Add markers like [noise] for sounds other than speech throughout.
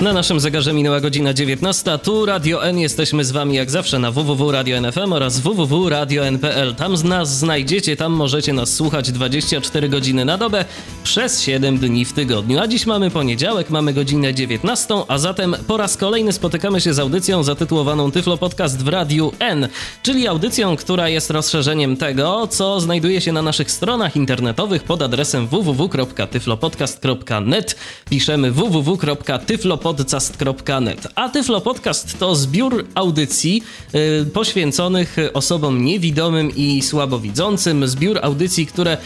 Na naszym zegarze minęła godzina 19. Tu Radio N. Jesteśmy z Wami jak zawsze na www.radio.nfm oraz www.radio.npl. Tam z nas znajdziecie, tam możecie nas słuchać 24 godziny na dobę przez 7 dni w tygodniu. A dziś mamy poniedziałek, mamy godzinę 19, a zatem po raz kolejny spotykamy się z audycją zatytułowaną Tyflo Podcast w Radiu N, czyli audycją, która jest rozszerzeniem tego, co znajduje się na naszych stronach internetowych pod adresem www.tyflopodcast.net. Piszemy www.tyflopodcast.net podcast.net. A Tyflo Podcast to zbiór audycji y, poświęconych osobom niewidomym i słabowidzącym, zbiór audycji, które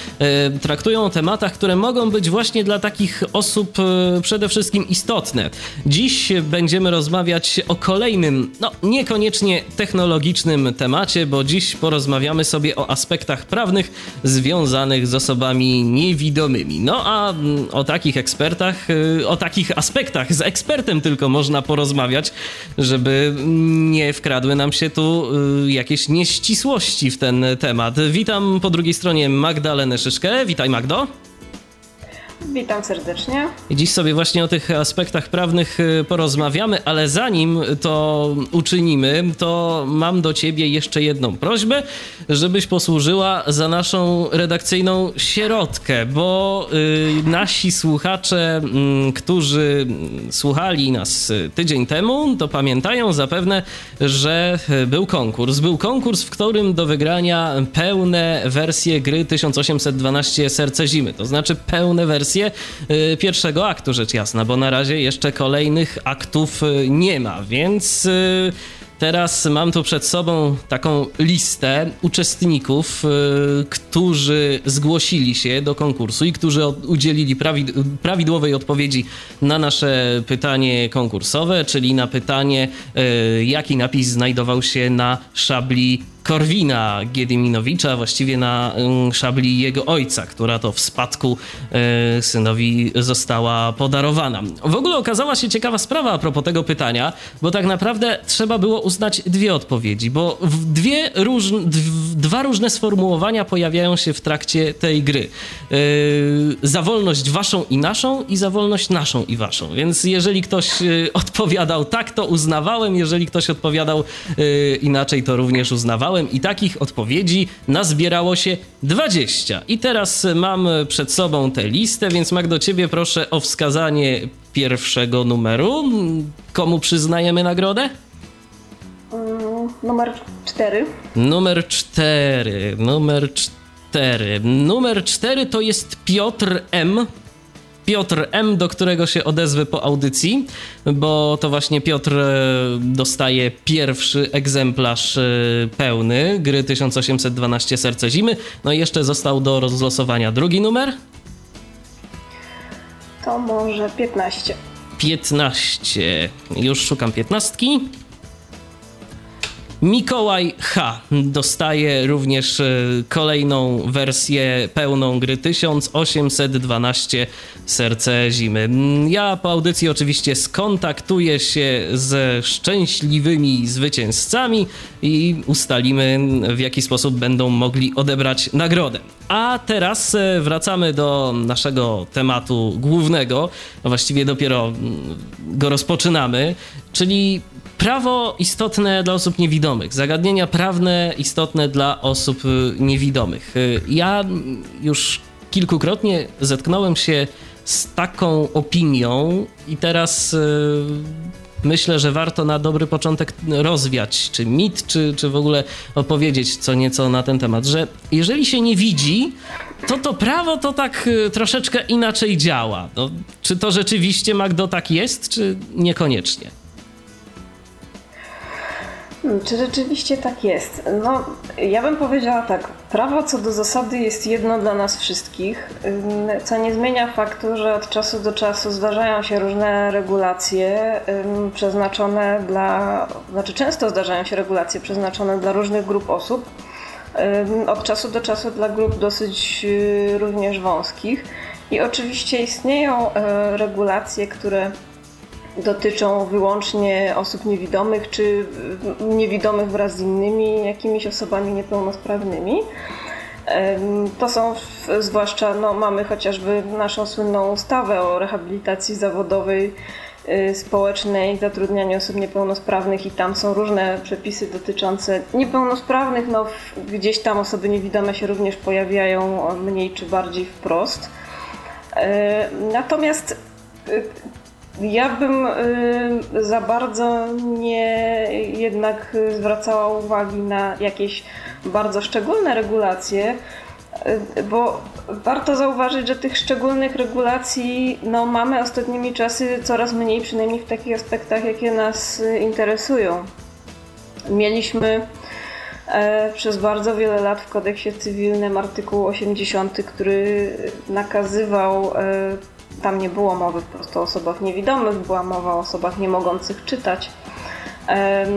y, traktują o tematach, które mogą być właśnie dla takich osób y, przede wszystkim istotne. Dziś będziemy rozmawiać o kolejnym, no niekoniecznie technologicznym temacie, bo dziś porozmawiamy sobie o aspektach prawnych związanych z osobami niewidomymi. No a mm, o takich ekspertach, o takich aspektach z ekspertów ekspertem tylko można porozmawiać, żeby nie wkradły nam się tu y, jakieś nieścisłości w ten temat. Witam po drugiej stronie Magdalenę Szyszkę. Witaj Magdo. Witam serdecznie. I dziś sobie właśnie o tych aspektach prawnych y, porozmawiamy, ale zanim to uczynimy, to mam do ciebie jeszcze jedną prośbę, żebyś posłużyła za naszą redakcyjną sierotkę, bo y, nasi słuchacze, y, którzy słuchali nas tydzień temu, to pamiętają zapewne, że był konkurs. Był konkurs, w którym do wygrania pełne wersje gry 1812 Serce Zimy, to znaczy pełne wersje wersję y, pierwszego aktu, rzecz jasna, bo na razie jeszcze kolejnych aktów y, nie ma, więc y, Teraz mam tu przed sobą taką listę uczestników, którzy zgłosili się do konkursu i którzy udzielili prawidłowej odpowiedzi na nasze pytanie konkursowe, czyli na pytanie, jaki napis znajdował się na szabli Korwina Giedyminowicza, właściwie na mm, szabli jego ojca, która to w spadku e, synowi została podarowana. W ogóle okazała się ciekawa sprawa a propos tego pytania, bo tak naprawdę trzeba było uznać dwie odpowiedzi, bo dwie róż, dwa różne sformułowania pojawiają się w trakcie tej gry. E, za wolność waszą i naszą i za wolność naszą i waszą. Więc jeżeli ktoś e, odpowiadał tak, to uznawałem, jeżeli ktoś odpowiadał inaczej, to również uznawałem i takich odpowiedzi nazbierało się 20. I teraz mam przed sobą tę listę, więc Mag do ciebie proszę o wskazanie pierwszego numeru. Komu przyznajemy nagrodę? Mm, numer 4. Numer 4. Numer 4. Numer 4 to jest Piotr M. Piotr M., do którego się odezwę po audycji, bo to właśnie Piotr e, dostaje pierwszy egzemplarz e, pełny gry 1812 Serce Zimy. No i jeszcze został do rozlosowania drugi numer. To może 15. 15. Już szukam piętnastki. Mikołaj H. dostaje również e, kolejną wersję pełną gry 1812 Serce Zimy. Ja po audycji oczywiście skontaktuję się ze szczęśliwymi zwycięzcami i ustalimy w jaki sposób będą mogli odebrać nagrodę. A teraz e, wracamy do naszego tematu głównego, właściwie dopiero go rozpoczynamy, czyli prawo istotne dla osób niewidomych, zagadnienia prawne istotne dla osób y, niewidomych. Y, ja już kilkukrotnie zetknąłem się z taką opinią i teraz y, myślę, że warto na dobry początek rozwiać, czy mit, czy, czy w ogóle opowiedzieć co nieco na ten temat, że jeżeli się nie widzi, to to prawo to tak troszeczkę inaczej działa. No, czy to rzeczywiście, Magdo, tak jest, czy niekoniecznie? Hmm, czy rzeczywiście tak jest? No, ja bym powiedziała tak. Prawo co do zasady jest jedno dla nas wszystkich, co nie zmienia faktu, że od czasu do czasu zdarzają się różne regulacje przeznaczone dla, znaczy często zdarzają się regulacje przeznaczone dla różnych grup osób, od czasu do czasu dla grup dosyć y, również wąskich. I oczywiście istnieją e, regulacje, które dotyczą wyłącznie osób niewidomych, czy niewidomych wraz z innymi jakimiś osobami niepełnosprawnymi. To są zwłaszcza, no, mamy chociażby naszą słynną ustawę o rehabilitacji zawodowej, y, społecznej, zatrudnianiu osób niepełnosprawnych i tam są różne przepisy dotyczące niepełnosprawnych. No, gdzieś tam osoby niewidome się również pojawiają mniej czy bardziej wprost. E, natomiast y, ja bym y, za bardzo nie jednak zwracała uwagi na jakieś bardzo szczególne regulacje, y, bo warto zauważyć, że tych szczególnych regulacji no, mamy ostatnimi czasy coraz mniej, przynajmniej w takich aspektach, jakie nas interesują. Mieliśmy e, przez bardzo wiele lat w kodeksie cywilnym artykuł 80, który nakazywał e, tam nie było mowy po prostu o osobach niewidomych, była mowa o osobach nie mogących czytać.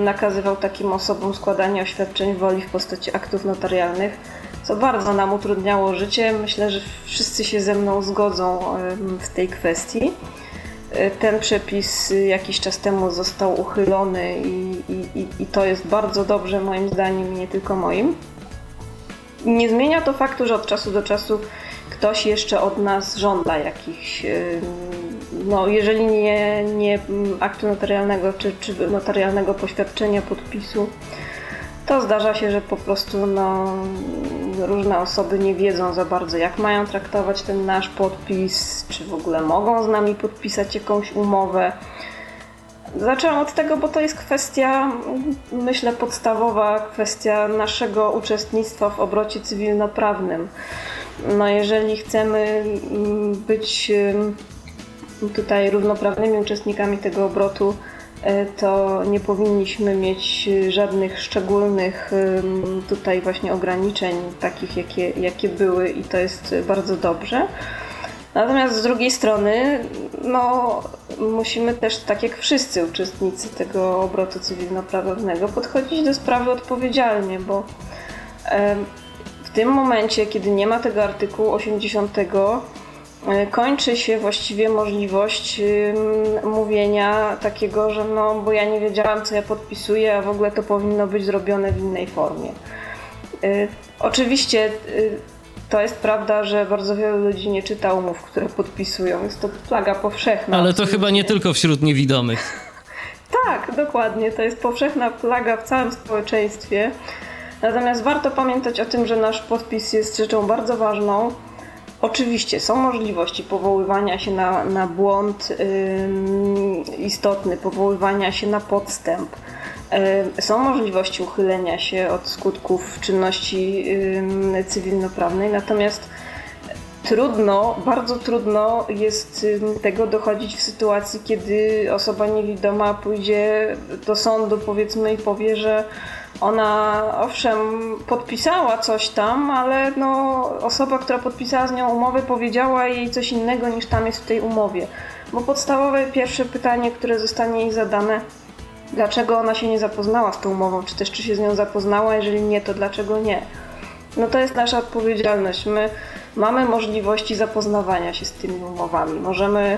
Nakazywał takim osobom składanie oświadczeń woli w postaci aktów notarialnych, co bardzo nam utrudniało życie. Myślę, że wszyscy się ze mną zgodzą w tej kwestii. E, ten przepis jakiś czas temu został uchylony i, i, i to jest bardzo dobrze moim zdaniem, nie tylko moim. Nie zmienia to faktu, że od czasu do czasu ktoś jeszcze od nas żąda jakichś, no jeżeli nie, nie aktu notarialnego czy, czy notarialnego poświadczenia, podpisu, to zdarza się, że po prostu no, różne osoby nie wiedzą za bardzo, jak mają traktować ten nasz podpis, czy w ogóle mogą z nami podpisać jakąś umowę. Zaczęłam od tego, bo to jest kwestia, myślę, podstawowa kwestia naszego uczestnictwa w obrocie cywilnoprawnym. No jeżeli chcemy mm, być tutaj równoprawnymi uczestnikami tego obrotu, e, to nie powinniśmy mieć żadnych szczególnych tutaj właśnie ograniczeń, takich jakie, jakie były i to jest bardzo dobrze. Natomiast z drugiej strony, no, musimy też, tak jak wszyscy uczestnicy tego obrotu cywilnoprawnego, podchodzić do sprawy odpowiedzialnie, bo w tym momencie, kiedy nie ma tego artykułu 80, e, kończy się właściwie możliwość mówienia takiego, że no, bo ja nie wiedziałam, co ja podpisuję, a w ogóle to powinno być zrobione w innej formie. E, oczywiście e, to jest prawda, że bardzo wielu ludzi nie czyta umów, które podpisują. Jest to plaga powszechna. Ale to chyba nie tylko wśród niewidomych. [laughs] tak, dokładnie. To jest powszechna plaga w całym społeczeństwie. Natomiast warto pamiętać o tym, że nasz podpis jest rzeczą bardzo ważną. Oczywiście są możliwości powoływania się na, na błąd istotny, powoływania się na podstęp. Yy, są możliwości uchylenia się od skutków czynności cywilnoprawnej, natomiast trudno, bardzo trudno jest tego dochodzić w sytuacji, kiedy osoba niewidoma pójdzie do sądu, powiedzmy, i powie, że ona owszem podpisała coś tam, ale no, osoba, która podpisała z nią umowę, powiedziała jej coś innego niż tam jest w tej umowie. Bo podstawowe pierwsze pytanie, które zostanie jej zadane, dlaczego ona się nie zapoznała z tą umową, czy też czy się z nią zapoznała, jeżeli nie, to dlaczego nie. No to jest nasza odpowiedzialność. My mamy możliwości zapoznawania się z tymi umowami. Możemy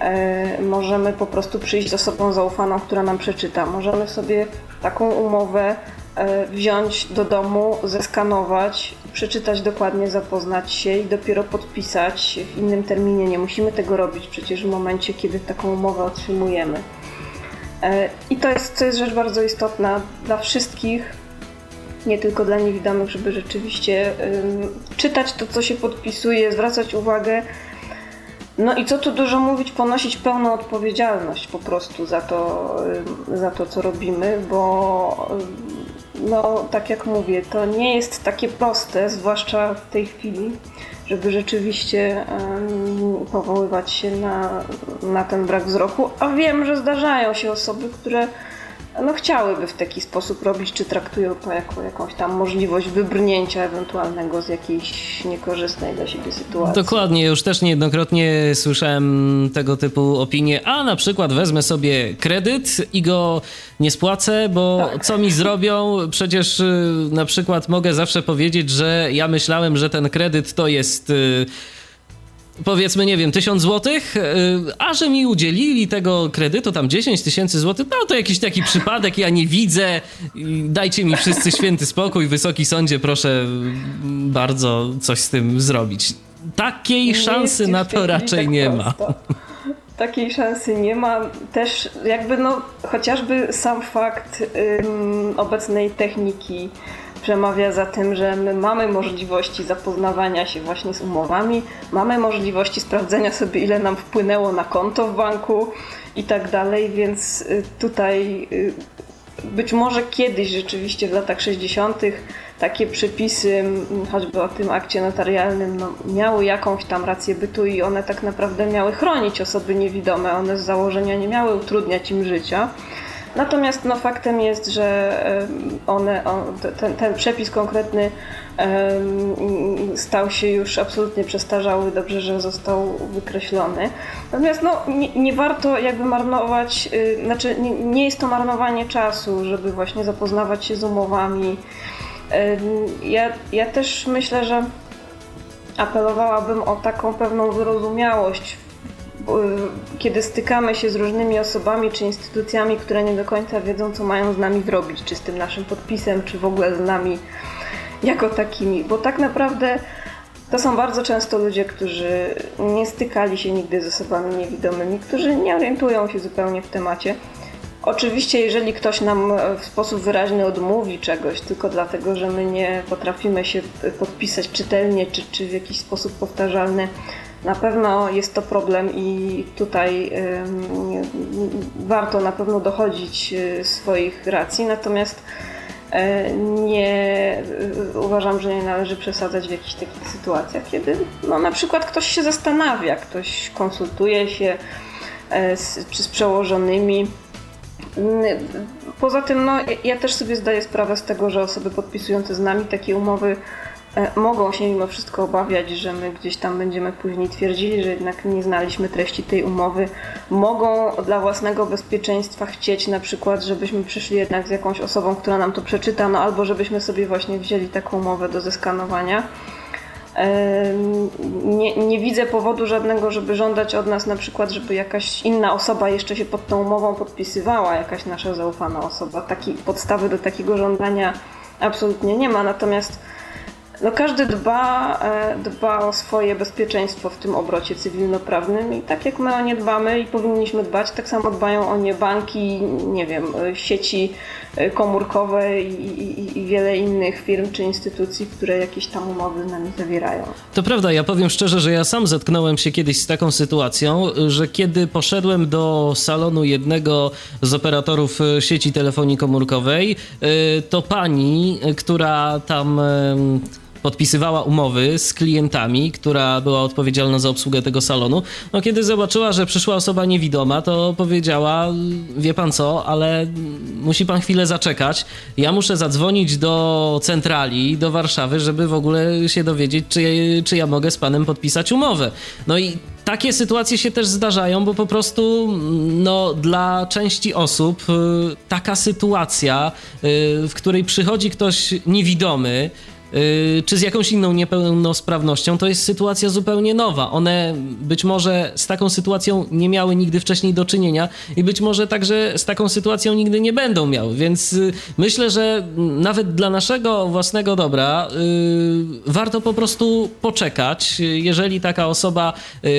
E, możemy po prostu przyjść z osobą zaufaną, która nam przeczyta. Możemy sobie taką umowę e, wziąć do domu, zeskanować, przeczytać dokładnie, zapoznać się i dopiero podpisać w innym terminie. Nie musimy tego robić przecież w momencie, kiedy taką umowę otrzymujemy. E, I to jest, to jest rzecz bardzo istotna dla wszystkich, nie tylko dla niewidomych, żeby rzeczywiście czytać to, co się podpisuje, zwracać uwagę. No i co tu dużo mówić, ponosić pełną odpowiedzialność po prostu za to, za to co robimy, bo no tak jak mówię, to nie jest takie proste, zwłaszcza w tej chwili, żeby rzeczywiście powoływać się na, na ten brak wzroku, a wiem, że zdarzają się osoby, które no, chciałyby w taki sposób robić, czy traktują to jako jakąś tam możliwość wybrnięcia ewentualnego z jakiejś niekorzystnej dla siebie sytuacji. Dokładnie, już też niejednokrotnie słyszałem tego typu opinie, a na przykład wezmę sobie kredyt i go nie spłacę, bo tak. co mi zrobią? Przecież y, na przykład mogę zawsze powiedzieć, że ja myślałem, że ten kredyt to jest y, powiedzmy, nie wiem, tysiąc złotych, y, a że mi udzielili tego kredytu tam 10 tysięcy złotych, no to jakiś taki przypadek, ja nie widzę, dajcie mi wszyscy święty spokój, wysoki sądzie, proszę bardzo coś z tym zrobić. Takiej nie szansy na to raczej tak nie ma. Takiej szansy nie ma. Też jakby no, chociażby sam fakt ym, obecnej techniki przemawia za tym, że my mamy możliwości zapoznawania się właśnie z umowami, mamy możliwości sprawdzenia sobie, ile nam wpłynęło na konto w banku i tak dalej, więc y, tutaj y, być może kiedyś rzeczywiście w latach 60. takie przepisy, choćby o tym akcie notarialnym, no, miały jakąś tam rację bytu i one tak naprawdę miały chronić osoby niewidome. One z założenia nie miały utrudniać im życia. Natomiast no, faktem jest, że one, on, ten, ten przepis konkretny stał się już absolutnie przestarzały, dobrze, że został wykreślony. Natomiast no, nie, nie warto jakby marnować, y, znaczy nie, nie, jest to marnowanie czasu, żeby właśnie zapoznawać się z umowami. Ja, ja też myślę, że apelowałabym o taką pewną wyrozumiałość kiedy stykamy się z różnymi osobami czy instytucjami, które nie do końca wiedzą, co mają z nami zrobić, czy z tym naszym podpisem, czy w ogóle z nami jako takimi. Bo tak naprawdę to są bardzo często ludzie, którzy nie stykali się nigdy z osobami niewidomymi, którzy nie orientują się zupełnie w temacie. Oczywiście, jeżeli ktoś nam w sposób wyraźny odmówi czegoś, tylko dlatego, że my nie potrafimy się podpisać czytelnie czy, czy w jakiś sposób powtarzalny na pewno jest to problem i tutaj warto na pewno dochodzić y, swoich racji, natomiast e, nie uważam, że nie należy przesadzać w jakichś takich sytuacjach, kiedy no, na przykład ktoś się zastanawia, ktoś konsultuje się e, z, czy z przełożonymi. Poza tym, no, ja też sobie zdaję sprawę z tego, że osoby podpisujące z nami takie umowy E, mogą się mimo wszystko obawiać, że my gdzieś tam będziemy później twierdzili, że jednak nie znaliśmy treści tej umowy. Mogą dla własnego bezpieczeństwa chcieć na przykład, żebyśmy przyszli jednak z jakąś osobą, która nam to przeczyta, no albo żebyśmy sobie właśnie wzięli taką umowę do zeskanowania. Nie, nie, widzę powodu żadnego, żeby żądać od nas na przykład, żeby jakaś inna osoba jeszcze się pod tą umową podpisywała, jakaś nasza zaufana osoba. Takiej podstawy do takiego żądania absolutnie nie ma. Natomiast no każdy dba, e, dba o swoje bezpieczeństwo w tym obrocie cywilnoprawnym i tak jak my o nie dbamy i powinniśmy dbać, tak samo dbają o nie banki, nie wiem, sieci e, komórkowe i, i, i wiele innych firm czy instytucji, które jakieś tam umowy z nami zawierają. To prawda, ja powiem szczerze, że ja sam zetknąłem się kiedyś z taką sytuacją, że kiedy poszedłem do salonu jednego z operatorów e, sieci telefonii komórkowej, to pani, która tam podpisywała umowy z klientami, która była odpowiedzialna za obsługę tego salonu. No kiedy zobaczyła, że przyszła osoba niewidoma, to powiedziała, wie pan co, ale musi pan chwilę zaczekać. Ja muszę zadzwonić do centrali, do Warszawy, żeby w ogóle się dowiedzieć, czy, czy ja mogę z panem podpisać umowę. No i takie sytuacje się też zdarzają, bo po prostu no, dla części osób y, taka sytuacja, y, w której przychodzi ktoś niewidomy, czy z jakąś inną niepełnosprawnością, to jest sytuacja zupełnie nowa. One być może z taką sytuacją nie miały nigdy wcześniej do czynienia i być może także z taką sytuacją nigdy nie będą miały. Więc y, myślę, że nawet dla naszego własnego dobra y, warto po prostu poczekać. Jeżeli taka osoba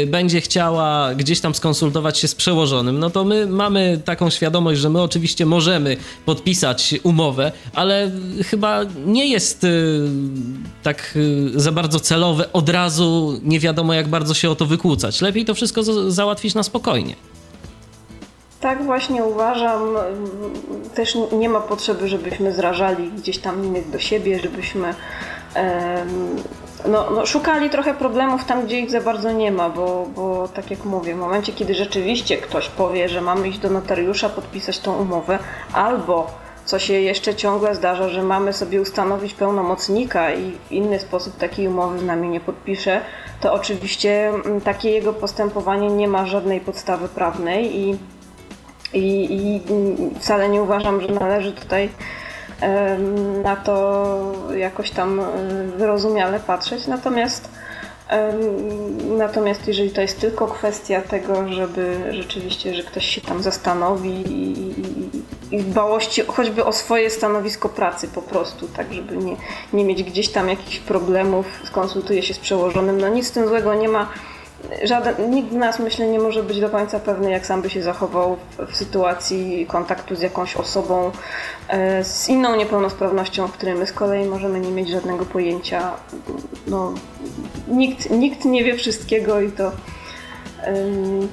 będzie chciała gdzieś tam skonsultować się z przełożonym, no to my mamy taką świadomość, że my oczywiście możemy podpisać umowę, ale chyba nie jest tak y, za bardzo celowe, od razu nie wiadomo jak bardzo się o to wykłócać. Lepiej to wszystko załatwić na spokojnie. Tak właśnie uważam. Też nie ma potrzeby, żebyśmy zrażali gdzieś tam innych do siebie, żebyśmy no, no, szukali trochę problemów tam, gdzie ich za bardzo nie ma, bo, bo tak jak mówię, w momencie, kiedy rzeczywiście ktoś powie, że mamy iść do notariusza, podpisać tą umowę, albo co się jeszcze ciągle zdarza, że mamy sobie ustanowić pełnomocnika i inny sposób takiej umowy z nami nie podpisze, to oczywiście mm, takie jego postępowanie nie ma żadnej podstawy prawnej i, i, i wcale nie uważam, że należy tutaj na to jakoś tam wyrozumiale patrzeć. Natomiast Natomiast jeżeli to jest tylko kwestia tego, żeby rzeczywiście, że ktoś się tam zastanowi i, i, i dbałości choćby o swoje stanowisko pracy po prostu, tak żeby nie, nie mieć gdzieś tam jakichś problemów, skonsultuje się z przełożonym, no nic z tym złego nie ma żaden, nikt z nas myślę nie może być do końca pewny, jak sam by się zachował w, w sytuacji kontaktu z jakąś osobą e, z inną niepełnosprawnością, o której my z kolei możemy nie mieć żadnego pojęcia. No, nikt, nikt nie wie wszystkiego i to,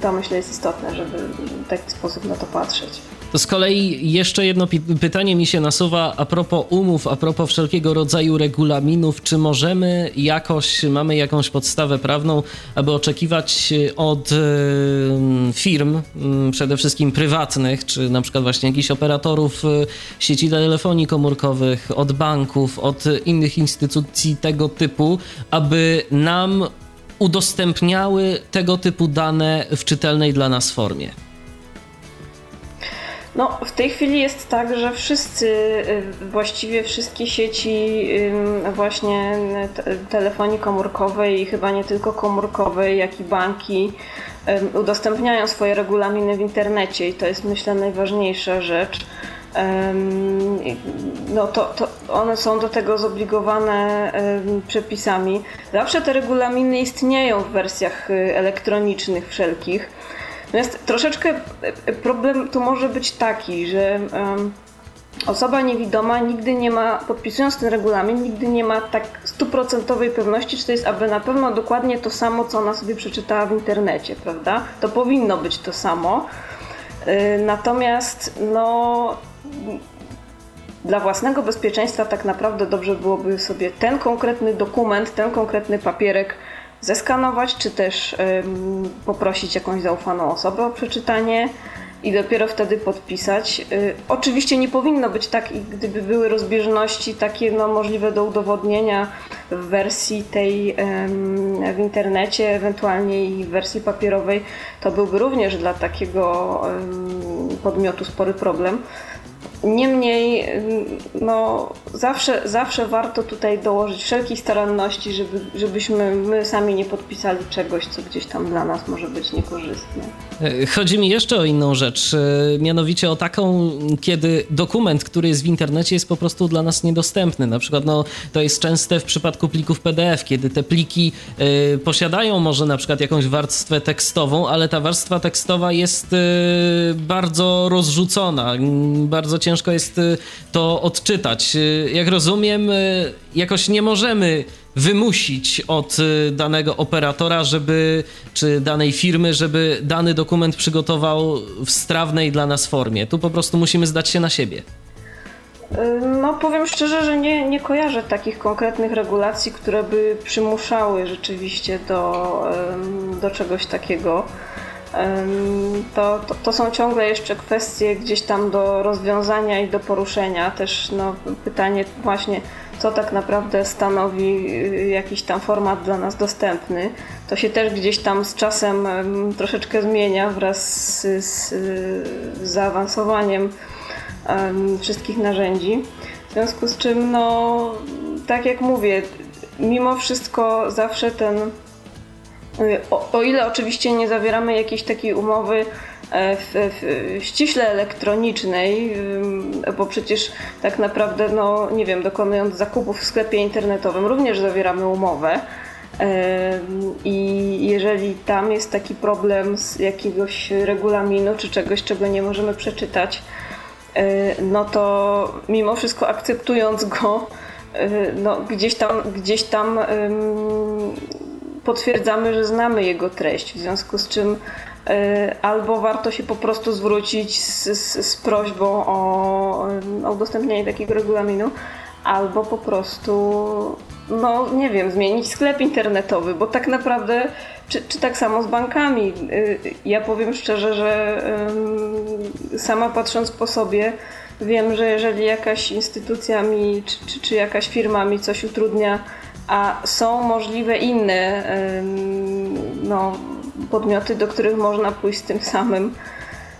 to myślę jest istotne, żeby w taki sposób na to patrzeć. To z kolei jeszcze jedno pytanie mi się nasuwa a propos umów, a propos wszelkiego rodzaju regulaminów. Czy możemy jakoś, mamy jakąś podstawę prawną, aby oczekiwać od firm, przede wszystkim prywatnych, czy na przykład właśnie jakichś operatorów y, sieci telefonii komórkowych, od banków, od innych instytucji tego typu, aby nam udostępniały tego typu dane w czytelnej dla nas formie? No, w tej chwili jest tak, że wszyscy, y, właściwie wszystkie sieci właśnie telefonii komórkowej i chyba nie tylko komórkowej, jak i banki udostępniają swoje regulaminy w internecie i to jest myślę najważniejsza rzecz. No to, to one są do tego zobligowane przepisami. Zawsze te regulaminy istnieją w wersjach y, elektronicznych wszelkich Natomiast troszeczkę e, problem tu może być taki, że osoba niewidoma nigdy nie ma, podpisując ten regulamin, nigdy nie ma tak stuprocentowej pewności, czy to jest aby na pewno dokładnie to samo, co ona sobie przeczytała w internecie, prawda? To powinno być to samo. Yy, natomiast no dla własnego bezpieczeństwa tak naprawdę dobrze byłoby sobie ten konkretny dokument, ten konkretny papierek zeskanować, czy też poprosić jakąś zaufaną osobę o przeczytanie i dopiero wtedy podpisać. Y, oczywiście nie powinno być tak, gdyby były rozbieżności takie no, możliwe do udowodnienia w wersji tej w internecie, ewentualnie i w wersji papierowej, to byłby również dla takiego podmiotu spory problem. Niemniej, no, zawsze, zawsze warto tutaj dołożyć wszelkich staranności, żeby, żebyśmy my sami nie podpisali czegoś, co gdzieś tam dla nas może być niekorzystne. Chodzi mi jeszcze o inną rzecz, e, mianowicie o taką, kiedy dokument, który jest w internecie, jest po prostu dla nas niedostępny. Na przykład, no, to jest częste w przypadku plików PDF, kiedy te pliki y, posiadają może na przykład jakąś warstwę tekstową, ale ta warstwa tekstowa jest y, bardzo rozrzucona, bardzo ciężko jest y, to odczytać. Y, jak rozumiem, y, jakoś nie możemy wymusić od danego operatora, żeby, czy danej firmy, żeby dany dokument przygotował w strawnej dla nas formie. Tu po prostu musimy zdać się na siebie. No, powiem szczerze, że nie, nie kojarzę takich konkretnych regulacji, które by przymuszały rzeczywiście do, do czegoś takiego to, to, to, są ciągle jeszcze kwestie gdzieś tam do rozwiązania i do poruszenia. Też no, pytanie właśnie, co tak naprawdę stanowi y, jakiś tam format dla nas dostępny. To się też gdzieś tam z czasem troszeczkę zmienia wraz z, z, zaawansowaniem wszystkich narzędzi. W związku z czym, no, tak jak mówię, mimo wszystko zawsze ten o, o, ile oczywiście nie zawieramy jakiejś takiej umowy e, w, w, ściśle elektronicznej, bo przecież tak naprawdę, no nie wiem, dokonując zakupów w sklepie internetowym również zawieramy umowę. I jeżeli tam jest taki problem z jakiegoś regulaminu czy czegoś, czego nie możemy przeczytać, e, no to mimo wszystko akceptując go, e, no gdzieś tam, gdzieś tam potwierdzamy, że znamy jego treść, w związku z czym e, albo warto się po prostu zwrócić z, z, z prośbą o, o udostępnienie takiego regulaminu, albo po prostu no nie wiem, zmienić sklep internetowy, bo tak naprawdę, czy, czy tak samo z bankami. Y, ja powiem szczerze, że sama patrząc po sobie, wiem, że jeżeli jakaś instytucja mi, czy, czy, czy jakaś firma mi coś utrudnia, a są możliwe inne no, podmioty, do których można pójść z tym samym,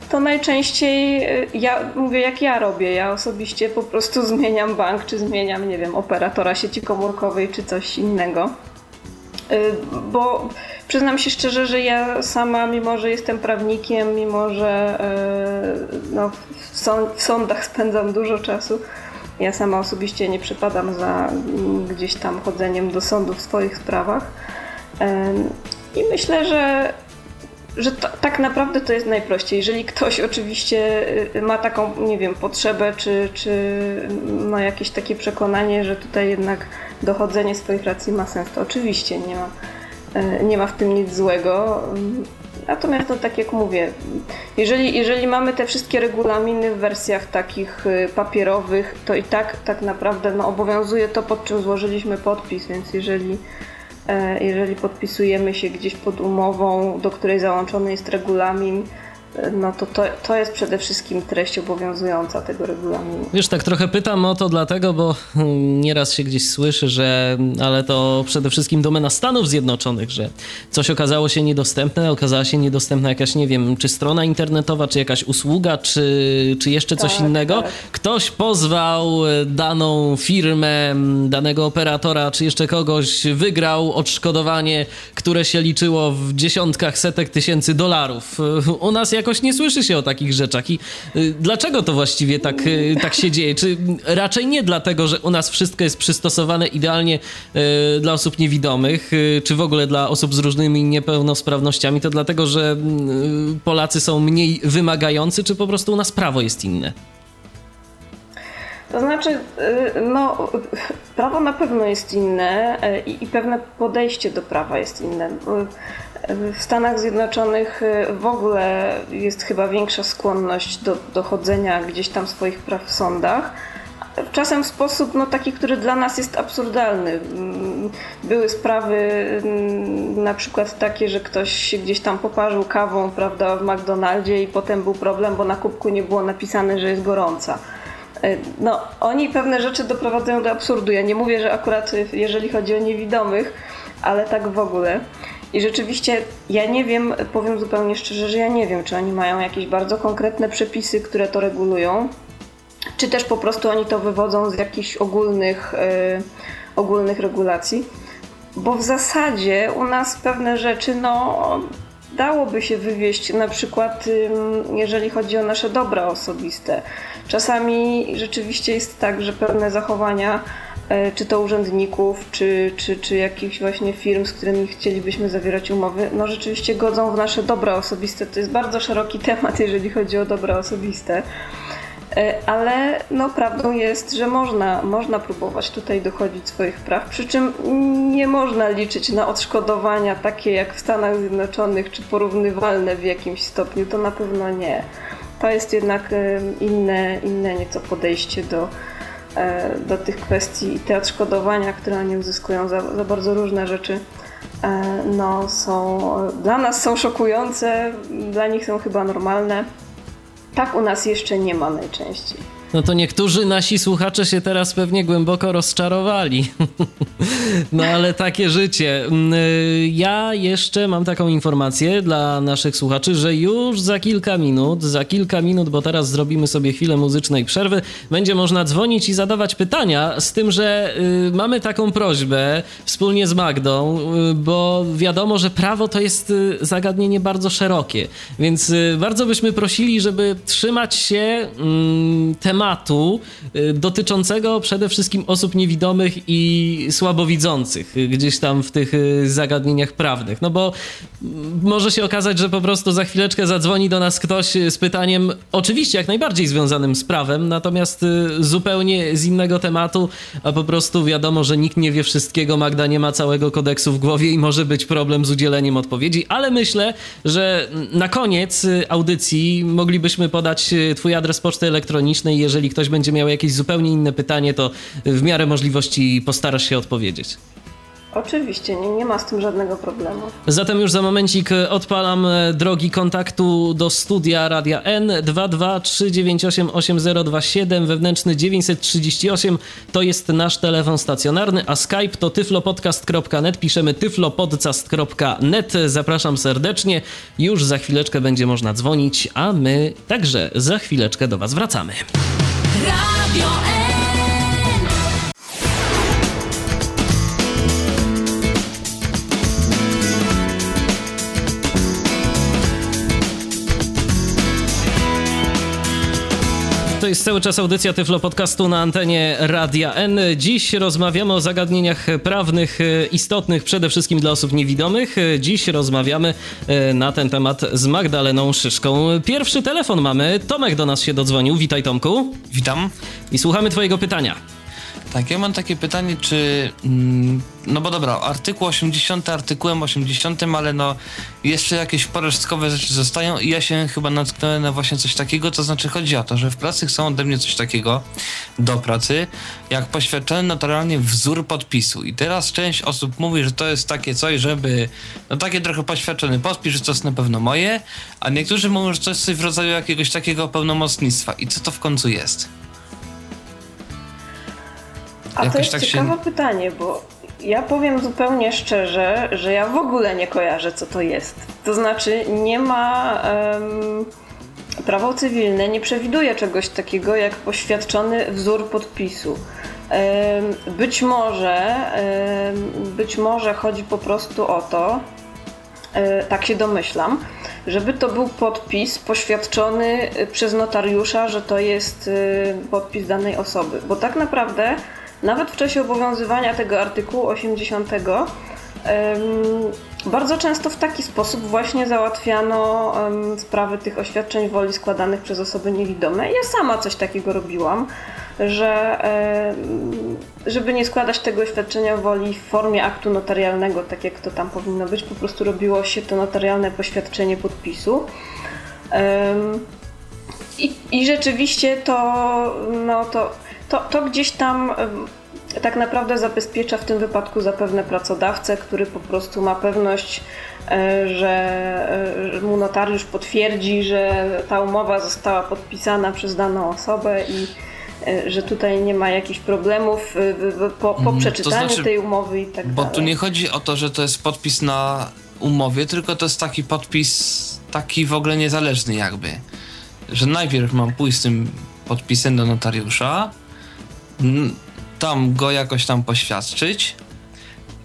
to najczęściej y, ja mówię, jak ja robię. Ja osobiście po prostu [laughs] zmieniam bank, czy zmieniam, nie wiem, operatora sieci komórkowej, czy coś innego. Y, bo przyznam się szczerze, że ja sama, mimo że jestem prawnikiem, mimo że y, no, w sądach spędzam dużo czasu, ja sama osobiście nie przypadam za gdzieś tam chodzeniem do sądu w swoich sprawach. I myślę, że że to, tak naprawdę to jest najprościej. Jeżeli ktoś oczywiście y, ma taką, nie wiem, potrzebę, czy, czy ma jakieś takie przekonanie, że tutaj jednak dochodzenie swoich racji ma sens, to oczywiście nie ma, y, nie ma w tym nic złego. Natomiast no, tak jak mówię, jeżeli, jeżeli mamy te wszystkie regulaminy w wersjach takich y, papierowych, to i tak tak naprawdę no, obowiązuje to, pod czym złożyliśmy podpis, więc jeżeli E, jeżeli podpisujemy się gdzieś pod umową, do której załączony jest regulamin, no to, to to jest przede wszystkim treść obowiązująca tego regulaminu. Wiesz, tak trochę pytam o to dlatego, bo hmm, nieraz się gdzieś słyszy, że ale to przede wszystkim domena Stanów Zjednoczonych, że coś okazało się niedostępne, okazała się niedostępna jakaś, nie wiem, czy strona internetowa, czy jakaś usługa, czy, czy jeszcze coś tak, innego. Tak. Ktoś pozwał e, daną firmę, danego operatora, czy jeszcze kogoś, wygrał odszkodowanie, które się liczyło w dziesiątkach, setek tysięcy dolarów. E, u nas jak jakoś nie słyszy się o takich rzeczach. I y, dlaczego to właściwie tak, y, tak się dzieje? Czy raczej nie dlatego, że u nas wszystko jest przystosowane idealnie y, dla osób niewidomych, czy w ogóle dla osób z różnymi niepełnosprawnościami, to dlatego, że Polacy są mniej wymagający, czy po prostu u nas prawo jest inne? To znaczy, no, prawo na pewno jest inne i, pewne podejście do prawa jest inne. W Stanach Zjednoczonych y, w ogóle jest chyba większa skłonność do dochodzenia gdzieś tam swoich praw w sądach. Czasem w sposób no, taki, który dla nas jest absurdalny. Mm, były sprawy mm, na przykład takie, że ktoś gdzieś tam poparzył kawą prawda, w McDonaldzie i potem był problem, bo na kubku nie było napisane, że jest gorąca. Y, no, oni pewne rzeczy doprowadzają do absurdu. Ja nie mówię, że akurat jeżeli chodzi o niewidomych, ale tak w ogóle. I rzeczywiście ja nie wiem, powiem zupełnie szczerze, że ja nie wiem, czy oni mają jakieś bardzo konkretne przepisy, które to regulują, czy też po prostu oni to wywodzą z jakichś ogólnych, yy, ogólnych regulacji. Bo w zasadzie u nas pewne rzeczy, no, dałoby się wywieść, na przykład jeżeli chodzi o nasze dobra osobiste. Czasami rzeczywiście jest tak, że pewne zachowania czy to urzędników, czy, czy, czy jakichś właśnie firm, z którymi chcielibyśmy zawierać umowy, no rzeczywiście godzą w nasze dobra osobiste. To jest bardzo szeroki temat, jeżeli chodzi o dobra osobiste. E, ale no, prawdą jest, że można, można próbować tutaj dochodzić swoich praw, przy czym nie można liczyć na odszkodowania takie jak w Stanach Zjednoczonych, czy porównywalne w jakimś stopniu, to na pewno nie. To jest jednak e, inne, inne nieco podejście do, E, do tych kwestii i te odszkodowania, które oni uzyskują za, za bardzo różne rzeczy, e, no, są, dla nas są szokujące, dla nich są chyba normalne. Tak u nas jeszcze nie ma najczęściej. No to niektórzy nasi słuchacze się teraz pewnie głęboko rozczarowali. [laughs] No ale takie życie. Mm, y, ja jeszcze mam taką informację dla naszych słuchaczy, że już za kilka minut, za kilka minut, bo teraz zrobimy sobie chwilę muzycznej przerwy, będzie można dzwonić i zadawać pytania, z tym, że y, mamy taką prośbę wspólnie z Magdą, y, bo wiadomo, że prawo to jest zagadnienie bardzo szerokie, więc bardzo byśmy prosili, żeby trzymać się mm, tematu tematu y, dotyczącego przede wszystkim osób niewidomych i słabowidzących y, gdzieś tam w tych y, zagadnieniach prawnych. No bo może się okazać, że po prostu za chwileczkę zadzwoni do nas ktoś z pytaniem, oczywiście jak najbardziej związanym z prawem, natomiast zupełnie z innego tematu, a po prostu wiadomo, że nikt nie wie wszystkiego, Magda nie ma całego kodeksu w głowie i może być problem z udzieleniem odpowiedzi, ale myślę, że na koniec audycji moglibyśmy podać Twój adres poczty elektronicznej jeżeli ktoś będzie miał jakieś zupełnie inne pytanie, to w miarę możliwości postarasz się odpowiedzieć. Oczywiście, nie, nie ma z tym żadnego problemu. Zatem już za momencik odpalam e, drogi kontaktu do studia Radia N 223988027 wewnętrzny 938 to jest nasz telefon stacjonarny, a Skype to tyflopodcast.net, piszemy tyflopodcast.net. Zapraszam serdecznie. Już za chwileczkę będzie można dzwonić, a my także za chwileczkę do Was wracamy. Radio N. To jest cały czas audycja Tyflo Podcastu na antenie Radia N. Dziś rozmawiamy o zagadnieniach prawnych e, istotnych przede wszystkim dla osób niewidomych. Dziś rozmawiamy e, na ten temat z Magdaleną Szyszką. Pierwszy telefon mamy. Tomek do nas się dodzwonił. Witaj Tomku. Witam. I słuchamy twojego pytania. Tak, ja mam takie pytanie, czy. Mm, no bo dobra, artykuł 80 artykułem 80, ale no jeszcze jakieś poresztkowe rzeczy zostają i ja się chyba natknąłem na właśnie coś takiego, to znaczy chodzi o to, że w pracy chcą ode mnie coś takiego do pracy, jak poświadczony notarialnie wzór podpisu. I teraz część osób mówi, że to jest takie coś, żeby. No takie trochę poświadczony podpis, że to jest na pewno moje, a niektórzy mówią, że to jest coś w rodzaju jakiegoś takiego pełnomocnictwa. I co to w końcu jest? A to jest tak ciekawe się... pytanie, bo ja powiem zupełnie szczerze, że ja w ogóle nie kojarzę, co to jest. To znaczy, nie ma. Um, prawo cywilne nie przewiduje czegoś takiego jak poświadczony wzór podpisu. być może, być może chodzi po prostu o to, e, tak się domyślam, żeby to był podpis poświadczony przez notariusza, że to jest e, podpis danej osoby. Bo tak naprawdę nawet w czasie obowiązywania tego artykułu 80 bardzo często w taki sposób właśnie załatwiano sprawy tych oświadczeń woli składanych przez osoby niewidome. Ja sama coś takiego robiłam, że żeby nie składać tego oświadczenia woli w formie aktu notarialnego, tak jak to tam powinno być, po prostu robiło się to notarialne poświadczenie podpisu. I, i rzeczywiście to, no to to, to gdzieś tam tak naprawdę zabezpiecza w tym wypadku zapewne pracodawcę, który po prostu ma pewność, e, że mu notariusz potwierdzi, że ta umowa została podpisana przez daną osobę i e, że tutaj nie ma jakichś problemów po, po mhm. przeczytaniu to znaczy, tej umowy i tak bo dalej. Bo tu nie chodzi o to, że to jest podpis na umowie, tylko to jest taki podpis taki w ogóle niezależny jakby. Że najpierw mam pójść z tym podpisem do notariusza, tam go jakoś tam poświadczyć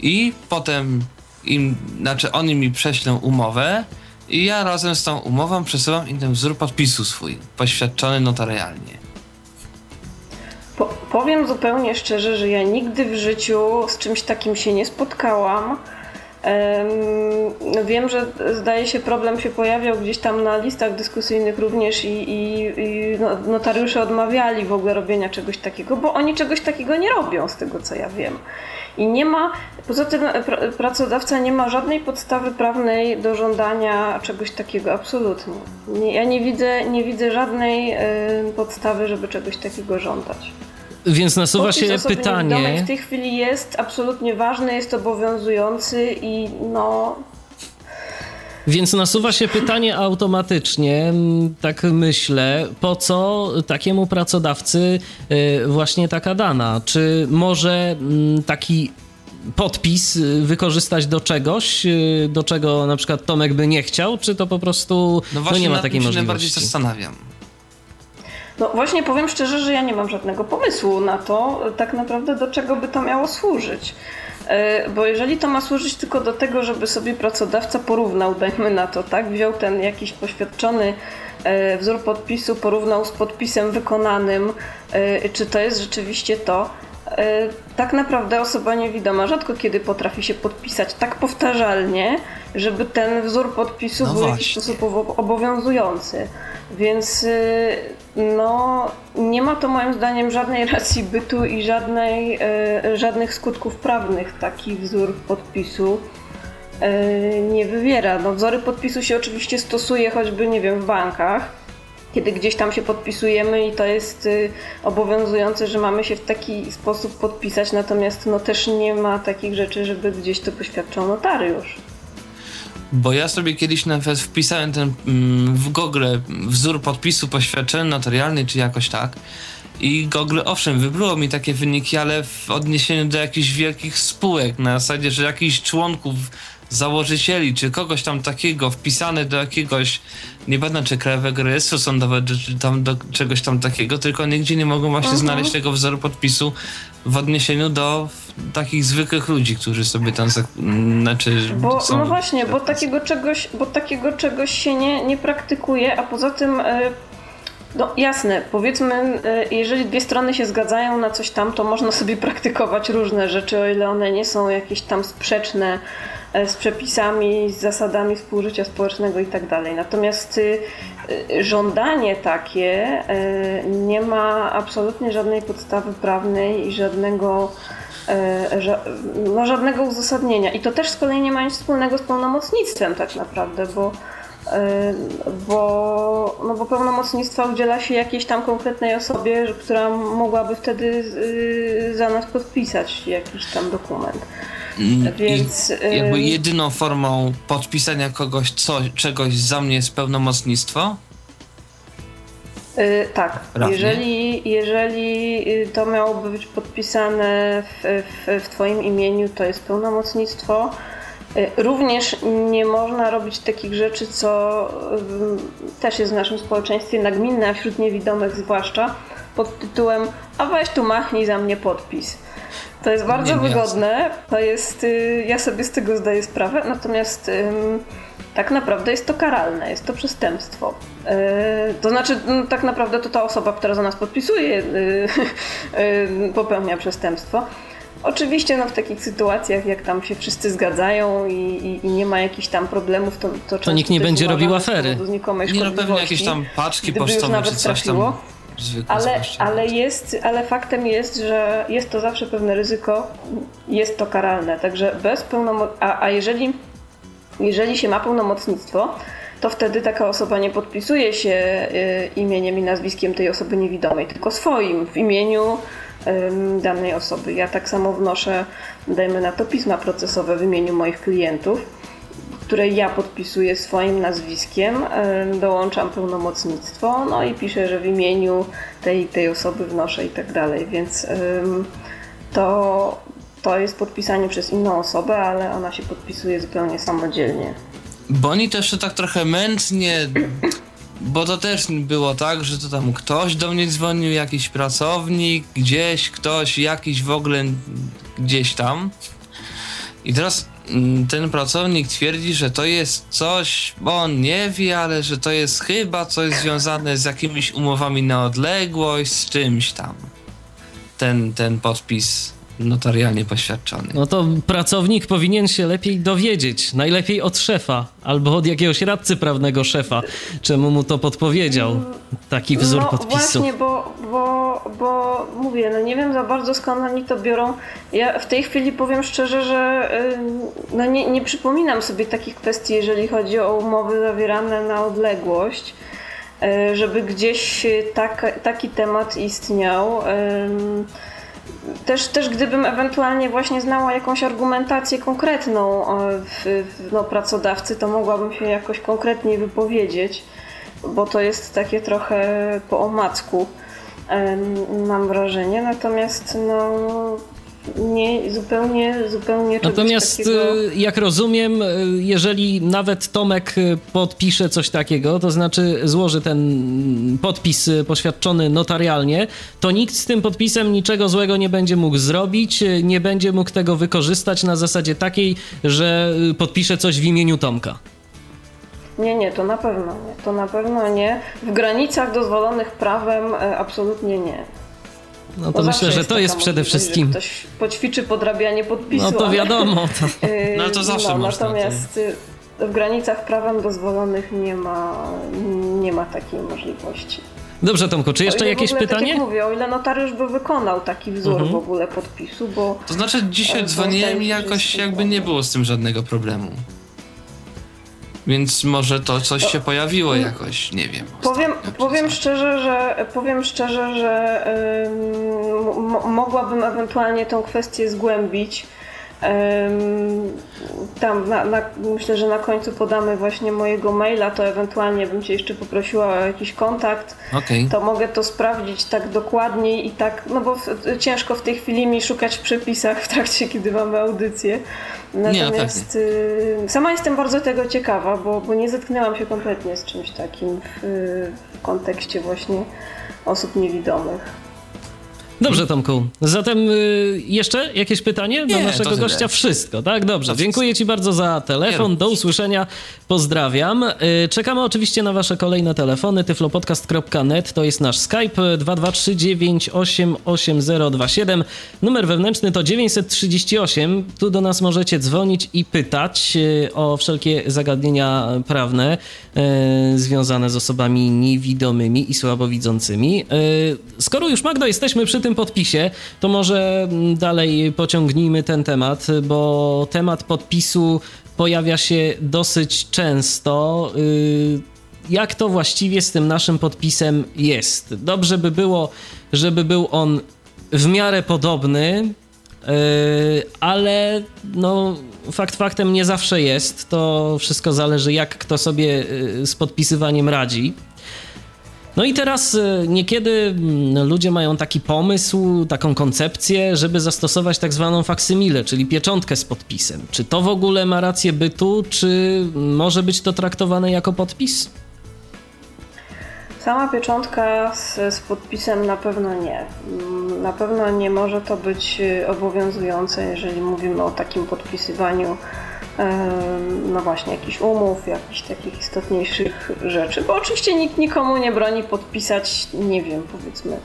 i potem im, znaczy oni mi prześlą umowę i ja razem z tą umową przesyłam im wzór podpisu swój, poświadczony notarialnie. Po, powiem zupełnie szczerze, że ja nigdy w życiu z czymś takim się nie spotkałam. Wiem, że zdaje się problem się pojawiał gdzieś tam na listach dyskusyjnych również i, i, i no, notariusze odmawiali w ogóle robienia czegoś takiego, bo oni czegoś takiego nie robią z tego co ja wiem. I nie ma, poza tym pracodawca nie ma żadnej podstawy prawnej do żądania czegoś takiego, absolutnie. Nie, ja nie widzę, nie widzę żadnej podstawy, żeby czegoś takiego żądać. Więc nasuwa się pytanie. w tej chwili jest absolutnie ważny, jest obowiązujący i no. Więc nasuwa się pytanie automatycznie, tak myślę, po co takiemu pracodawcy y, właśnie taka dana? Czy może taki podpis y, wykorzystać do czegoś, y, do czego na przykład Tomek by nie chciał, czy to po prostu no, no nie ma takiej możliwości? najbardziej zastanawiam. No właśnie powiem szczerze, że ja nie mam żadnego pomysłu na to, tak naprawdę do czego by to miało służyć. E, bo jeżeli to ma służyć tylko do tego, żeby sobie pracodawca porównał, dajmy na to, tak, wziął ten jakiś poświadczony e, wzór podpisu, porównał z podpisem wykonanym, e, czy to jest rzeczywiście to, tak naprawdę osoba niewidoma rzadko kiedy potrafi się podpisać tak powtarzalnie, żeby ten wzór podpisu no był w jakiś sposób obowiązujący. Więc no, nie ma to moim zdaniem żadnej racji bytu i żadnej, y, żadnych skutków prawnych taki wzór podpisu y, nie wywiera. No, wzory podpisu się oczywiście stosuje choćby, nie wiem, w bankach, kiedy gdzieś tam się podpisujemy i to jest y, obowiązujące, że mamy się w taki sposób podpisać, natomiast no też nie ma takich rzeczy, żeby gdzieś to poświadczał notariusz. Bo ja sobie kiedyś nawet wpisałem ten mm, w Google wzór podpisu poświadczenia notarialny, czy jakoś tak. I Google, owszem, wybrało mi takie wyniki, ale w odniesieniu do jakichś wielkich spółek, na zasadzie, że jakichś członków, założycieli, czy kogoś tam takiego wpisany do jakiegoś, nie będę czy krajowego rejestru sądowego, czy tam do czegoś tam takiego, tylko nigdzie nie mogą właśnie mhm. znaleźć tego wzoru podpisu w odniesieniu do takich zwykłych ludzi, którzy sobie tam znaczy bo, są, No właśnie, bo takiego czegoś, bo takiego czegoś się nie, nie praktykuje, a poza tym e, no jasne, powiedzmy, e, jeżeli dwie strony się zgadzają na coś tam, to można [laughs] sobie praktykować różne rzeczy, o ile one nie są jakieś tam sprzeczne z przepisami, z zasadami współżycia społecznego i tak dalej. Natomiast żądanie takie nie ma absolutnie żadnej podstawy prawnej i żadnego no, żadnego uzasadnienia. I to też z kolei nie ma nic wspólnego z pełnomocnictwem tak naprawdę, bo bo, no bo pełnomocnictwa udziela się jakiejś tam konkretnej osobie, która mogłaby wtedy y, za nas podpisać jakiś tam dokument. Mm, Więc I jakby y, jedyną formą podpisania kogoś co, czegoś za mnie jest pełnomocnictwo? Yy, tak, jeżeli, jeżeli to miałoby być podpisane w, w, w Twoim imieniu, to jest pełnomocnictwo. Y, również nie można robić takich rzeczy, co y, też jest w naszym społeczeństwie nagminne, a wśród niewidomych zwłaszcza, pod tytułem a weź tu machnij za mnie podpis. To jest bardzo nie, wygodne, to jest, y, ja sobie z tego zdaję sprawę, natomiast tak naprawdę jest to karalne, jest to przestępstwo. To znaczy, no, tak naprawdę to ta osoba, która za nas podpisuje, [laughs] popełnia przestępstwo. Oczywiście no, w takich sytuacjach, jak tam się wszyscy zgadzają i, i, i nie ma jakichś tam problemów, to, to, to nikt nie będzie robił afery. Nie no pewnie jakieś tam paczki pocztowe czy coś tam. Ale, ale, jest, ale faktem jest, że jest to zawsze pewne ryzyko, jest to karalne. Także bez pełnomocnictwa, a, a jeżeli, jeżeli się ma pełnomocnictwo, to wtedy taka osoba nie podpisuje się y, imieniem i nazwiskiem tej osoby niewidomej, tylko swoim w imieniu danej osoby. Ja tak samo wnoszę, dajmy na to, pisma procesowe w imieniu moich klientów, które ja podpisuję swoim nazwiskiem, dołączam pełnomocnictwo, no i piszę, że w imieniu tej, tej osoby wnoszę i tak dalej, więc to, to jest podpisanie przez inną osobę, ale ona się podpisuje zupełnie samodzielnie. Bo oni też tak trochę mętnie bo to też było tak, że to tam ktoś do mnie dzwonił, jakiś pracownik, gdzieś, ktoś, jakiś w ogóle gdzieś tam. I teraz ten pracownik twierdzi, że to jest coś, bo on nie wie, ale że to jest chyba coś związane z jakimiś umowami na odległość, z czymś tam. Ten, ten podpis notarialnie poświadczony. No to pracownik powinien się lepiej dowiedzieć, najlepiej od szefa albo od jakiegoś radcy prawnego szefa, czemu mu to podpowiedział, taki wzór no, podpisu. właśnie, bo, bo, bo mówię, no nie wiem za bardzo skąd oni to biorą. Ja w tej chwili powiem szczerze, że no nie, nie przypominam sobie takich kwestii, jeżeli chodzi o umowy zawierane na odległość y, żeby gdzieś tak, taki temat istniał też, też gdybym ewentualnie właśnie znała jakąś argumentację konkretną w, w, no, pracodawcy, to mogłabym się jakoś konkretniej wypowiedzieć, bo to jest takie trochę po omacku, mam wrażenie. Natomiast no, nie, zupełnie, zupełnie Natomiast takiego... Y, jak rozumiem, y, jeżeli nawet Tomek y, podpisze coś takiego, to znaczy złoży ten podpis poświadczony notarialnie, to nikt z tym podpisem niczego złego nie będzie mógł zrobić, nie będzie mógł tego wykorzystać na zasadzie takiej, że podpisze coś w imieniu Tomka. Nie, nie, to na pewno nie. To na pewno nie. W granicach dozwolonych prawem absolutnie nie. No to myślę, że to jest przede wszystkim. Że ktoś poćwiczy podrabianie podpisu. No to wiadomo. To... [laughs] No to zawsze no, można. Natomiast to... w granicach prawem dozwolonych nie ma, nie ma takiej możliwości. Dobrze, Tomku, czy jeszcze jakieś ogóle, pytanie? Tak jak mówię, o ile notariusz by wykonał taki wzór mhm. w ogóle podpisu, bo... To znaczy dzisiaj dzwoniłem i jakoś jakby nie było z tym żadnego problemu. Więc może to coś się pojawiło jakoś, nie wiem. Powiem, powiem szczerze, że powiem szczerze, że yy, mogłabym ewentualnie tą kwestię zgłębić. Tam na, na, myślę, że na końcu podamy właśnie mojego maila, to ewentualnie bym Cię jeszcze poprosiła o jakiś kontakt. Okay. To mogę to sprawdzić tak dokładniej i tak, no bo w, ciężko w tej chwili mi szukać w przepisach w trakcie, kiedy mamy audycję. Natomiast nie, no sama jestem bardzo tego ciekawa, bo, bo nie zetknęłam się kompletnie z czymś takim w, w kontekście właśnie osób niewidomych. Dobrze, Tomku. Zatem y, jeszcze jakieś pytanie do naszego gościa? Wszystko, tak? Dobrze. To Dziękuję Ci bardzo za telefon. Do usłyszenia. Pozdrawiam. Y, czekamy oczywiście na Wasze kolejne telefony. tyflopodcast.net to jest nasz Skype 223988027. Numer wewnętrzny to 938. Tu do nas możecie dzwonić i pytać y, o wszelkie zagadnienia prawne związane z osobami niewidomymi i słabowidzącymi. Skoro już, Magdo, jesteśmy przy tym tym podpisie, to może mm, dalej pociągnijmy ten temat, bo temat podpisu pojawia się dosyć często. Y, jak to właściwie z tym naszym podpisem jest? Dobrze by było, żeby był on w miarę podobny, y, ale no, fakt faktem nie zawsze jest. To wszystko zależy, jak kto sobie y, z podpisywaniem radzi. No i teraz e, niekiedy mm, ludzie mają taki pomysł, taką koncepcję, żeby zastosować tak zwaną faksymilę, czyli pieczątkę z podpisem. Czy to w ogóle ma rację bytu, czy może być to traktowane jako podpis? Sama pieczątka z, z, podpisem na pewno nie. Mm, na pewno nie może to być e, obowiązujące, jeżeli mówimy o takim podpisywaniu no właśnie, jakichś umów, jakichś takich istotniejszych rzeczy, bo oczywiście nikt nikomu nie broni podpisać, nie wiem, powiedzmy,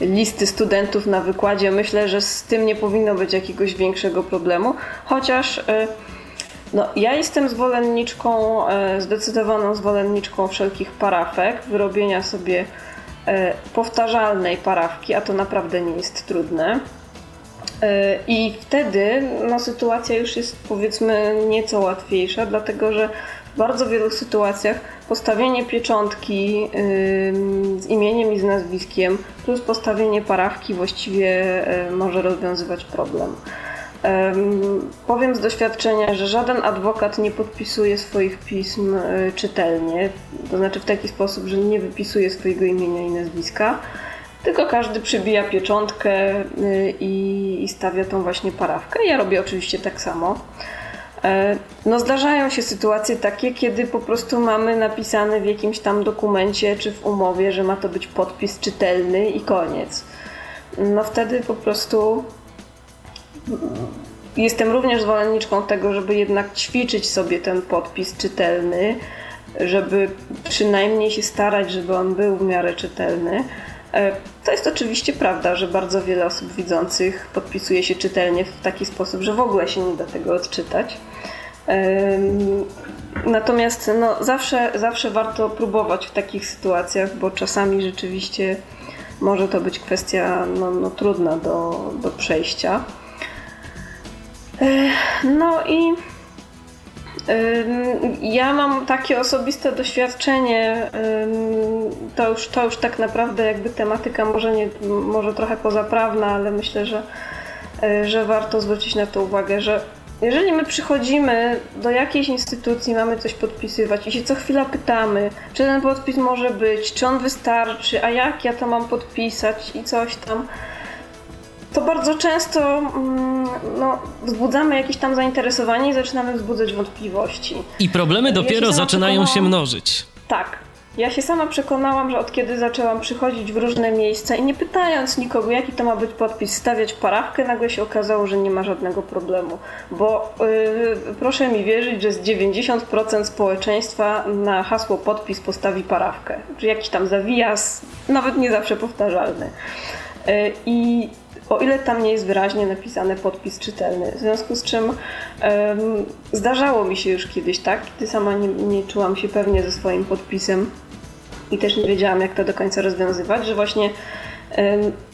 listy studentów na wykładzie. Myślę, że z tym nie powinno być jakiegoś większego problemu, chociaż e, no, ja jestem zwolenniczką, e, zdecydowaną zwolenniczką wszelkich parafek, wyrobienia sobie e, powtarzalnej parafki, a to naprawdę nie jest trudne. I wtedy no, sytuacja już jest powiedzmy nieco łatwiejsza, dlatego że w bardzo wielu sytuacjach postawienie pieczątki z imieniem i z nazwiskiem plus postawienie parafki właściwie może rozwiązywać problem. Powiem z doświadczenia, że żaden adwokat nie podpisuje swoich pism y, czytelnie, to znaczy w taki sposób, że nie wypisuje swojego imienia i nazwiska tylko każdy przybija pieczątkę y, i, i stawia tą właśnie parawkę. Ja robię oczywiście tak samo. E, no zdarzają się sytuacje takie, kiedy po prostu mamy napisane w jakimś tam dokumencie czy w umowie, że ma to być podpis czytelny i koniec. No wtedy po prostu jestem również zwolenniczką tego, żeby jednak ćwiczyć sobie ten podpis czytelny, żeby przynajmniej się starać, żeby on był w miarę czytelny. To jest oczywiście prawda, że bardzo wiele osób widzących podpisuje się czytelnie w taki sposób, że w ogóle się nie da tego odczytać. Natomiast no, zawsze, zawsze warto próbować w takich sytuacjach, bo czasami rzeczywiście może to być kwestia no, no, trudna do, do przejścia. E, no i ja mam takie osobiste doświadczenie, to już, to już tak naprawdę jakby tematyka może, nie, może trochę pozaprawna, ale myślę, że, y, że warto zwrócić na to uwagę, że jeżeli my przychodzimy do jakiejś instytucji, mamy coś podpisywać i się co chwila pytamy, czy ten podpis może być, czy on wystarczy, a jak ja to mam podpisać i coś tam, to bardzo często mm, no, wzbudzamy jakieś tam zainteresowanie i zaczynamy wzbudzać wątpliwości. I problemy dopiero ja się zaczynają się mnożyć. Tak. Ja się sama przekonałam, że od kiedy zaczęłam przychodzić w różne miejsca i nie pytając nikogo, jaki to ma być podpis, stawiać parawkę, nagle się okazało, że nie ma żadnego problemu. Bo yy, proszę mi wierzyć, że z 90% społeczeństwa na hasło podpis postawi parawkę. Czy jakiś tam zawijas, nawet nie zawsze powtarzalny. Yy, I o ile tam nie jest wyraźnie napisany podpis czytelny. W związku z czym um, zdarzało mi się już kiedyś tak, kiedy sama nie, nie czułam się pewnie ze swoim podpisem i też nie wiedziałam, jak to do końca rozwiązywać, że właśnie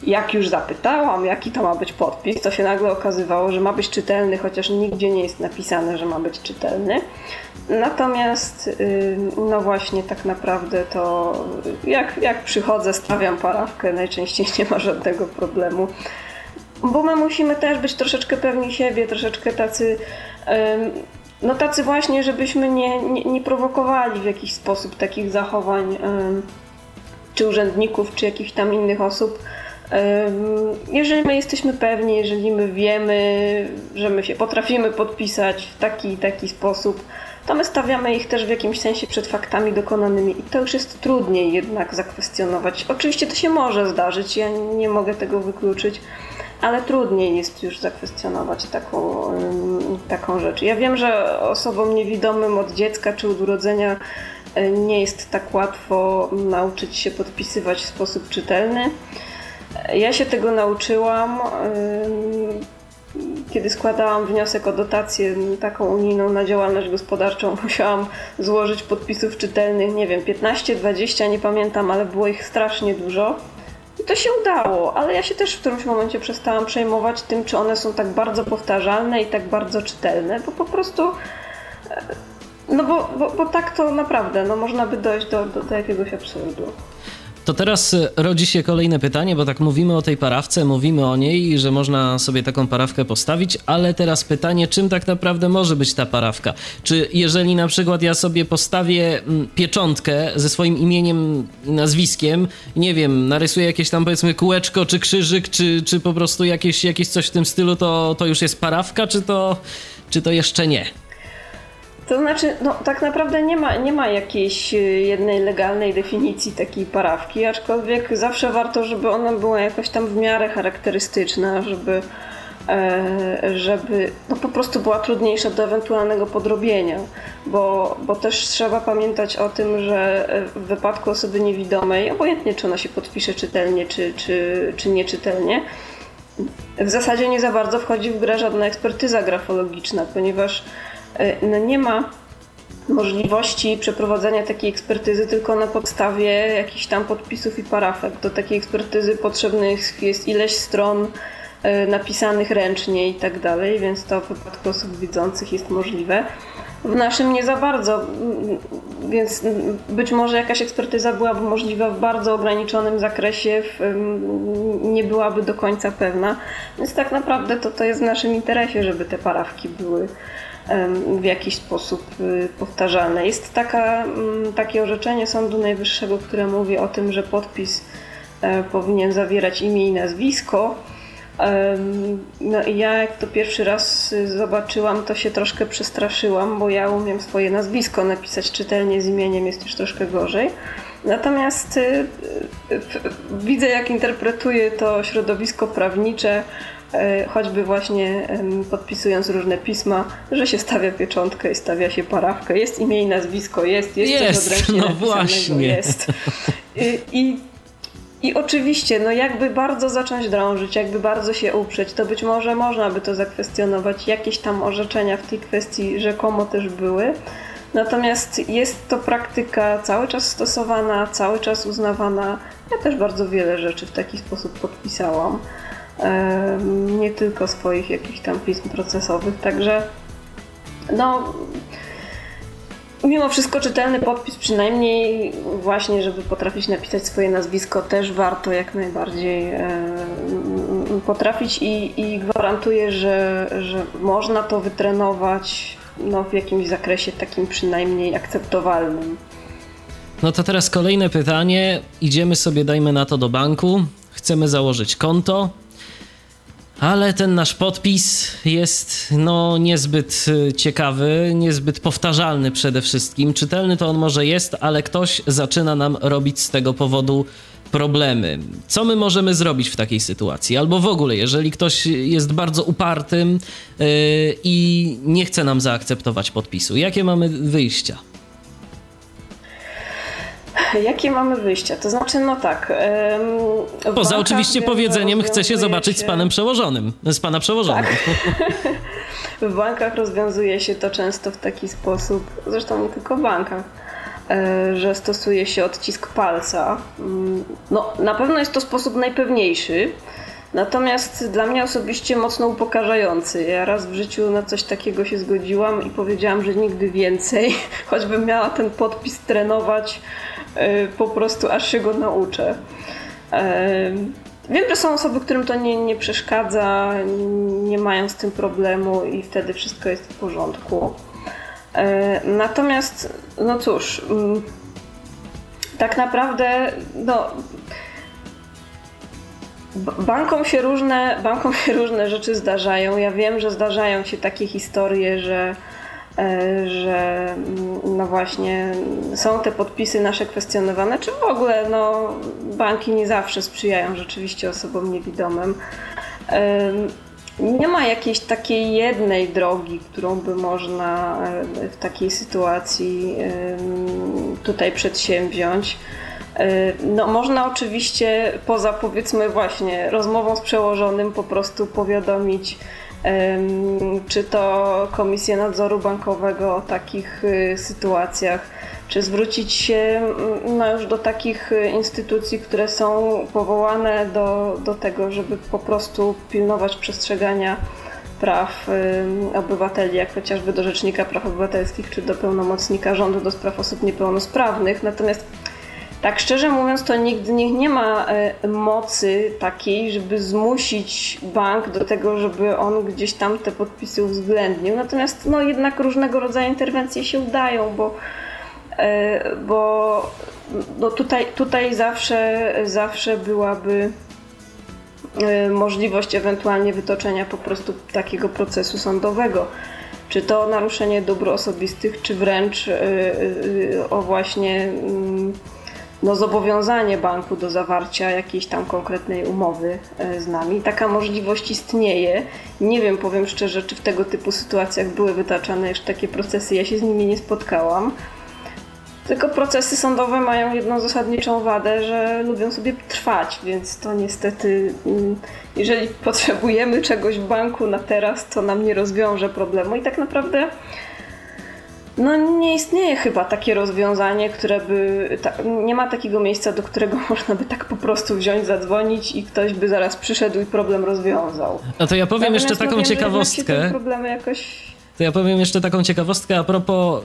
Jak już zapytałam, jaki to ma być podpis, to się nagle okazywało, że ma być czytelny, chociaż nigdzie nie jest napisane, że ma być czytelny. Natomiast, no właśnie, tak naprawdę to jak, jak przychodzę, stawiam parawkę, najczęściej [laughs] nie ma żadnego problemu. Bo my musimy też być troszeczkę pewni siebie, troszeczkę tacy, no tacy właśnie, żebyśmy nie, nie, nie prowokowali w jakiś sposób takich zachowań czy urzędników, czy jakichś tam innych osób. Jeżeli my jesteśmy pewni, jeżeli my wiemy, że my się potrafimy podpisać w taki i taki sposób, to my stawiamy ich też w jakimś sensie przed faktami dokonanymi i to już jest trudniej jednak zakwestionować. Oczywiście to się może zdarzyć, ja nie mogę tego wykluczyć, ale trudniej jest już zakwestionować taką, taką rzecz. Ja wiem, że osobom niewidomym od dziecka czy od urodzenia e, nie jest tak łatwo nauczyć się podpisywać w sposób czytelny. Ja się tego nauczyłam kiedy składałam wniosek o dotację taką unijną na działalność gospodarczą, [laughs] musiałam złożyć podpisów czytelnych, nie wiem, 15, 20, nie pamiętam, ale było ich strasznie dużo. I to się udało, ale ja się też w którymś momencie przestałam przejmować tym, czy one są tak bardzo powtarzalne i tak bardzo czytelne, bo po prostu. E, no bo, bo, bo tak to naprawdę, no można by dojść do, do, do jakiegoś absurdu. To teraz e, rodzi się kolejne pytanie, bo tak mówimy o tej parawce, mówimy o niej, że można sobie taką parawkę postawić, ale teraz pytanie, czym tak naprawdę może być ta parawka? Czy jeżeli na przykład ja sobie postawię mm, pieczątkę ze swoim imieniem nazwiskiem, nie wiem, narysuję jakieś tam powiedzmy kółeczko, czy krzyżyk, czy, czy po prostu jakieś, jakieś coś w tym stylu, to, to już jest parawka, czy to, czy to jeszcze nie? To znaczy, no tak naprawdę nie ma, nie ma jakiejś y, jednej legalnej definicji takiej parawki, aczkolwiek zawsze warto, żeby ona była jakoś tam w miarę charakterystyczna, żeby, e, żeby no po prostu była trudniejsza do ewentualnego podrobienia, bo, bo też trzeba pamiętać o tym, że w wypadku osoby niewidomej, obojętnie czy ona się podpisze czytelnie, czy, czy, czy nieczytelnie, w zasadzie nie za bardzo wchodzi w grę żadna ekspertyza grafologiczna, ponieważ E, no nie ma możliwości przeprowadzenia takiej ekspertyzy tylko na podstawie jakichś tam podpisów i parafek. Do takiej ekspertyzy potrzebnych jest ileś stron e, napisanych ręcznie i tak dalej, więc to w przypadku osób widzących jest możliwe. W naszym nie za bardzo, więc być może jakaś ekspertyza byłaby możliwa w bardzo ograniczonym zakresie, nie byłaby do końca pewna. Więc tak naprawdę to, to jest w naszym interesie, żeby te parawki były w jakiś sposób y, powtarzalne. Jest taka, mm, takie orzeczenie Sądu Najwyższego, które mówi o tym, że podpis e, powinien zawierać imię i nazwisko. No i ja jak to pierwszy raz y, zobaczyłam, to się troszkę przestraszyłam, bo ja umiem swoje nazwisko napisać czytelnie z imieniem, jest już troszkę gorzej. Natomiast y, widzę, jak interpretuje to środowisko prawnicze choćby właśnie podpisując różne pisma, że się stawia pieczątkę i stawia się parawkę. Jest imię i nazwisko, jest, jest, jest coś odręcznie no właśnie. jest. I, i, I oczywiście, no jakby bardzo zacząć drążyć, jakby bardzo się uprzeć, to być może można by to zakwestionować. Jakieś tam orzeczenia w tej kwestii rzekomo też były. Natomiast jest to praktyka cały czas stosowana, cały czas uznawana. Ja też bardzo wiele rzeczy w taki sposób podpisałam nie tylko swoich jakichś tam pism procesowych, także no mimo wszystko czytelny podpis przynajmniej właśnie, żeby potrafić napisać swoje nazwisko też warto jak najbardziej potrafić i, i gwarantuję, że, że można to wytrenować no, w jakimś zakresie takim przynajmniej akceptowalnym. No to teraz kolejne pytanie. Idziemy sobie, dajmy na to do banku. Chcemy założyć konto. Ale ten nasz podpis jest no niezbyt y, ciekawy, niezbyt powtarzalny przede wszystkim. Czytelny to on może jest, ale ktoś zaczyna nam robić z tego powodu problemy. Co my możemy zrobić w takiej sytuacji? Albo w ogóle, jeżeli ktoś jest bardzo upartym yy, i nie chce nam zaakceptować podpisu, jakie mamy wyjścia? Jakie mamy wyjścia? To znaczy, no tak. Poza oczywiście powiedzeniem, chce się zobaczyć się... z panem przełożonym, z pana przełożonym. Tak. [laughs] w bankach rozwiązuje się to często w taki sposób, zresztą nie tylko w bankach, że stosuje się odcisk palca. Mm, no, na pewno jest to sposób najpewniejszy, natomiast dla mnie osobiście mocno upokarzający. Ja raz w życiu na coś takiego się zgodziłam i powiedziałam, że nigdy więcej, [laughs] choćbym miała ten podpis trenować po prostu aż się go nauczę. Wiem, że są osoby, którym to nie, nie przeszkadza, nie mają z tym problemu i wtedy wszystko jest w porządku. E, natomiast, no cóż, mm, tak naprawdę, no, bankom się różne, bankom się różne rzeczy zdarzają. Ja wiem, że zdarzają się takie historie, że E, że mm, no właśnie są te podpisy nasze kwestionowane, czy w ogóle no, banki nie zawsze sprzyjają rzeczywiście osobom niewidomym. Nie ma jakiejś takiej jednej drogi, którą by można e, w takiej sytuacji tutaj przedsięwziąć. E, no, można oczywiście poza powiedzmy właśnie rozmową z przełożonym po prostu powiadomić czy to Komisję Nadzoru Bankowego o takich y, sytuacjach, czy zwrócić się mm, no już do takich y, instytucji, które są powołane do, do tego, żeby po prostu pilnować przestrzegania praw obywateli, jak chociażby do Rzecznika Praw Obywatelskich, czy do pełnomocnika rządu do spraw osób niepełnosprawnych. Natomiast tak szczerze mówiąc, to nigdy nie, nie ma e, mocy takiej, żeby zmusić bank do tego, żeby on gdzieś tam te podpisy uwzględnił. Natomiast no, jednak różnego rodzaju interwencje się udają, bo, e, bo no, tutaj, tutaj zawsze, zawsze byłaby e, możliwość ewentualnie wytoczenia po prostu takiego procesu sądowego. Czy to naruszenie dóbr osobistych, czy wręcz o właśnie mm, no, zobowiązanie banku do zawarcia jakiejś tam konkretnej umowy e, z nami. Taka możliwość istnieje. Nie wiem, powiem szczerze, czy w tego typu sytuacjach były wytaczane jeszcze takie procesy. Ja się z nimi nie spotkałam. Tylko procesy sądowe mają jedną zasadniczą wadę, że lubią sobie trwać, więc to niestety, mm, jeżeli [laughs] potrzebujemy czegoś w banku na teraz, to nam nie rozwiąże problemu. I tak naprawdę no nie istnieje chyba takie rozwiązanie, które by. Ta, nie ma takiego miejsca, do którego [laughs] można by tak po prostu wziąć, zadzwonić i ktoś by zaraz przyszedł i problem rozwiązał. No to ja powiem Natomiast jeszcze taką no, ciekawostkę. Problemy jakoś to ja powiem jeszcze taką ciekawostkę a propos,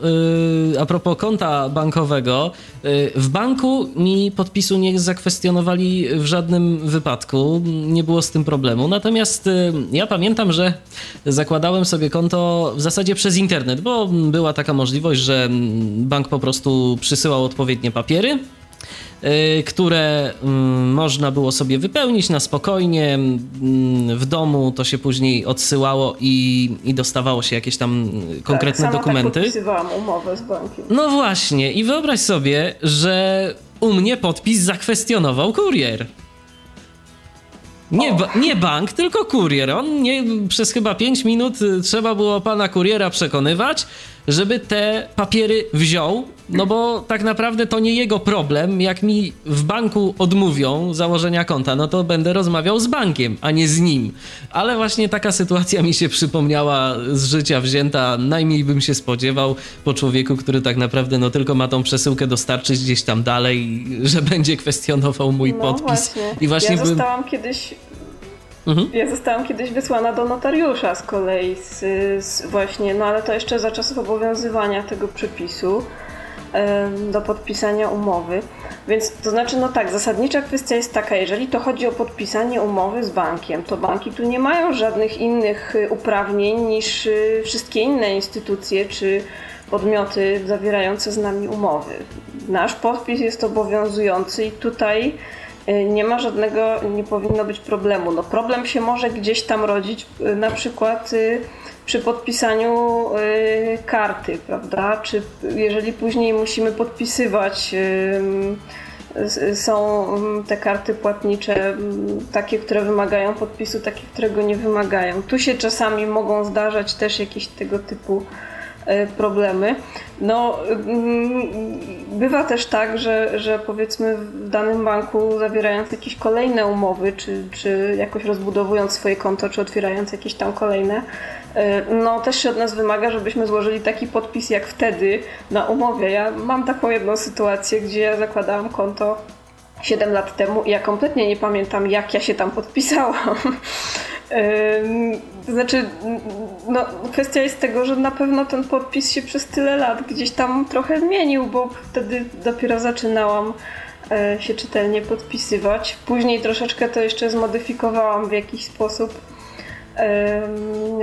yy, a propos konta bankowego. Yy, w banku mi podpisu nie zakwestionowali w żadnym wypadku, nie było z tym problemu. Natomiast yy, ja pamiętam, że zakładałem sobie konto w zasadzie przez internet, bo była taka możliwość, że bank po prostu przysyłał odpowiednie papiery które mm, można było sobie wypełnić na spokojnie. Mm, w domu to się później odsyłało i, i dostawało się jakieś tam konkretne tak, dokumenty. Tak podpisywałam umowę z bankiem. No właśnie, i wyobraź sobie, że u mnie podpis zakwestionował kurier. Nie, ba nie bank, tylko kurier. On nie, przez chyba 5 minut y, trzeba było pana kuriera przekonywać, żeby te papiery wziął, no bo tak naprawdę to nie jego problem. Jak mi w banku odmówią założenia konta, no to będę rozmawiał z bankiem, a nie z nim. Ale właśnie taka sytuacja mi się przypomniała z życia wzięta. Najmniej bym się spodziewał po człowieku, który tak naprawdę no tylko ma tą przesyłkę dostarczyć gdzieś tam dalej, że będzie kwestionował mój no podpis. Właśnie. I właśnie ja bym... zostałam kiedyś Mhm. Ja zostałam kiedyś wysłana do notariusza z kolei, z, z, właśnie, no ale to jeszcze za czasów obowiązywania tego przepisu do podpisania umowy. Więc to znaczy, no tak, zasadnicza kwestia jest taka, jeżeli to chodzi o podpisanie umowy z bankiem, to banki tu nie mają żadnych innych y, uprawnień niż y, wszystkie inne instytucje czy podmioty zawierające z nami umowy. Nasz podpis jest obowiązujący i tutaj Y, nie ma żadnego, nie powinno być problemu. No problem się może gdzieś tam rodzić, na przykład przy podpisaniu karty, prawda? Czy jeżeli później musimy podpisywać są te karty płatnicze takie, które wymagają podpisu, takie, którego nie wymagają. Tu się czasami mogą zdarzać też jakieś tego typu problemy. No, mm, bywa też tak, że, że powiedzmy w danym banku zawierając jakieś kolejne umowy, czy, czy jakoś rozbudowując swoje konto, czy otwierając jakieś tam kolejne, no też się od nas wymaga, żebyśmy złożyli taki podpis jak wtedy na umowie. Ja mam taką jedną sytuację, gdzie ja zakładałam konto 7 lat temu i ja kompletnie nie pamiętam, jak ja się tam podpisałam. [laughs] Znaczy, no, kwestia jest tego, że na pewno ten podpis się przez tyle lat gdzieś tam trochę zmienił, bo wtedy dopiero zaczynałam e, się czytelnie podpisywać. Później troszeczkę to jeszcze zmodyfikowałam w jakiś sposób,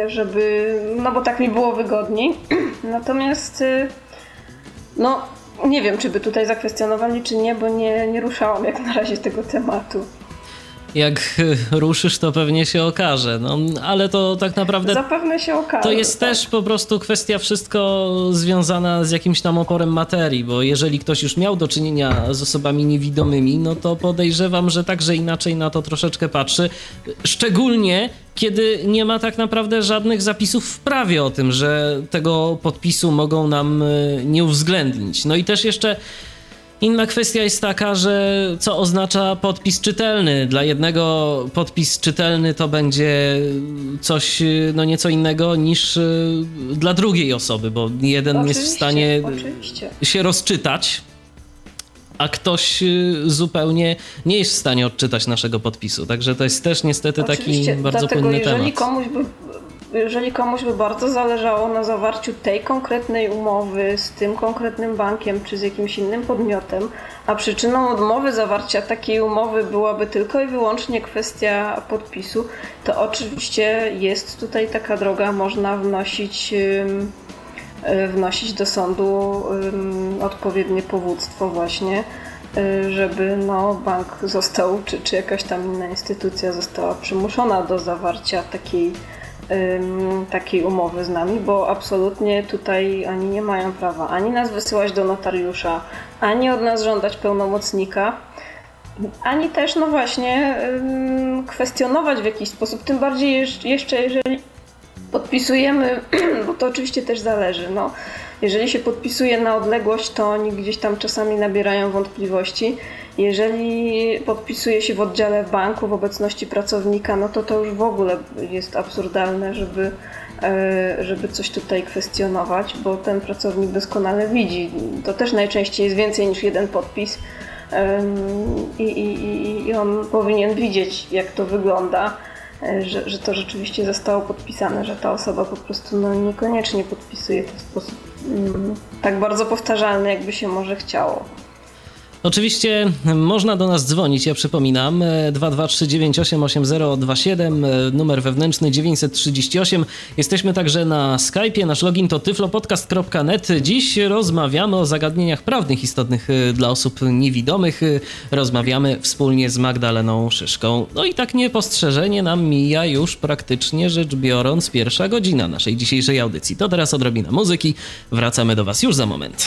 żeby, no bo tak mi było wygodniej. [clears throat] Natomiast, e, no, nie wiem, czy by tutaj zakwestionowali, czy nie, bo nie, nie ruszałam jak na razie tego tematu jak [laughs] ruszysz, to pewnie się okaże. No, ale to tak naprawdę. Zapewne się okaże. To jest tak. też po prostu kwestia wszystko związana z jakimś tam oporem materii, bo jeżeli ktoś już miał do czynienia z osobami niewidomymi, no to podejrzewam, że także inaczej na to troszeczkę patrzy. Szczególnie kiedy nie ma tak naprawdę żadnych zapisów w prawie o tym, że tego podpisu mogą nam e, nie uwzględnić. No i też jeszcze Inna kwestia jest taka, że co oznacza podpis czytelny. Dla jednego podpis czytelny to będzie coś no nieco innego niż y, dla drugiej osoby, bo jeden oczywiście, jest w stanie oczywiście. się rozczytać, a ktoś y, zupełnie nie jest w stanie odczytać naszego podpisu. Także to jest też niestety oczywiście, taki bardzo dlatego, płynny jeżeli temat. Komuś by jeżeli komuś by bardzo zależało na zawarciu tej konkretnej umowy z tym konkretnym bankiem czy z jakimś innym podmiotem, a przyczyną odmowy zawarcia takiej umowy byłaby tylko i wyłącznie kwestia podpisu, to oczywiście jest tutaj taka droga, można wnosić y, wnosić do sądu odpowiednie powództwo właśnie, y, żeby no, bank został, czy, czy jakaś tam inna instytucja została przymuszona do zawarcia takiej takiej umowy z nami, bo absolutnie tutaj oni nie mają prawa ani nas wysyłać do notariusza, ani od nas żądać pełnomocnika, ani też, no właśnie, kwestionować w jakiś sposób. Tym bardziej jeszcze, jeżeli podpisujemy, [clears throat] bo to oczywiście też zależy. No, jeżeli się podpisuje na odległość, to oni gdzieś tam czasami nabierają wątpliwości. Jeżeli podpisuje się w oddziale banku w obecności pracownika, no to to już w ogóle jest absurdalne, żeby, e, żeby coś tutaj kwestionować, bo ten pracownik doskonale widzi. To też najczęściej jest więcej niż jeden podpis. I, i, i on powinien widzieć, jak to wygląda, e, że, że to rzeczywiście zostało podpisane, że ta osoba po prostu no, niekoniecznie podpisuje to w sposób mm, tak bardzo powtarzalny, jakby się może chciało. Oczywiście można do nas dzwonić, ja przypominam 223988027, e, numer wewnętrzny 938. Jesteśmy także na Skype'ie, nasz login to tyflopodcast.net. Dziś rozmawiamy o zagadnieniach prawnych istotnych e, dla osób niewidomych. E, rozmawiamy wspólnie z Magdaleną Szyszką. No i tak niepostrzeżenie nam mija już praktycznie rzecz biorąc pierwsza godzina naszej dzisiejszej audycji. To teraz odrobina muzyki. Wracamy do Was już za moment.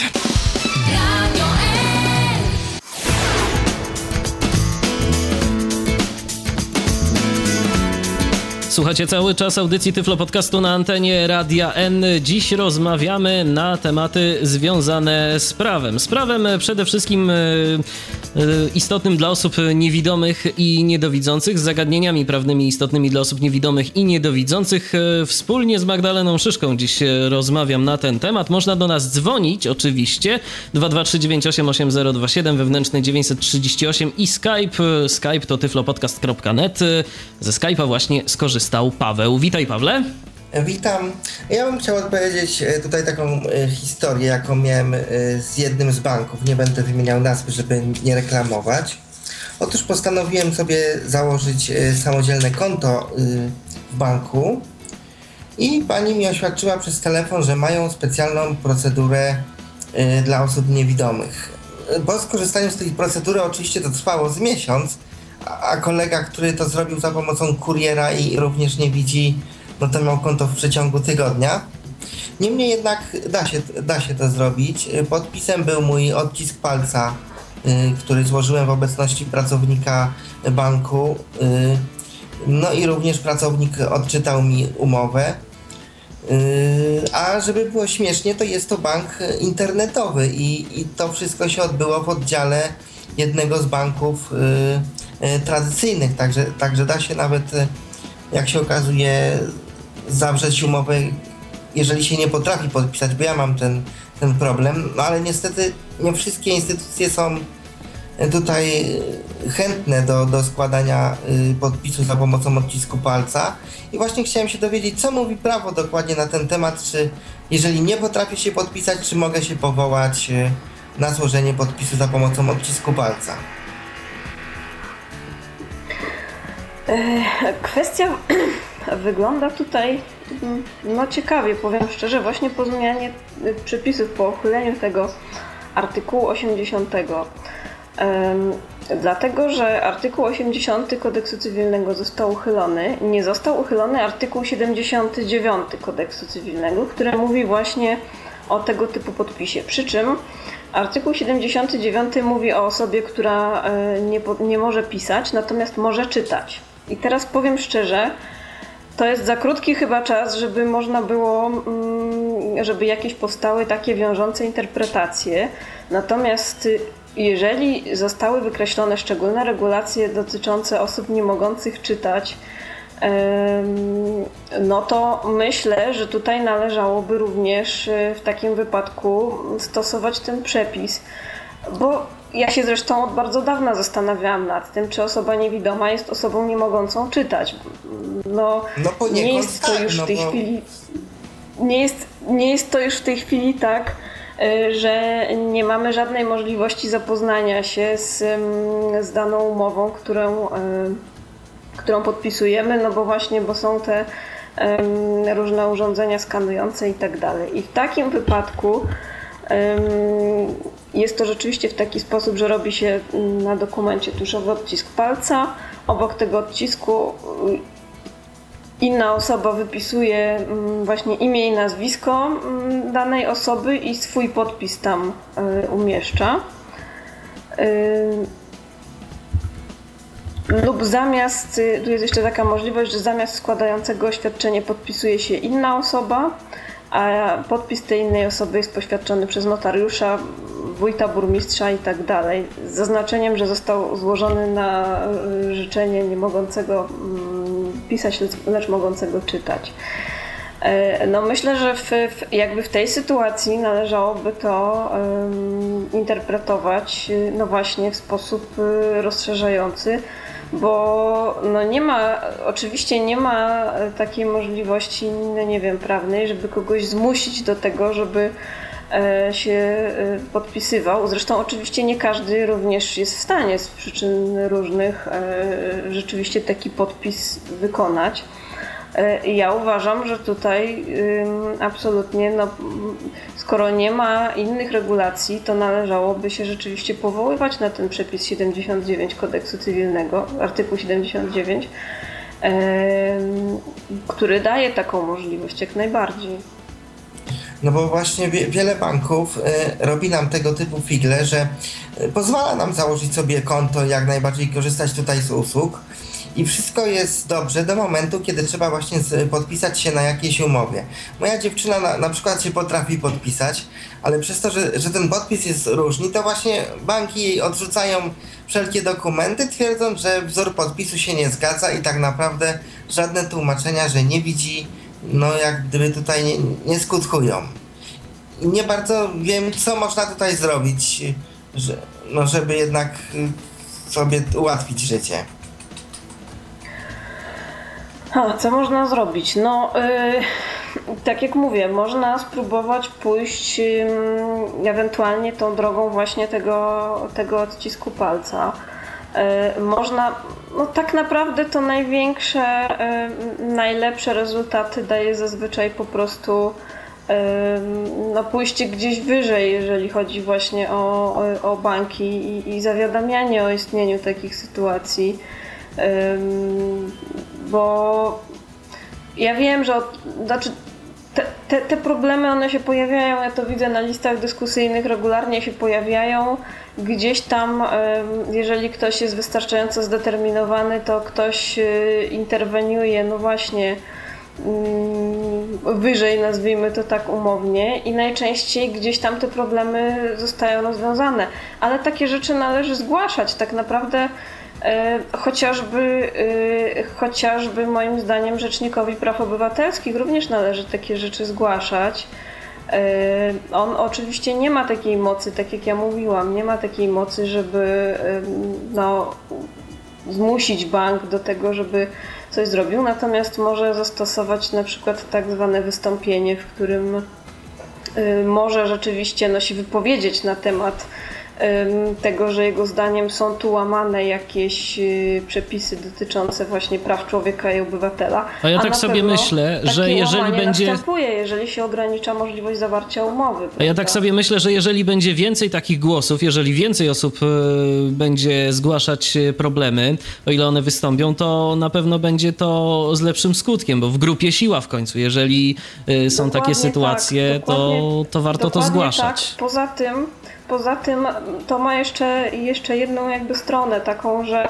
Słuchacie cały czas audycji Tyflo Podcastu na antenie Radia N. Dziś rozmawiamy na tematy związane z prawem. Z prawem przede wszystkim e, e, istotnym dla osób niewidomych i niedowidzących, z zagadnieniami prawnymi istotnymi dla osób niewidomych i niedowidzących. E, wspólnie z Magdaleną Szyszką dziś rozmawiam na ten temat. Można do nas dzwonić oczywiście 223988027 wewnętrzny 938 i Skype. Skype to tyflopodcast.net. Ze Skype'a właśnie skorzystałem stał Paweł. Witaj, Pawle. Witam. Ja bym chciał odpowiedzieć e, tutaj taką e, historię, jaką miałem e, z jednym z banków. Nie będę wymieniał nazwy, żeby nie reklamować. Otóż postanowiłem sobie założyć samodzielne konto w banku i pani mi oświadczyła przez telefon, że mają specjalną procedurę dla osób niewidomych. Po skorzystaniu z tej procedury oczywiście to trwało z miesiąc, a kolega, który to zrobił za pomocą kuriera i również nie widzi, no to miał konto w przeciągu tygodnia. Niemniej jednak da się, da się to zrobić. Podpisem był mój odcisk palca, y, który złożyłem w obecności pracownika banku. Y, no i również pracownik odczytał mi umowę. A żeby było śmiesznie, to jest to bank internetowy i, i to wszystko się odbyło w oddziale jednego z banków tradycyjnych, także, także da się nawet, jak się okazuje, zawrzeć umowę, jeżeli się nie potrafi podpisać, bo ja mam ten, ten problem, no ale niestety nie wszystkie instytucje są tutaj chętne do, do składania y, podpisu za pomocą odcisku palca. I właśnie chciałem się dowiedzieć, co mówi prawo dokładnie na ten temat, czy jeżeli nie potrafię się podpisać, czy mogę się powołać y, na złożenie podpisu za pomocą odcisku palca. E, kwestia [clears throat] wygląda tutaj mm, no ciekawie, powiem szczerze, właśnie po zmianie y, przepisów, po uchyleniu tego artykułu 80 Dlatego, że artykuł 80 kodeksu cywilnego został uchylony, nie został uchylony artykuł 79 kodeksu cywilnego, który mówi właśnie o tego typu podpisie. Przy czym artykuł 79 mówi o osobie, która e, nie, nie może pisać, natomiast może czytać. I teraz powiem szczerze, to jest za krótki chyba czas, żeby można było, mm, żeby jakieś powstały takie wiążące interpretacje. Natomiast jeżeli zostały wykreślone szczególne regulacje dotyczące osób nie mogących czytać, no to myślę, że tutaj należałoby również e, w takim wypadku stosować ten przepis, bo ja się zresztą od bardzo dawna zastanawiałam nad tym, czy osoba niewidoma jest osobą nie mogącą czytać. No, no nie jest to tak, już no w tej bo... chwili nie jest, nie jest to już w tej chwili tak, Y, że nie mamy żadnej możliwości zapoznania się z, z daną umową, którą, którą podpisujemy, no bo właśnie, bo są te różne urządzenia skanujące i tak dalej. I w takim wypadku jest to rzeczywiście w taki sposób, że robi się na dokumencie tuszowy odcisk palca. Obok tego odcisku inna osoba wypisuje mm, właśnie imię i nazwisko mm, danej osoby i swój podpis tam y, umieszcza. Y, lub zamiast, y, tu jest jeszcze taka możliwość, że zamiast składającego oświadczenie podpisuje się inna osoba, a podpis tej innej osoby jest poświadczony przez notariusza, wójta, burmistrza i tak dalej, z zaznaczeniem, że został złożony na życzenie nie mogącego mm, pisać, lecz mogącego czytać. E, no myślę, że w, jakby w tej sytuacji należałoby to interpretować no właśnie w sposób y, rozszerzający, bo no nie ma, oczywiście nie ma takiej możliwości, no nie wiem, prawnej, żeby kogoś zmusić do tego, żeby e, się e, podpisywał. Zresztą oczywiście nie każdy również jest w stanie z przyczyn różnych rzeczywiście taki podpis wykonać. E, ja uważam, że tutaj absolutnie, no, skoro nie ma innych regulacji, to należałoby się rzeczywiście powoływać na ten przepis 79 kodeksu cywilnego, artykuł 79, który daje taką możliwość jak najbardziej. No bo właśnie wiele banków e, robi nam tego typu figle, że e, pozwala nam założyć sobie konto, jak najbardziej korzystać tutaj z usług i wszystko jest dobrze do momentu, kiedy trzeba właśnie podpisać się na jakiejś umowie. Moja dziewczyna na, na przykład się potrafi podpisać, ale przez to, że, że ten podpis jest różny, to właśnie banki jej odrzucają wszelkie dokumenty, twierdząc, że wzór podpisu się nie zgadza i tak naprawdę żadne tłumaczenia, że nie widzi, no jak gdyby tutaj nie, nie skutkują. Nie bardzo wiem, co można tutaj zrobić, że, no żeby jednak sobie ułatwić życie. A, co można zrobić? No, yy, tak jak mówię, można spróbować pójść yy, ewentualnie tą drogą właśnie tego, tego odcisku palca. Yy, można, no tak naprawdę to największe, najlepsze rezultaty daje zazwyczaj po prostu no pójście gdzieś wyżej, jeżeli chodzi właśnie o, o, o banki i, i zawiadamianie o istnieniu takich sytuacji bo ja wiem, że od, znaczy te, te, te, problemy one się pojawiają, ja to widzę na listach dyskusyjnych, regularnie się pojawiają. Gdzieś tam, jeżeli ktoś jest wystarczająco zdeterminowany, to ktoś y, interweniuje, no właśnie mm, wyżej, nazwijmy to tak umownie, i najczęściej gdzieś tam te problemy zostają rozwiązane. Ale takie rzeczy należy zgłaszać. Tak naprawdę chociażby, e, chociażby moim zdaniem Rzecznikowi Praw Obywatelskich również należy takie rzeczy zgłaszać. E, on oczywiście nie ma takiej mocy, tak jak ja mówiłam, nie ma takiej mocy, żeby no, zmusić bank do tego, żeby coś zrobił, natomiast może zastosować na przykład tak zwane wystąpienie, w którym y, może rzeczywiście no, się wypowiedzieć na temat tego, że jego zdaniem są tu łamane jakieś y, przepisy dotyczące właśnie praw człowieka i obywatela. A ja tak sobie myślę, że jeżeli będzie. następuje, jeżeli się ogranicza możliwość zawarcia umowy. Prawda? A ja tak sobie myślę, że jeżeli będzie więcej takich głosów, jeżeli więcej osób y, będzie zgłaszać y, problemy, o ile one wystąpią, to na pewno będzie to z lepszym skutkiem, bo w grupie siła w końcu. Jeżeli są dokładnie takie sytuacje, tak, to, to warto to zgłaszać. Tak. Poza tym Poza tym to ma jeszcze, jeszcze jedną jakby stronę taką, że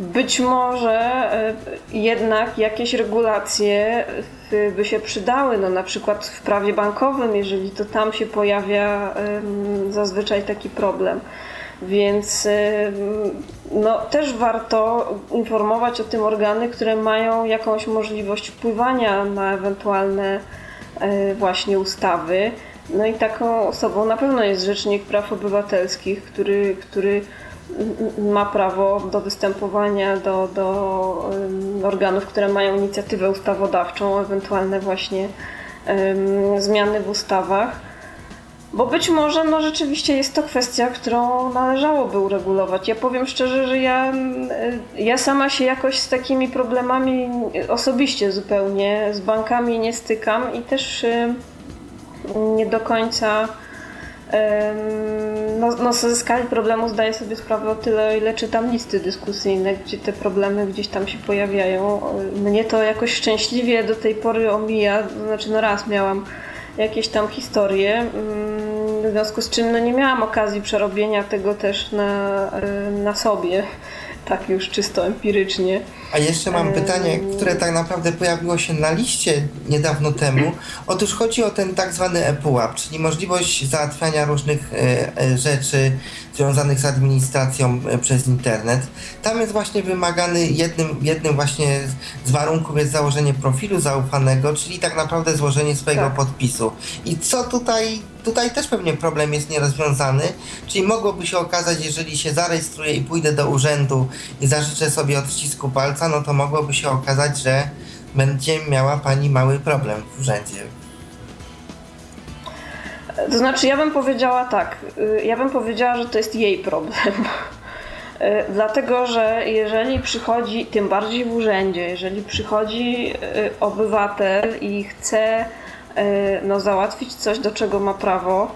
być może e, jednak jakieś regulacje by się przydały, no na przykład w prawie bankowym, jeżeli to tam się pojawia zazwyczaj taki problem. Więc no, też warto informować o tym organy, które mają jakąś możliwość wpływania na ewentualne e, właśnie ustawy. No i taką osobą na pewno jest Rzecznik Praw Obywatelskich, który, który ma prawo do występowania do, do organów, które mają inicjatywę ustawodawczą, ewentualne właśnie um, zmiany w ustawach. Bo być może no, rzeczywiście jest to kwestia, którą należałoby uregulować. Ja powiem szczerze, że ja, ja sama się jakoś z takimi problemami osobiście zupełnie z bankami nie stykam i też nie do końca no, no ze skali problemu zdaję sobie sprawę o tyle, ile czytam listy dyskusyjne, gdzie te problemy gdzieś tam się pojawiają. Mnie to jakoś szczęśliwie do tej pory omija, znaczy no raz miałam jakieś tam historie, mm, w związku z czym no nie miałam okazji przerobienia tego też na, na sobie tak już czysto empirycznie. A jeszcze mam pytanie, które tak naprawdę pojawiło się na liście niedawno temu. Otóż chodzi o ten tak zwany ePUAP, czyli możliwość załatwiania różnych e, e, rzeczy związanych z administracją e, przez internet. Tam jest właśnie wymagany jednym, jednym właśnie z warunków jest założenie profilu zaufanego, czyli tak naprawdę złożenie swojego tak. podpisu. I co tutaj tutaj też pewnie problem jest nierozwiązany, czyli mogłoby się okazać, jeżeli się zarejestruję i pójdę do urzędu i zażyczę sobie odcisku palca, no to mogłoby się okazać, że będzie miała pani mały problem w urzędzie. To znaczy, ja bym powiedziała tak. Y, ja bym powiedziała, że to jest jej problem. [laughs] Y, dlatego, że jeżeli przychodzi, tym bardziej w urzędzie, jeżeli przychodzi y, obywatel i chce no, załatwić coś, do czego ma prawo,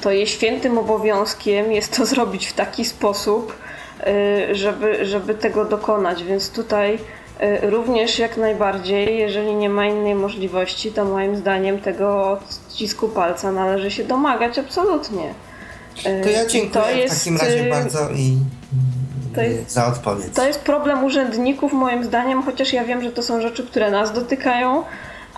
to jej świętym obowiązkiem jest to [laughs] zrobić w taki sposób, e, żeby, żeby tego dokonać. Więc tutaj e, również jak najbardziej, jeżeli nie ma innej możliwości, to moim zdaniem tego odcisku palca należy się domagać absolutnie. To ja dziękuję to jest, w takim razie bardzo i jest, za odpowiedź. To jest problem urzędników moim zdaniem, chociaż ja wiem, że to są rzeczy, które nas dotykają,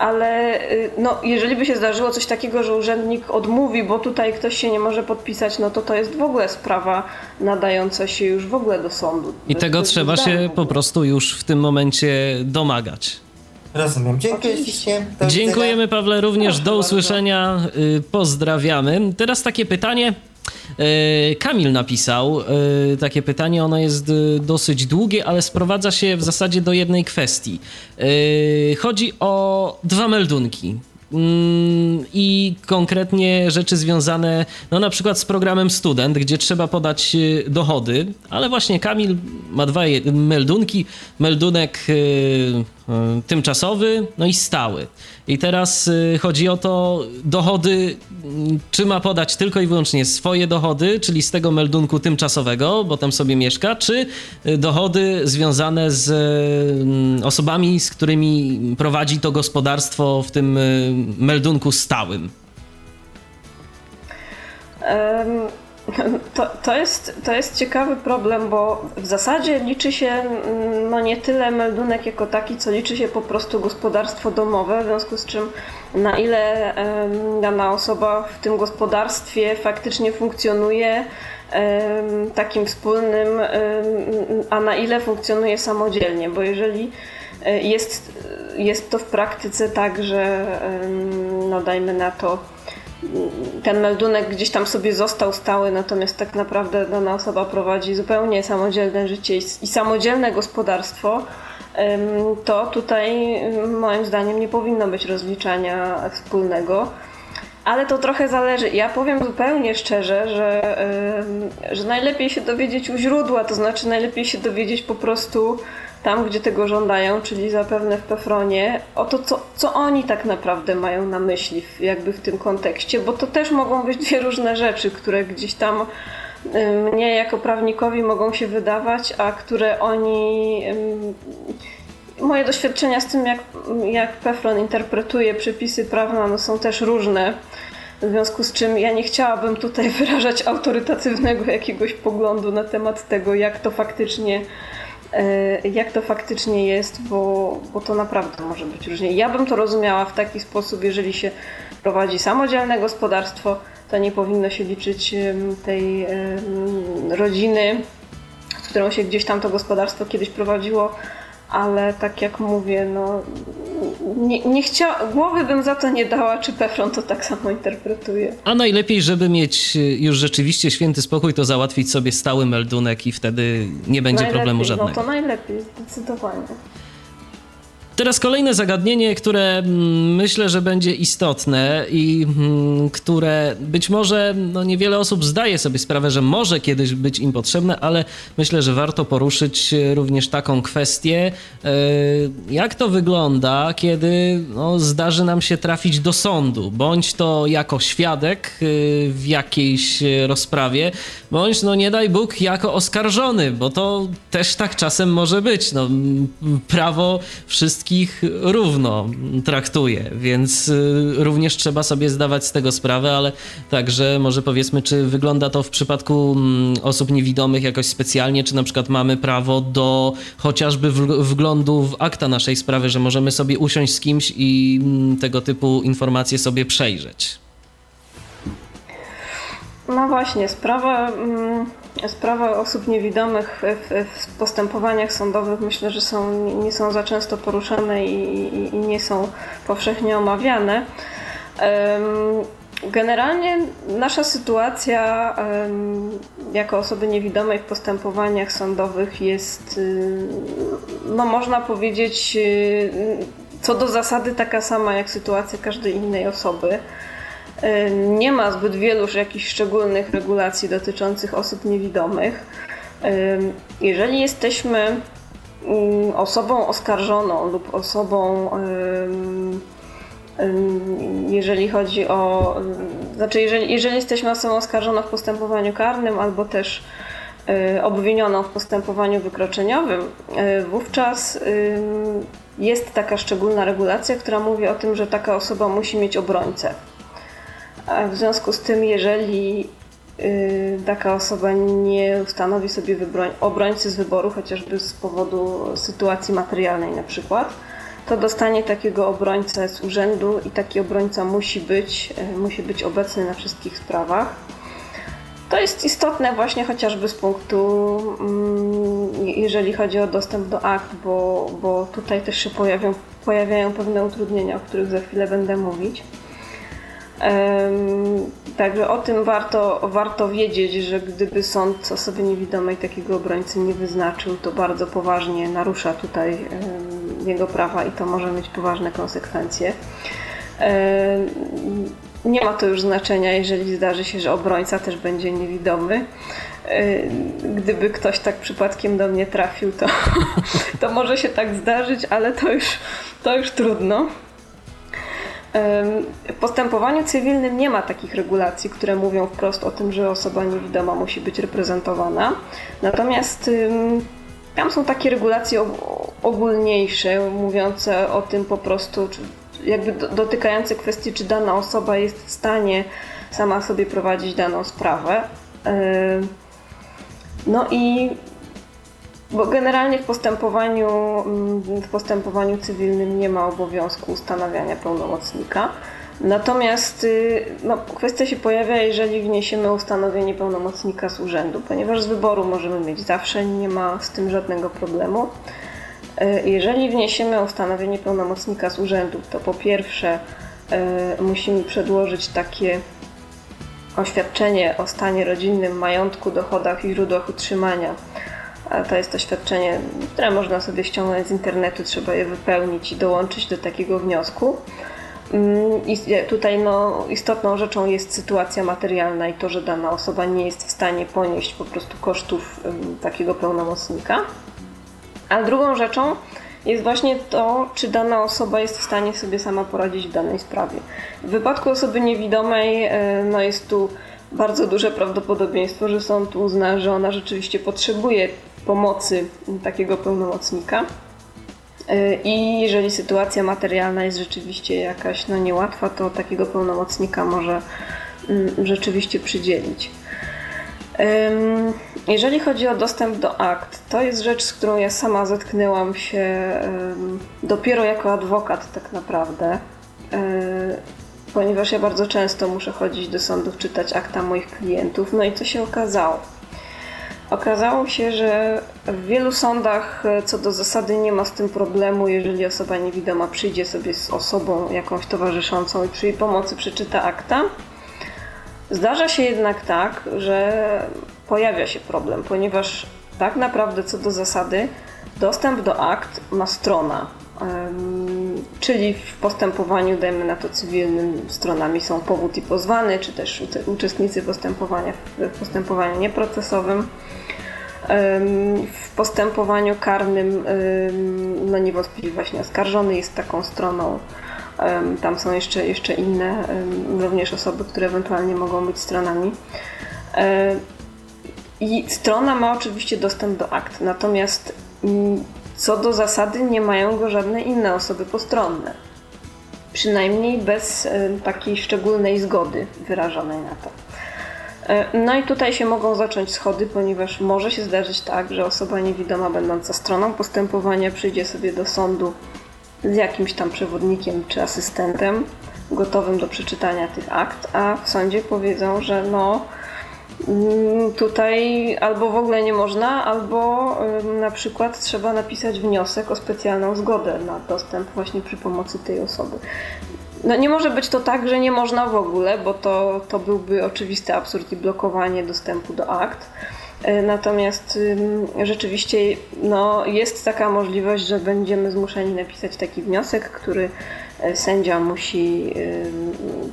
ale y, no, jeżeli by się zdarzyło coś takiego, że urzędnik odmówi, bo tutaj ktoś się nie może podpisać, no to to jest w ogóle sprawa nadająca się już w ogóle do sądu. I tego trzeba się po prostu już w tym momencie domagać. Rozumiem. Dziękuję ślicznie. Dziękujemy Pawle również. do usłyszenia. Y, pozdrawiamy. Teraz takie pytanie. E, Kamil napisał e, takie pytanie, ono jest e, dosyć długie, ale sprowadza się w zasadzie do jednej kwestii. Chodzi o dwa meldunki. Mm, i konkretnie rzeczy związane no na przykład z programem Student, gdzie trzeba podać dochody, ale właśnie Kamil ma dwa meldunki, meldunek tymczasowy, no i stały. I teraz chodzi o to, dochody, mm, czy ma podać tylko i wyłącznie swoje dochody, czyli z tego meldunku tymczasowego, bo tam sobie mieszka, czy dochody związane z osobami, z którymi prowadzi to gospodarstwo w tym meldunku stałym? To, to, jest, to jest ciekawy problem, bo w zasadzie liczy się mm, no nie tyle meldunek jako taki, co liczy się po prostu gospodarstwo domowe, w związku z czym na ile dana osoba w tym gospodarstwie faktycznie funkcjonuje takim wspólnym, a na ile funkcjonuje samodzielnie, bo jeżeli e, jest, jest to w praktyce tak, że no dajmy na to ten meldunek gdzieś tam sobie został stały, natomiast tak naprawdę dana osoba prowadzi zupełnie samodzielne życie i samodzielne gospodarstwo, to tutaj moim zdaniem nie powinno być rozliczania wspólnego. Ale to trochę zależy. Ja powiem zupełnie szczerze, że, że najlepiej się dowiedzieć u źródła, to znaczy najlepiej się dowiedzieć po prostu tam, gdzie tego żądają, czyli zapewne w Pefronie, o to, co, co oni tak naprawdę mają na myśli, jakby w tym kontekście, bo to też mogą być dwie różne rzeczy, które gdzieś tam mnie jako prawnikowi mogą się wydawać, a które oni. Moje doświadczenia z tym, jak, jak Pefron interpretuje przepisy prawne, no są też różne. W związku z czym ja nie chciałabym tutaj [laughs] wyrażać autorytatywnego jakiegoś poglądu na temat tego, jak to faktycznie jak to faktycznie jest, bo, bo to naprawdę może być różnie. Ja bym to rozumiała w taki sposób, jeżeli się prowadzi samodzielne gospodarstwo, to nie powinno się liczyć tej rodziny, z którą się gdzieś tam to gospodarstwo kiedyś prowadziło, ale tak jak mówię, no nie, nie chcia... głowy bym za to nie dała, czy Pefron to tak samo interpretuje. A najlepiej, żeby mieć już rzeczywiście święty spokój, to załatwić sobie stały meldunek i wtedy nie będzie najlepiej, problemu żadnego. No to najlepiej, zdecydowanie. Teraz kolejne zagadnienie, które mm, myślę, że będzie istotne i mm, które być może no niewiele osób zdaje sobie sprawę, że może kiedyś być im potrzebne, ale myślę, że warto poruszyć również taką kwestię, e, jak to wygląda, kiedy no, zdarzy nam się trafić do sądu, bądź to jako świadek e, w jakiejś rozprawie, bądź no nie daj Bóg jako oskarżony, bo to też tak czasem może być. No, prawo wszystkich wszystkich równo traktuje, więc y, również trzeba sobie zdawać z tego sprawę, ale także może powiedzmy, czy wygląda to w przypadku mm, osób niewidomych jakoś specjalnie, czy na przykład mamy prawo do chociażby wglądu w akta naszej sprawy, że możemy sobie usiąść z kimś i mm, tego typu informacje sobie przejrzeć. No właśnie, sprawa mm, Sprawa osób niewidomych w, w, postępowaniach sądowych myślę, że są, nie są za często poruszane i, i, i nie są powszechnie omawiane. Generalnie nasza sytuacja jako osoby niewidomej w postępowaniach sądowych jest, y, no można powiedzieć, y, co do zasady taka sama jak sytuacja każdej innej osoby. Nie ma zbyt wielu jakichś szczególnych regulacji dotyczących osób niewidomych. Jeżeli jesteśmy mm, osobą oskarżoną lub osobą, jeżeli chodzi o. Znaczy, jeżeli, jeżeli jesteśmy osobą oskarżoną w postępowaniu karnym albo też y, obwinioną w postępowaniu wykroczeniowym, y, wówczas jest taka szczególna regulacja, która mówi o tym, że taka osoba musi mieć obrońcę. W związku z tym, jeżeli y, taka osoba nie ustanowi sobie obrońcy z wyboru, chociażby z powodu sytuacji materialnej na przykład, to dostanie takiego obrońcę z urzędu i taki obrońca musi być, y, musi być obecny na wszystkich sprawach. To jest istotne właśnie chociażby z punktu, mm, jeżeli chodzi o dostęp do akt, bo, bo tutaj też się pojawią, pojawiają pewne utrudnienia, o których za chwilę będę mówić. Także o tym warto, warto wiedzieć, że gdyby sąd osoby niewidomej takiego obrońcy nie wyznaczył, to bardzo poważnie narusza tutaj jego prawa i to może mieć poważne konsekwencje. Nie ma to już znaczenia, jeżeli zdarzy się, że obrońca też będzie niewidomy. Gdyby ktoś tak przypadkiem do mnie trafił, to, [laughs] to może się tak zdarzyć, ale to już, to już trudno. W postępowaniu cywilnym nie ma takich regulacji, które mówią wprost o tym, że osoba niewidoma musi być reprezentowana. Natomiast tam są takie regulacje ogólniejsze, mówiące o tym po prostu, jakby dotykające kwestii, czy dana osoba jest w stanie sama sobie prowadzić daną sprawę. No i bo generalnie w postępowaniu, mm, w postępowaniu cywilnym nie ma obowiązku ustanawiania pełnomocnika. Natomiast y, no, kwestia się pojawia, jeżeli wniesiemy ustanowienie pełnomocnika z urzędu, ponieważ z wyboru możemy mieć zawsze, nie ma z tym żadnego problemu. Y, jeżeli wniesiemy ustanowienie pełnomocnika z urzędu, to po pierwsze y, musimy przedłożyć takie oświadczenie o stanie rodzinnym, majątku, dochodach i źródłach utrzymania. To jest oświadczenie, które można sobie ściągnąć z internetu, trzeba je wypełnić i dołączyć do takiego wniosku. Mm, I tutaj no, istotną rzeczą jest sytuacja materialna i to, że dana osoba nie jest w stanie ponieść po prostu kosztów takiego pełnomocnika. A drugą rzeczą jest właśnie to, czy dana osoba jest w stanie sobie sama poradzić w danej sprawie. W wypadku osoby niewidomej e, no jest tu bardzo duże prawdopodobieństwo, że sąd uzna, że ona rzeczywiście potrzebuje pomocy takiego pełnomocnika. E, I jeżeli sytuacja materialna jest rzeczywiście jakaś no, niełatwa, to takiego pełnomocnika może mm, rzeczywiście przydzielić. Jeżeli chodzi o dostęp do akt, to jest rzecz, z którą ja sama zetknęłam się dopiero jako adwokat, tak naprawdę, e, ponieważ ja bardzo często muszę chodzić do sądów, czytać akta moich klientów. No i co się okazało? Okazało się, że w wielu sądach e, co do zasady nie ma z tym problemu, jeżeli osoba niewidoma przyjdzie sobie z osobą jakąś towarzyszącą i przy jej pomocy przeczyta akta. Zdarza się jednak tak, że pojawia się problem, ponieważ tak naprawdę co do zasady dostęp do akt ma strona. Czyli w postępowaniu, dajmy na to cywilnym, stronami są powód i pozwany, czy też uczestnicy postępowania w postępowaniu nieprocesowym. W postępowaniu karnym, no niewątpliwie właśnie oskarżony jest taką stroną. Tam są jeszcze, jeszcze inne, również osoby, które ewentualnie mogą być stronami. I strona ma oczywiście dostęp do akt, natomiast mm, co do zasady nie mają go żadne inne osoby postronne. Przynajmniej bez takiej szczególnej zgody wyrażonej na to. E, no i tutaj się mogą zacząć schody, ponieważ może się zdarzyć tak, że osoba niewidoma będąca stroną postępowania przyjdzie sobie do sądu z jakimś tam przewodnikiem czy asystentem gotowym do przeczytania tych akt, a w sądzie powiedzą, że no mm, tutaj albo w ogóle nie można, albo na przykład trzeba napisać wniosek o specjalną zgodę na dostęp właśnie przy pomocy tej osoby. No nie może być to tak, że nie można w ogóle, bo to, to byłby oczywisty absurd i blokowanie dostępu do akt. E, natomiast rzeczywiście no, jest taka możliwość, że będziemy zmuszeni napisać taki wniosek, który e, sędzia musi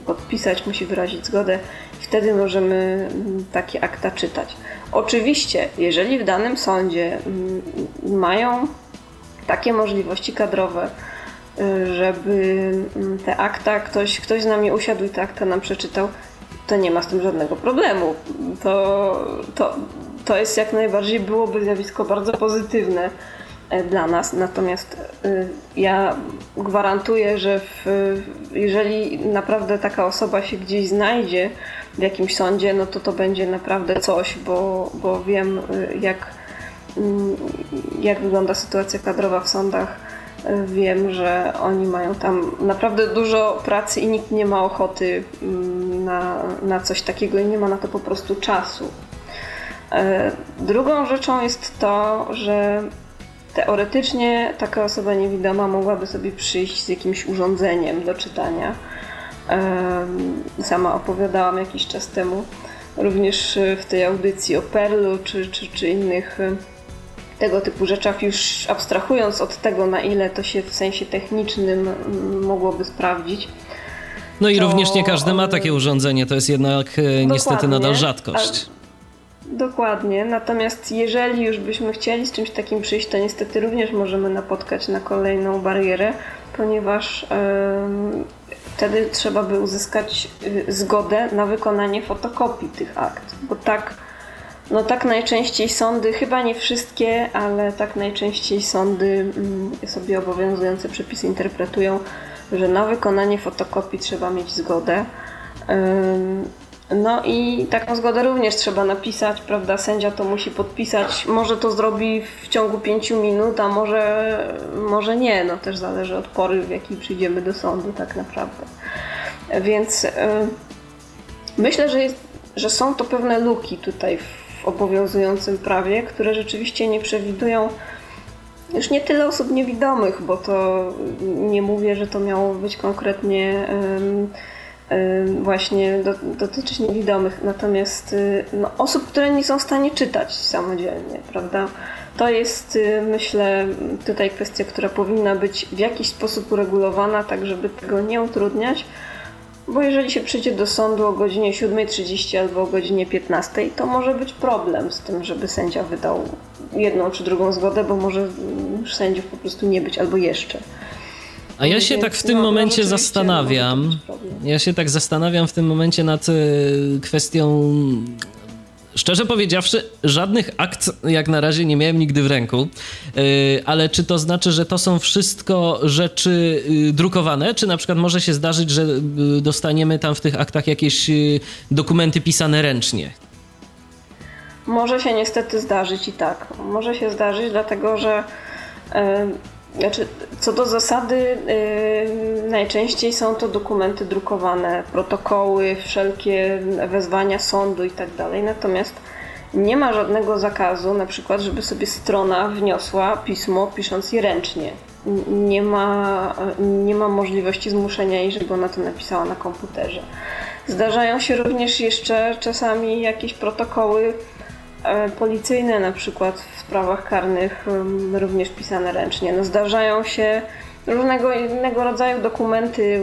podpisać, musi wyrazić zgodę i wtedy możemy takie akta czytać. Oczywiście, jeżeli w danym sądzie mają takie możliwości kadrowe, żeby te akta, ktoś, ktoś z nami usiadł i te akta nam przeczytał, to nie ma z tym żadnego problemu. To, to, to jest jak najbardziej byłoby zjawisko bardzo pozytywne e, dla nas. Natomiast e, ja gwarantuję, że w, jeżeli naprawdę taka osoba się gdzieś znajdzie w jakimś sądzie, no to to będzie naprawdę coś, bo, bo wiem e, jak, mm, jak wygląda sytuacja kadrowa w sądach Wiem, że oni mają tam naprawdę dużo pracy i nikt nie ma ochoty mm, na, na coś takiego i nie ma na to po prostu czasu. E, drugą rzeczą jest to, że teoretycznie taka osoba niewidoma mogłaby sobie przyjść z jakimś urządzeniem do czytania. Sama opowiadałam jakiś czas temu również w tej audycji o Perlu czy, czy, czy innych tego typu rzeczach, już abstrahując od tego, na ile to się w sensie technicznym mm, mogłoby sprawdzić. No i to... również nie każdy ma takie urządzenie, to jest jednak e, niestety nadal rzadkość. Dokładnie, natomiast jeżeli już byśmy chcieli z czymś takim przyjść, to niestety również możemy napotkać na kolejną barierę, ponieważ yy, wtedy trzeba by uzyskać yy, zgodę na wykonanie fotokopii tych akt, bo tak no tak najczęściej sądy, chyba nie wszystkie, ale tak najczęściej sądy mm, sobie obowiązujące przepisy interpretują, że na wykonanie fotokopii trzeba mieć zgodę. No i taką zgodę również trzeba napisać, prawda? Sędzia to musi podpisać. Może to zrobi w ciągu pięciu minut, a może, może nie. No też zależy od pory, w jakiej przyjdziemy do sądu tak naprawdę. Więc myślę, że, jest, że są to pewne luki tutaj w obowiązującym prawie, które rzeczywiście nie przewidują już nie tyle osób niewidomych, bo to nie mówię, że to miało być konkretnie. Właśnie do, dotyczyć niewidomych, natomiast y, no, osób, które nie są w stanie czytać samodzielnie, prawda? To jest, y, myślę, tutaj kwestia, która powinna być w jakiś sposób uregulowana, tak żeby tego nie utrudniać, bo jeżeli się przyjdzie do sądu o godzinie 7.30 albo o godzinie 15, to może być problem z tym, żeby sędzia wydał jedną czy drugą zgodę, bo może sędziów po prostu nie być albo jeszcze. A ja się tak w tym no, momencie zastanawiam. Ja się tak zastanawiam w tym momencie nad y, kwestią Szczerze powiedziawszy, żadnych akt jak na razie nie miałem nigdy w ręku, y, ale czy to znaczy, że to są wszystko rzeczy y, drukowane, czy na przykład może się zdarzyć, że dostaniemy tam w tych aktach jakieś dokumenty pisane ręcznie? Może się niestety zdarzyć i tak. Może się zdarzyć, dlatego że znaczy, co do zasady, yy, najczęściej są to dokumenty drukowane, protokoły, wszelkie wezwania sądu i tak dalej. Natomiast nie ma żadnego zakazu, na przykład, żeby sobie strona wniosła pismo, pisząc je ręcznie. Nie ma, nie ma możliwości zmuszenia jej, żeby ona to napisała na komputerze. Zdarzają się również jeszcze czasami jakieś protokoły policyjne na przykład w sprawach karnych również pisane ręcznie. No zdarzają się różnego innego rodzaju dokumenty,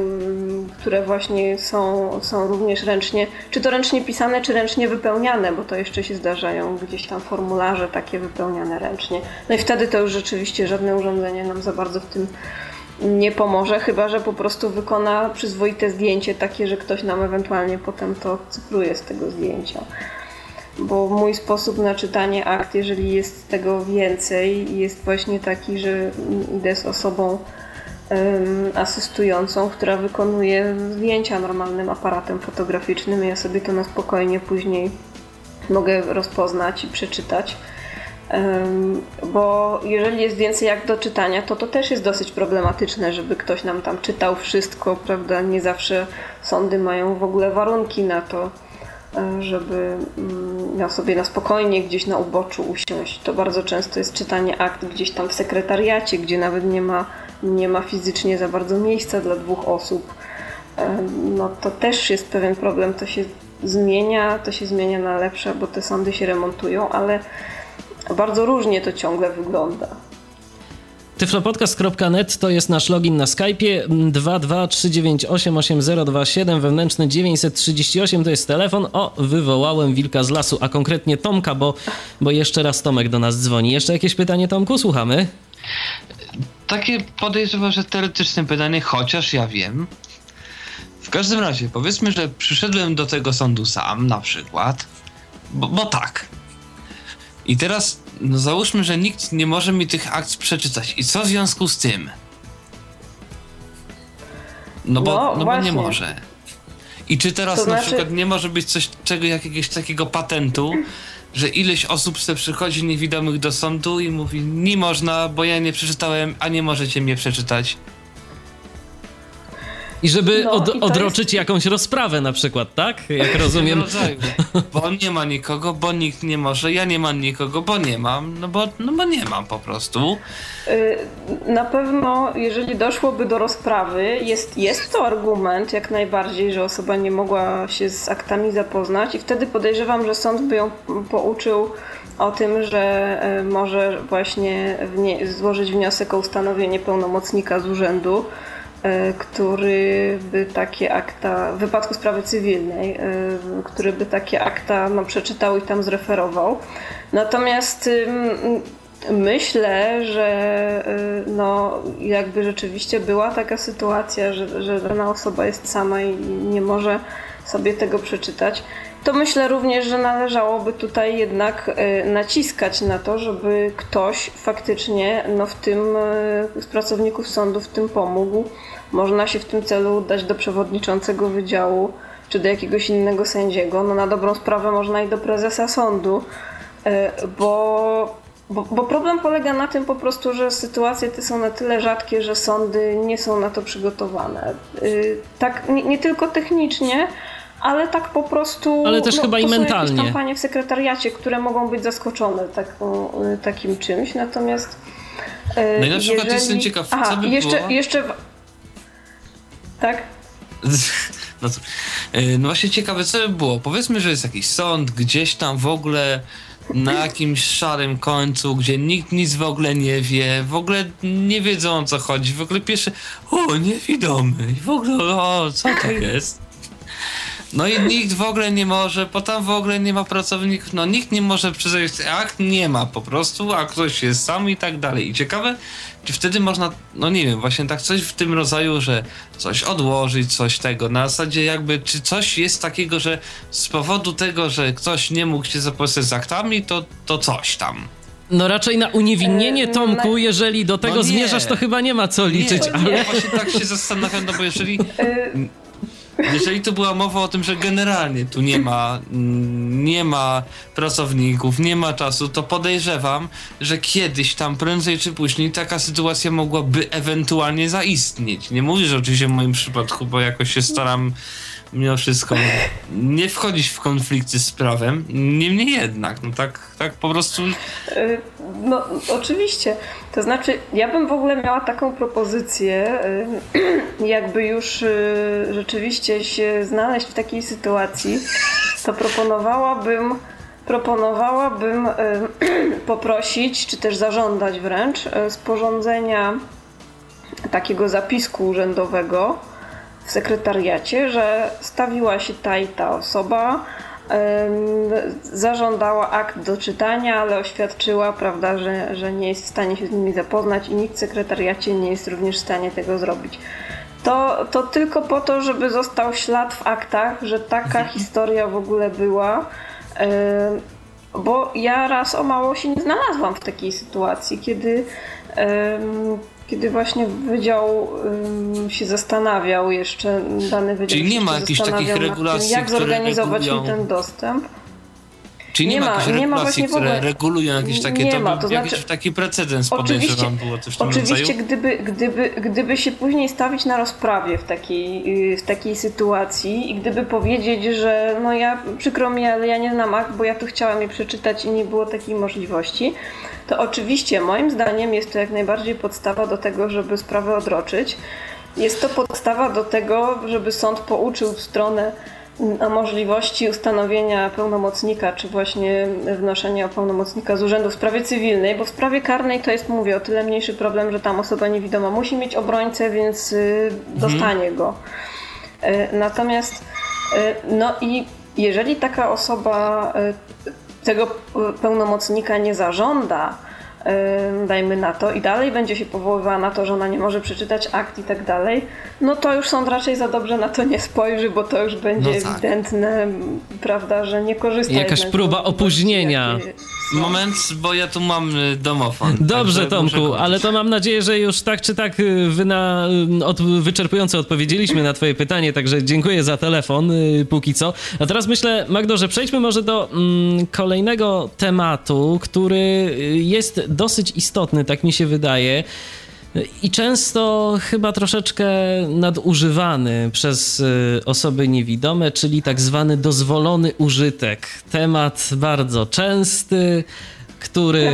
które właśnie są, są również ręcznie, czy to ręcznie pisane, czy ręcznie wypełniane, bo to jeszcze się zdarzają gdzieś tam formularze takie wypełniane ręcznie. No i wtedy to już rzeczywiście żadne urządzenie nam za bardzo w tym nie pomoże, chyba że po prostu wykona przyzwoite zdjęcie takie, że ktoś nam ewentualnie potem to cyfruje z tego zdjęcia bo mój sposób na czytanie akt, jeżeli jest tego więcej, jest właśnie taki, że idę z osobą um, asystującą, która wykonuje zdjęcia normalnym aparatem fotograficznym. Ja sobie to na spokojnie później mogę rozpoznać i przeczytać. Um, bo jeżeli jest więcej jak do czytania, to to też jest dosyć problematyczne, żeby ktoś nam tam czytał wszystko, prawda? Nie zawsze sądy mają w ogóle warunki na to żeby mm, miał sobie na spokojnie gdzieś na uboczu usiąść. To bardzo często jest czytanie akt gdzieś tam w sekretariacie, gdzie nawet nie ma, nie ma fizycznie za bardzo miejsca dla dwóch osób. No to też jest pewien problem, to się zmienia, to się zmienia na lepsze, bo te sądy się remontują, ale bardzo różnie to ciągle wygląda. Tyflopodcast.net to jest nasz login na Skype'ie 223988027 wewnętrzny 938 to jest telefon. O, wywołałem wilka z lasu, a konkretnie Tomka, bo, bo jeszcze raz Tomek do nas dzwoni. Jeszcze jakieś pytanie Tomku? Słuchamy. Takie podejrzewam, że teoretyczne pytanie, chociaż ja wiem. W każdym razie, powiedzmy, że przyszedłem do tego sądu sam na przykład, bo, bo tak. I teraz no załóżmy, że nikt nie może mi tych akt przeczytać. I co w związku z tym? No bo, no, no bo nie może. I czy teraz to na znaczy... przykład nie może być coś czego, jakiegoś takiego patentu, że ileś osób sobie przychodzi niewidomych do sądu i mówi nie można, bo ja nie przeczytałem, a nie możecie mnie przeczytać. I żeby no, od, i odroczyć jest... jakąś rozprawę na przykład, tak? Jak [laughs] rozumiem. bo on nie ma nikogo, bo nikt nie może, ja nie mam nikogo, bo nie mam, no bo, no bo nie mam po prostu. Y, na pewno, jeżeli doszłoby do rozprawy, jest, jest to argument jak najbardziej, że osoba nie mogła się z aktami zapoznać i wtedy podejrzewam, że sąd by ją pouczył o tym, że y, może właśnie złożyć wniosek o ustanowienie pełnomocnika z urzędu, E, który by takie akta, w wypadku sprawy cywilnej, e, który by takie akta no, przeczytał i tam zreferował. Natomiast myślę, że e, no, jakby rzeczywiście była taka sytuacja, że, że dana osoba jest sama i nie może sobie tego przeczytać, to myślę również, że należałoby tutaj jednak e, naciskać na to, żeby ktoś faktycznie no, w tym e, z pracowników sądu w tym pomógł. Można się w tym celu udać do przewodniczącego wydziału czy do jakiegoś innego sędziego. No na dobrą sprawę można i do prezesa sądu, e, bo, bo, bo problem polega na tym po prostu, że sytuacje te są na tyle rzadkie, że sądy nie są na to przygotowane. Tak nie, nie tylko technicznie, ale tak po prostu. Ale też no, chyba i mentalnie. Są kampanie w sekretariacie, które mogą być zaskoczone taką, takim czymś. Natomiast. No i na przykład jeżeli... jestem ciekaw, Aha, co by jeszcze, było... jeszcze. Tak? [laughs] No, to, no właśnie ciekawe, co by było. Powiedzmy, że jest jakiś sąd gdzieś tam w ogóle na jakimś szarym końcu, gdzie nikt nic w ogóle nie wie, w ogóle nie wiedzą o co chodzi, w ogóle pierwsze, o, niewidomy, w ogóle, o, co to [laughs] jest? No i nikt w ogóle nie może, bo tam w ogóle nie ma pracowników, no nikt nie może przezroczyć akt, nie ma po prostu, a ktoś jest sam i tak dalej. I ciekawe, czy wtedy można, no nie wiem, właśnie tak coś w tym rodzaju, że coś odłożyć, coś tego, na zasadzie jakby, czy coś jest takiego, że z powodu tego, że ktoś nie mógł się zapoznać z aktami, to, to coś tam. No raczej na uniewinnienie, e, Tomku, jeżeli do tego no zmierzasz, to chyba nie ma co liczyć, nie, ale... Ja właśnie tak się zastanawiam, no bo jeżeli... Jeżeli tu była mowa o tym, że generalnie tu nie ma, mm, nie ma pracowników, nie ma czasu, to podejrzewam, że kiedyś tam prędzej czy później taka sytuacja mogłaby ewentualnie zaistnieć. Nie mówię, że oczywiście w moim przypadku, bo jakoś się staram mimo wszystko nie wchodzić w konflikty z prawem. Niemniej jednak, no tak, tak po prostu. Y, no, oczywiście. To znaczy, ja bym w ogóle miała taką propozycję, y, [clears throat] jakby już y, rzeczywiście się znaleźć w takiej sytuacji, to proponowałabym proponowałabym [clears throat] poprosić, czy też zażądać wręcz sporządzenia takiego zapisku urzędowego, w sekretariacie, że stawiła się ta i ta osoba, zażądała akt do czytania, ale oświadczyła, prawda, że, że nie jest w stanie się z nimi zapoznać i nikt w sekretariacie nie jest również w stanie tego zrobić. To, to tylko po to, żeby został ślad w aktach, że taka mhm. historia w ogóle była. Bo ja raz o mało się nie znalazłam w takiej sytuacji, kiedy kiedy właśnie wydział się zastanawiał jeszcze, dany wydział Czyli nie ma jakichś takich regulacji, tym, jak zorganizować mi ten dostęp. Czyli nie, nie ma jakichś regulacji, które regulują jakieś takie, nie to ma, to jakiś znaczy, taki precedens podejrzewam było też w tym Oczywiście, gdyby, gdyby, gdyby się później stawić na rozprawie w takiej, w takiej sytuacji i gdyby powiedzieć, że no ja, przykro mi, ale ja nie znam akt, bo ja tu chciałam je przeczytać i nie było takiej możliwości, to oczywiście moim zdaniem jest to jak najbardziej podstawa do tego, żeby sprawę odroczyć. Jest to podstawa do tego, żeby sąd pouczył stronę o możliwości ustanowienia pełnomocnika, czy właśnie wnoszenia pełnomocnika z urzędu w sprawie cywilnej, bo w sprawie karnej to jest, mówię, o tyle mniejszy problem, że tam osoba niewidoma musi mieć obrońcę, więc y, dostanie go. Y, natomiast y, no i jeżeli taka osoba tego pełnomocnika nie zażąda, dajmy na to, i dalej będzie się powoływała na to, że ona nie może przeczytać akt i tak dalej, no to już sąd raczej za dobrze na to nie spojrzy, bo to już będzie no tak. ewidentne, prawda, że nie korzysta. Jakaś próba opóźnienia. Moment, bo ja tu mam y, domofon. [laughs] Dobrze, Tomku, ale to mam nadzieję, że już tak czy tak y, y, od, wyczerpująco odpowiedzieliśmy na Twoje pytanie, także dziękuję za telefon póki co. A teraz myślę, Magdo, że przejdźmy może do mm, kolejnego tematu, który jest dosyć istotny, tak mi się wydaje. I często chyba troszeczkę nadużywany przez y, osoby niewidome, czyli tak zwany dozwolony użytek. Temat bardzo częsty, który,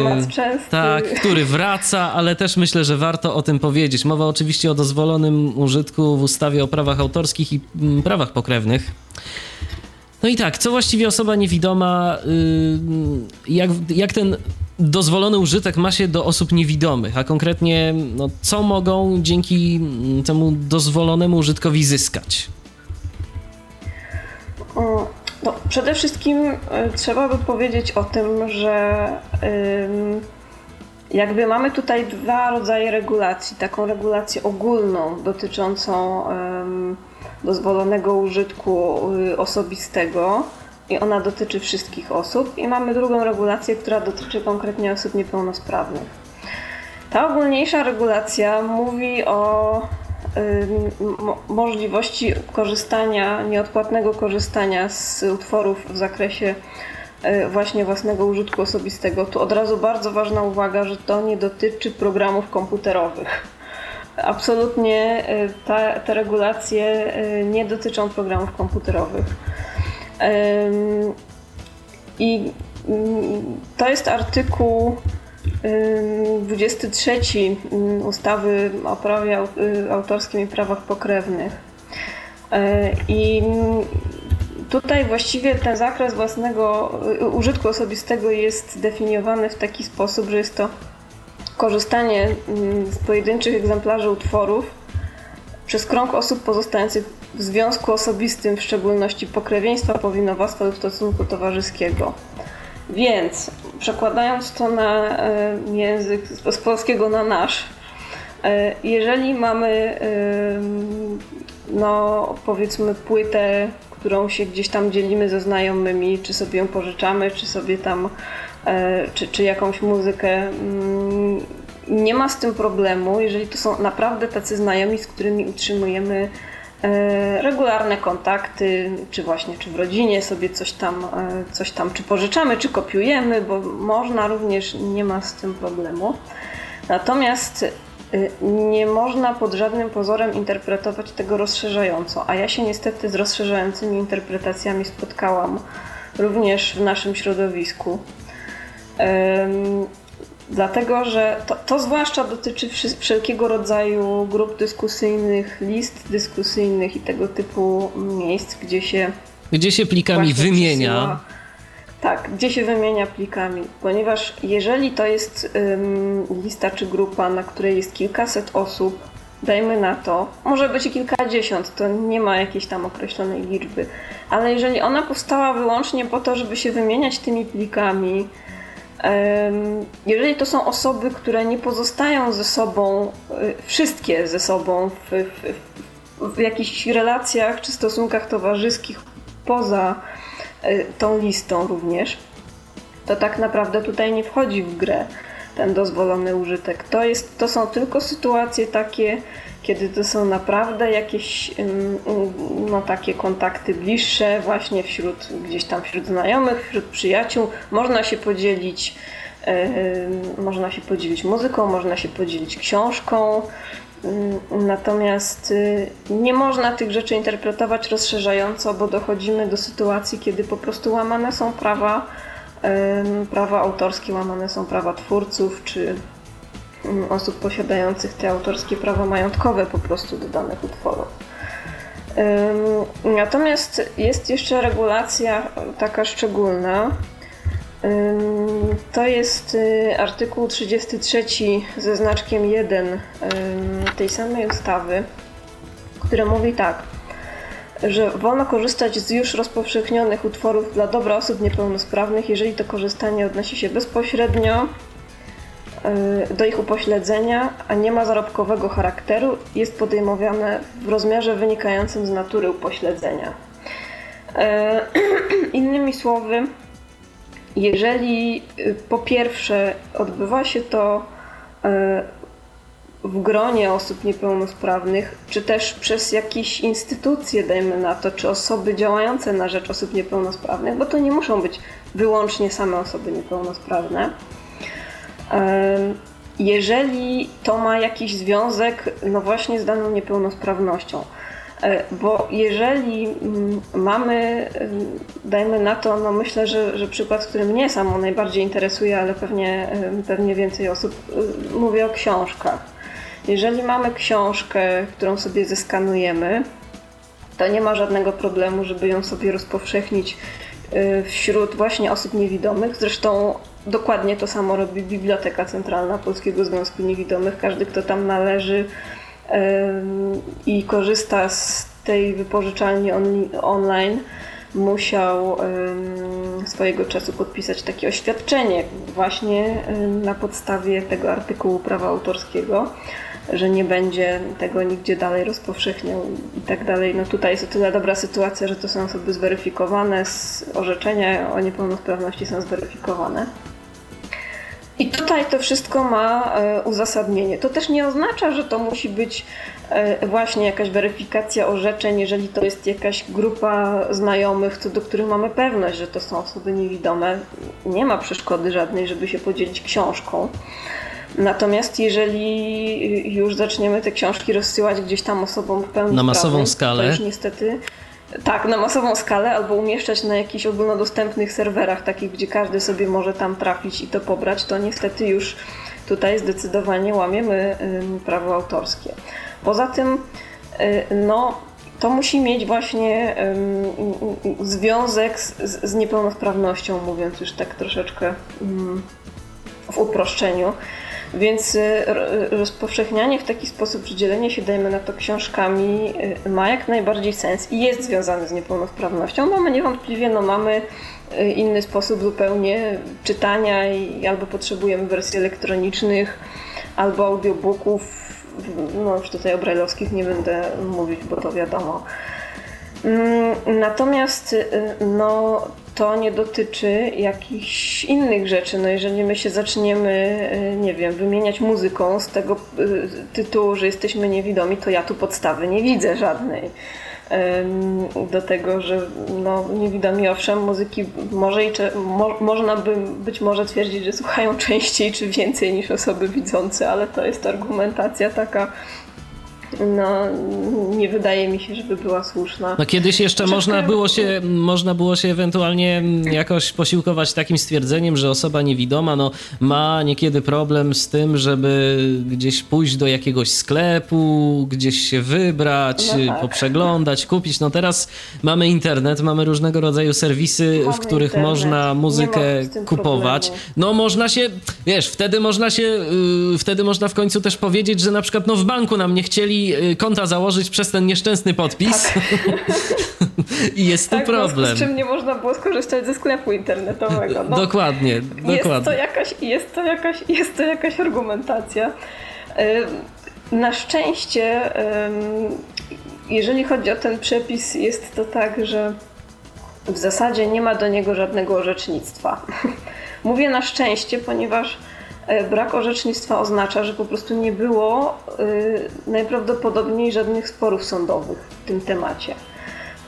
tak, który wraca, ale też myślę, że warto o tym powiedzieć. Mowa oczywiście o dozwolonym użytku w ustawie o prawach autorskich i mm, prawach pokrewnych. No i tak, co właściwie osoba niewidoma, y, jak, jak ten dozwolony użytek ma się do osób niewidomych, a konkretnie no, co mogą dzięki temu dozwolonemu użytkowi zyskać? No, przede wszystkim y, trzeba by powiedzieć o tym, że jakby mamy tutaj dwa rodzaje regulacji. Taką regulację ogólną dotyczącą dozwolonego użytku y, osobistego i ona dotyczy wszystkich osób i mamy drugą regulację, która dotyczy konkretnie osób niepełnosprawnych. Ta ogólniejsza regulacja mówi o możliwości korzystania, nieodpłatnego korzystania z utworów w zakresie y, właśnie własnego użytku osobistego. Tu od razu bardzo ważna uwaga, że to nie dotyczy programów komputerowych. Absolutnie y, ta, te regulacje nie dotyczą programów komputerowych. I mm, to jest artykuł 23 ustawy o prawie y, autorskim i prawach pokrewnych. E, I tutaj właściwie ten zakres własnego y, użytku osobistego jest definiowany w taki sposób, że jest to korzystanie z pojedynczych egzemplarzy utworów przez krąg osób pozostających w związku osobistym, w szczególności pokrewieństwa, powinowactwa lub stosunku towarzyskiego. Więc przekładając to na e, język z polskiego na nasz, e, jeżeli mamy e, no powiedzmy płytę, którą się gdzieś tam dzielimy ze znajomymi, czy sobie ją pożyczamy, czy sobie tam, czy, czy jakąś muzykę, mm, nie ma z tym problemu, jeżeli to są naprawdę tacy znajomi, z którymi utrzymujemy E, regularne kontakty, czy właśnie czy w rodzinie sobie coś tam, e, coś tam czy pożyczamy, czy kopiujemy, bo można również, nie ma z tym problemu. Natomiast e, nie można pod żadnym pozorem interpretować tego rozszerzająco, a ja się niestety z rozszerzającymi interpretacjami spotkałam również w naszym środowisku. Dlatego, że to, to zwłaszcza dotyczy wszelkiego rodzaju grup dyskusyjnych, list dyskusyjnych i tego typu miejsc, gdzie się. Gdzie się plikami wymienia. Przesyła, tak, gdzie się wymienia plikami, ponieważ jeżeli to jest ym, lista czy grupa, na której jest kilkaset osób, dajmy na to, może być kilkadziesiąt, to nie ma jakiejś tam określonej liczby, ale jeżeli ona powstała wyłącznie po to, żeby się wymieniać tymi plikami, jeżeli to są osoby, które nie pozostają ze sobą, y, wszystkie ze sobą w, w, w jakichś relacjach czy stosunkach towarzyskich poza y, tą listą również, to tak naprawdę tutaj nie wchodzi w grę ten dozwolony użytek. To, jest, to są tylko sytuacje takie, kiedy to są naprawdę jakieś no, takie kontakty bliższe właśnie wśród gdzieś tam wśród znajomych, wśród przyjaciół. Można się podzielić można się podzielić muzyką, można się podzielić książką. Natomiast y, nie można tych rzeczy interpretować rozszerzająco, bo dochodzimy do sytuacji, kiedy po prostu łamane są prawa, prawa autorskie, łamane są prawa twórców, czy osób posiadających te autorskie prawa majątkowe po prostu do danych utworów. Natomiast jest jeszcze regulacja taka szczególna. To jest y, artykuł 33 ze znaczkiem 1 tej samej ustawy, który mówi tak, że wolno korzystać z już rozpowszechnionych utworów dla dobra osób niepełnosprawnych, jeżeli to korzystanie odnosi się bezpośrednio Y, do ich upośledzenia, a nie ma zarobkowego charakteru, jest podejmowane w rozmiarze wynikającym z natury upośledzenia. Y, [clears throat] innymi słowy, jeżeli y, po pierwsze odbywa się to w gronie osób niepełnosprawnych, czy też przez jakieś instytucje, dajmy na to, czy osoby działające na rzecz osób niepełnosprawnych, bo to nie muszą być wyłącznie same osoby niepełnosprawne, jeżeli to ma jakiś związek, no właśnie z daną niepełnosprawnością. E, bo jeżeli mm, mamy, dajmy na to, no myślę, że, że przykład, który mnie samo najbardziej interesuje, ale pewnie, pewnie więcej osób, y, mówię o książkach. Jeżeli mamy książkę, którą sobie zeskanujemy, to nie ma żadnego problemu, żeby ją sobie rozpowszechnić y, wśród właśnie osób niewidomych. Zresztą Dokładnie to samo robi Biblioteka Centralna Polskiego Związku Niewidomych. Każdy, kto tam należy i korzysta z tej wypożyczalni on, online, musiał swojego czasu podpisać takie oświadczenie właśnie na podstawie tego artykułu prawa autorskiego, że nie będzie tego nigdzie dalej rozpowszechniał i tak dalej. No tutaj jest o tyle dobra sytuacja, że to są osoby zweryfikowane, orzeczenia o niepełnosprawności są zweryfikowane. I tutaj to wszystko ma e, uzasadnienie. To też nie oznacza, że to musi być e, właśnie jakaś weryfikacja orzeczeń, jeżeli to jest jakaś grupa znajomych, co do których mamy pewność, że to są osoby niewidome, nie ma przeszkody żadnej, żeby się podzielić książką. Natomiast jeżeli już zaczniemy te książki rozsyłać gdzieś tam osobom w pełni Na masową skalę. To już niestety tak, na masową skalę albo umieszczać na jakichś ogólnodostępnych serwerach, takich, gdzie każdy sobie może tam trafić i to pobrać, to niestety już tutaj zdecydowanie łamiemy prawo autorskie. Poza tym, y, no, to musi mieć właśnie związek z, z niepełnosprawnością, mówiąc już tak troszeczkę w uproszczeniu. Więc y, rozpowszechnianie w taki sposób, że dzielenie się, dajmy na to, książkami y, ma jak najbardziej sens i jest związane z niepełnosprawnością, bo my niewątpliwie no, mamy y, inny sposób zupełnie czytania i albo potrzebujemy wersji elektronicznych, albo audiobooków. No już tutaj o brajlowskich nie będę mówić, bo to wiadomo. Mm, natomiast no, to nie dotyczy jakichś innych rzeczy. No jeżeli my się zaczniemy, y, nie wiem, wymieniać muzyką z tego y, tytułu, że jesteśmy niewidomi, to ja tu podstawy nie widzę żadnej. Do tego, że no, niewidomi owszem, muzyki może i mo, można by być może twierdzić, że słuchają [laughs] częściej czy więcej niż osoby widzące, ale to jest argumentacja taka no, nie wydaje mi się, żeby była słuszna. No kiedyś jeszcze można było, się, można było się ewentualnie jakoś posiłkować takim stwierdzeniem, że osoba niewidoma no, ma niekiedy problem z tym, żeby gdzieś pójść do jakiegoś sklepu, gdzieś się wybrać, no tak. poprzeglądać, kupić. No teraz mamy internet, mamy różnego rodzaju serwisy, mamy w których internet. można muzykę kupować. Problemu. No można się, wiesz, wtedy można się, yy, wtedy można w końcu też powiedzieć, że na przykład no, w banku nam nie chcieli Y, konta założyć przez ten nieszczęsny podpis. Tak. [laughs] I jest tak, tu problem. Z czym nie można było skorzystać ze sklepu internetowego. No, dokładnie, dokładnie. Jest to jakaś, jest to jakaś, jest to jakaś argumentacja. Na szczęście, jeżeli chodzi o ten przepis, jest to tak, że w zasadzie nie ma do niego żadnego orzecznictwa. [laughs] Mówię na szczęście, ponieważ brak orzecznictwa oznacza, że po prostu nie było e, najprawdopodobniej żadnych sporów sądowych w tym temacie.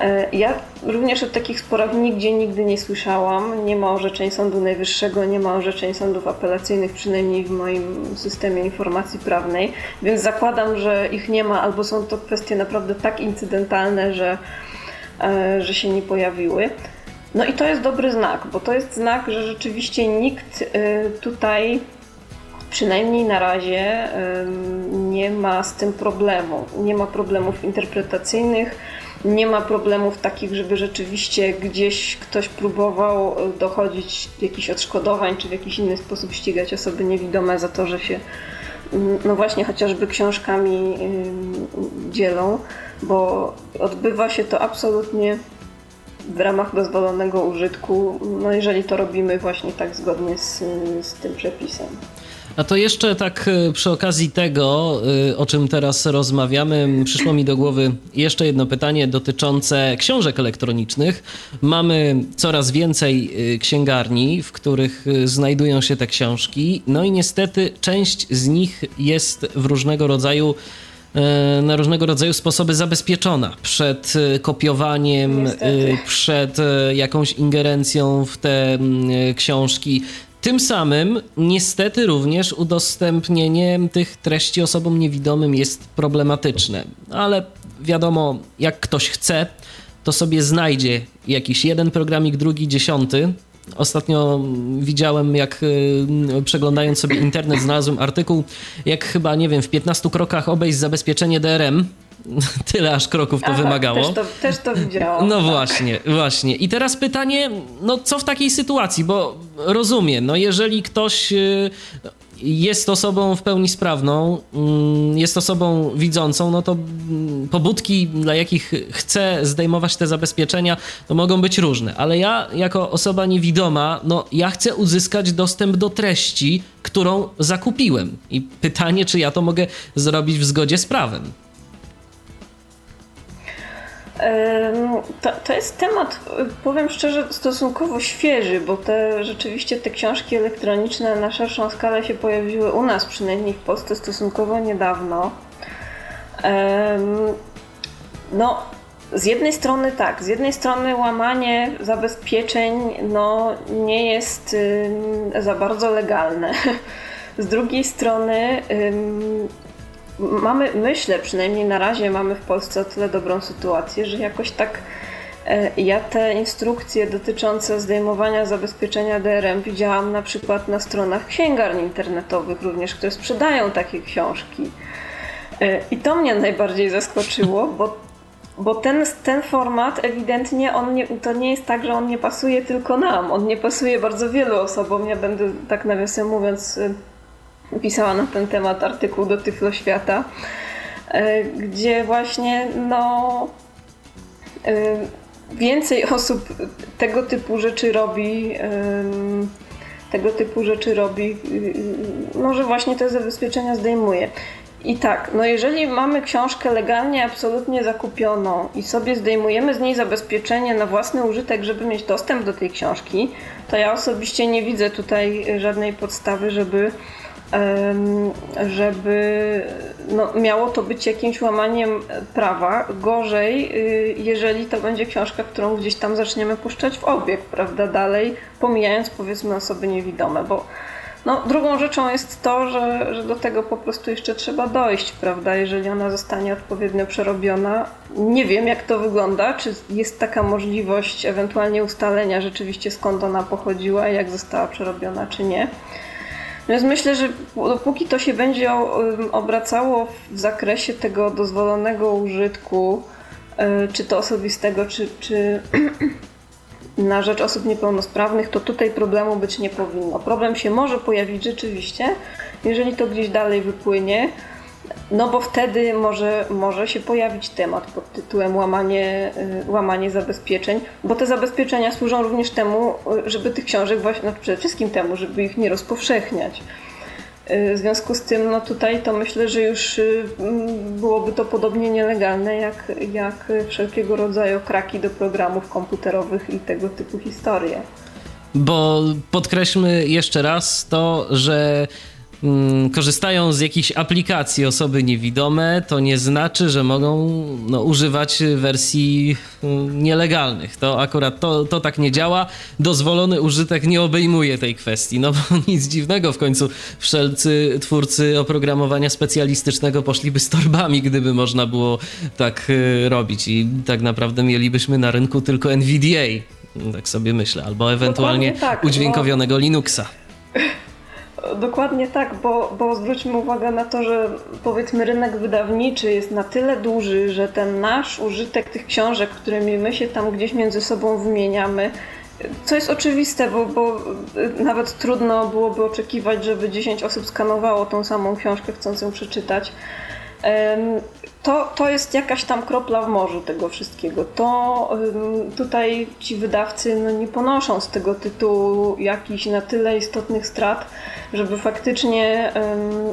E, ja również o takich sporach nigdzie nigdy nie słyszałam. Nie ma orzeczeń Sądu Najwyższego, nie ma orzeczeń sądów apelacyjnych, przynajmniej w moim systemie informacji prawnej, więc zakładam, że ich nie ma albo są to kwestie naprawdę tak incydentalne, że, że się nie pojawiły. No i to jest dobry znak, bo to jest znak, że rzeczywiście nikt tutaj przynajmniej na razie nie ma z tym problemu. Nie ma problemów interpretacyjnych, nie ma problemów takich, żeby rzeczywiście gdzieś ktoś próbował dochodzić jakichś odszkodowań, czy w jakiś inny sposób ścigać osoby niewidome za to, że się no właśnie chociażby książkami dzielą, bo odbywa się to absolutnie w ramach dozwolonego użytku, no jeżeli to robimy właśnie tak zgodnie z, z tym przepisem. A to jeszcze tak e, przy okazji tego, e, o czym teraz rozmawiamy, przyszło mi do głowy jeszcze jedno pytanie dotyczące książek elektronicznych. Mamy coraz więcej e, księgarni, w których znajdują się te książki, no i niestety część z nich jest w różnego rodzaju na różnego rodzaju sposoby zabezpieczona przed kopiowaniem, Niestety. przed jakąś ingerencją w te książki. Tym samym niestety również udostępnienie tych treści osobom niewidomym jest problematyczne, ale wiadomo, jak ktoś chce, to sobie znajdzie jakiś jeden programik, drugi, dziesiąty. Ostatnio widziałem, jak y, przeglądając sobie internet, znalazłem artykuł, jak chyba, nie wiem, w 15 krokach obejść zabezpieczenie DRM [laughs] Tyle aż kroków to Aha, wymagało. Też to, też to widziałam. No tak. właśnie, właśnie. I teraz pytanie, no co w takiej sytuacji? Bo rozumiem, no jeżeli ktoś y, jest osobą w pełni sprawną, mm, jest osobą widzącą, no to mm, pobudki, dla jakich chce zdejmować te zabezpieczenia, to mogą być różne. Ale ja, jako osoba niewidoma, no ja chcę uzyskać dostęp do treści, którą zakupiłem. I pytanie, czy ja to mogę zrobić w zgodzie z prawem. To, to jest temat, powiem szczerze, stosunkowo świeży, bo te rzeczywiście te książki elektroniczne na szerszą skalę się pojawiły u nas, przynajmniej w Polsce, stosunkowo niedawno. No, z jednej strony tak, z jednej strony łamanie zabezpieczeń no, nie jest za bardzo legalne. [laughs] Z drugiej strony mamy, myślę przynajmniej na razie, mamy w Polsce o tyle dobrą sytuację, że jakoś tak e, ja te instrukcje dotyczące zdejmowania zabezpieczenia DRM widziałam na przykład na stronach księgarni internetowych również, które sprzedają takie książki. E, I to mnie najbardziej zaskoczyło, bo, bo ten, ten format ewidentnie on nie, to nie jest tak, że on nie pasuje tylko nam. On nie pasuje bardzo wielu osobom. Ja będę tak nawiasem mówiąc pisała na ten temat artykuł do Tyflo Świata, e, gdzie właśnie no więcej osób tego typu rzeczy robi tego typu rzeczy robi, może właśnie te zabezpieczenia zdejmuje. I tak, no jeżeli mamy książkę legalnie, absolutnie zakupioną i sobie zdejmujemy z niej zabezpieczenie na własny użytek, żeby mieć dostęp do tej książki, to ja osobiście nie widzę tutaj żadnej podstawy, żeby żeby no, miało to być jakimś łamaniem prawa. Gorzej, y, jeżeli to będzie książka, którą gdzieś tam zaczniemy puszczać w obieg, prawda, dalej, pomijając powiedzmy osoby niewidome, bo no, drugą rzeczą jest to, że, że do tego po prostu jeszcze trzeba dojść, prawda? Jeżeli ona zostanie odpowiednio przerobiona. Nie wiem, jak to wygląda, czy jest taka możliwość ewentualnie ustalenia rzeczywiście skąd ona pochodziła, jak została przerobiona, czy nie. Więc myślę, że dopóki to się będzie obracało w zakresie tego dozwolonego użytku, e, czy to osobistego, czy, czy [clears throat] na rzecz osób niepełnosprawnych, to tutaj problemu być nie powinno. Problem się może pojawić rzeczywiście, jeżeli to gdzieś dalej wypłynie, no bo wtedy może, może się pojawić temat pod tytułem łamanie, y, łamanie zabezpieczeń, bo te zabezpieczenia służą również temu, y, żeby tych książek właśnie, no przede wszystkim temu, żeby ich nie rozpowszechniać. Y, w związku z tym, no tutaj to myślę, że już byłoby to podobnie nielegalne jak, jak wszelkiego rodzaju kraki do programów komputerowych i tego typu historie. Bo podkreślmy jeszcze raz to, że Mm, korzystają z jakichś aplikacji osoby niewidome, to nie znaczy, że mogą no, używać wersji mm, nielegalnych. To akurat to, to tak nie działa. Dozwolony użytek nie obejmuje tej kwestii. No bo [laughs] nic dziwnego, w końcu wszelcy twórcy oprogramowania specjalistycznego poszliby z torbami, gdyby można było tak y, robić. I tak naprawdę mielibyśmy na rynku tylko NVDA. Tak sobie myślę. Albo ewentualnie tak, udźwiękowionego bo... Linuxa. [laughs] Dokładnie tak, bo, bo zwróćmy uwagę na to, że powiedzmy rynek wydawniczy jest na tyle duży, że ten nasz użytek tych książek, którymi my się tam gdzieś między sobą wymieniamy, co jest oczywiste, bo, bo nawet trudno byłoby oczekiwać, żeby 10 osób skanowało tą samą książkę, chcąc ją przeczytać to, to jest jakaś tam kropla w morzu tego wszystkiego. To tutaj ci wydawcy no, nie ponoszą z tego tytułu jakichś na tyle istotnych strat, żeby faktycznie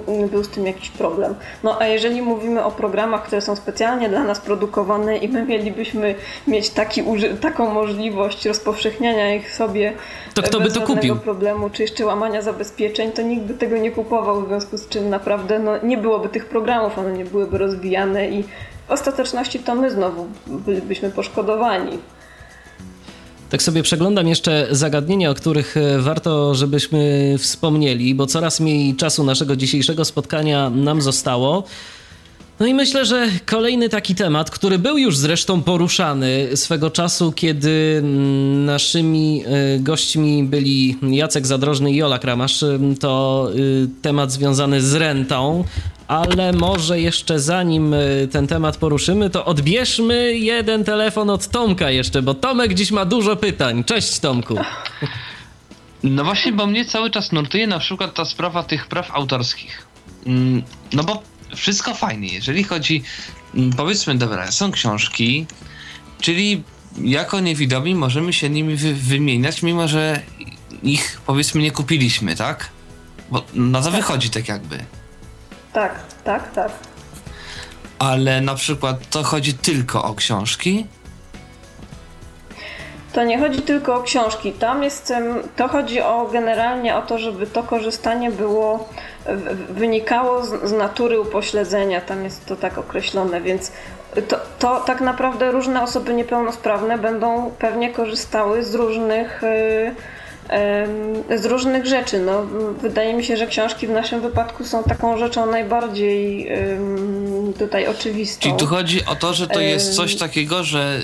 um, był z tym jakiś problem. No a jeżeli mówimy o programach, które są specjalnie dla nas produkowane i my mielibyśmy mieć taki, taką możliwość rozpowszechniania ich sobie to kto by to kupił? problemu, czy jeszcze łamania zabezpieczeń, to nikt by tego nie kupował, w związku z czym naprawdę no, nie byłoby tych programów, one nie byłyby rozwijane i w ostateczności to my znowu bylibyśmy poszkodowani. Tak sobie przeglądam jeszcze zagadnienia, o których e, warto, żebyśmy wspomnieli, bo coraz mniej czasu naszego dzisiejszego spotkania nam zostało. No i myślę, że kolejny taki temat, który był już zresztą poruszany swego czasu, kiedy mm, naszymi e, gośćmi byli Jacek Zadrożny i Jola Kramasz, to y, temat związany z rentą, ale może jeszcze zanim y, ten temat poruszymy, to odbierzmy jeden telefon od Tomka jeszcze, bo Tomek dziś ma dużo pytań. Cześć Tomku. No właśnie, bo mnie cały czas nurtuje na przykład ta sprawa tych praw autorskich. Mm, no bo wszystko fajnie, jeżeli chodzi, mm, powiedzmy, dobra, są książki, czyli jako niewidomi możemy się nimi wy wymieniać, mimo że ich, powiedzmy, nie kupiliśmy, tak? Bo na to wychodzi tak jakby. Tak, tak, tak. Ale na przykład to chodzi tylko o książki? To nie chodzi tylko o książki. Tam jest, to chodzi o generalnie o to, żeby to korzystanie było wynikało z, z natury upośledzenia, tam jest to tak określone, więc to, to tak naprawdę różne osoby niepełnosprawne będą pewnie korzystały z różnych z różnych rzeczy. No, wydaje mi się, że książki w naszym wypadku są taką rzeczą najbardziej tutaj oczywistą. Czyli tu chodzi o to, że to jest coś takiego, że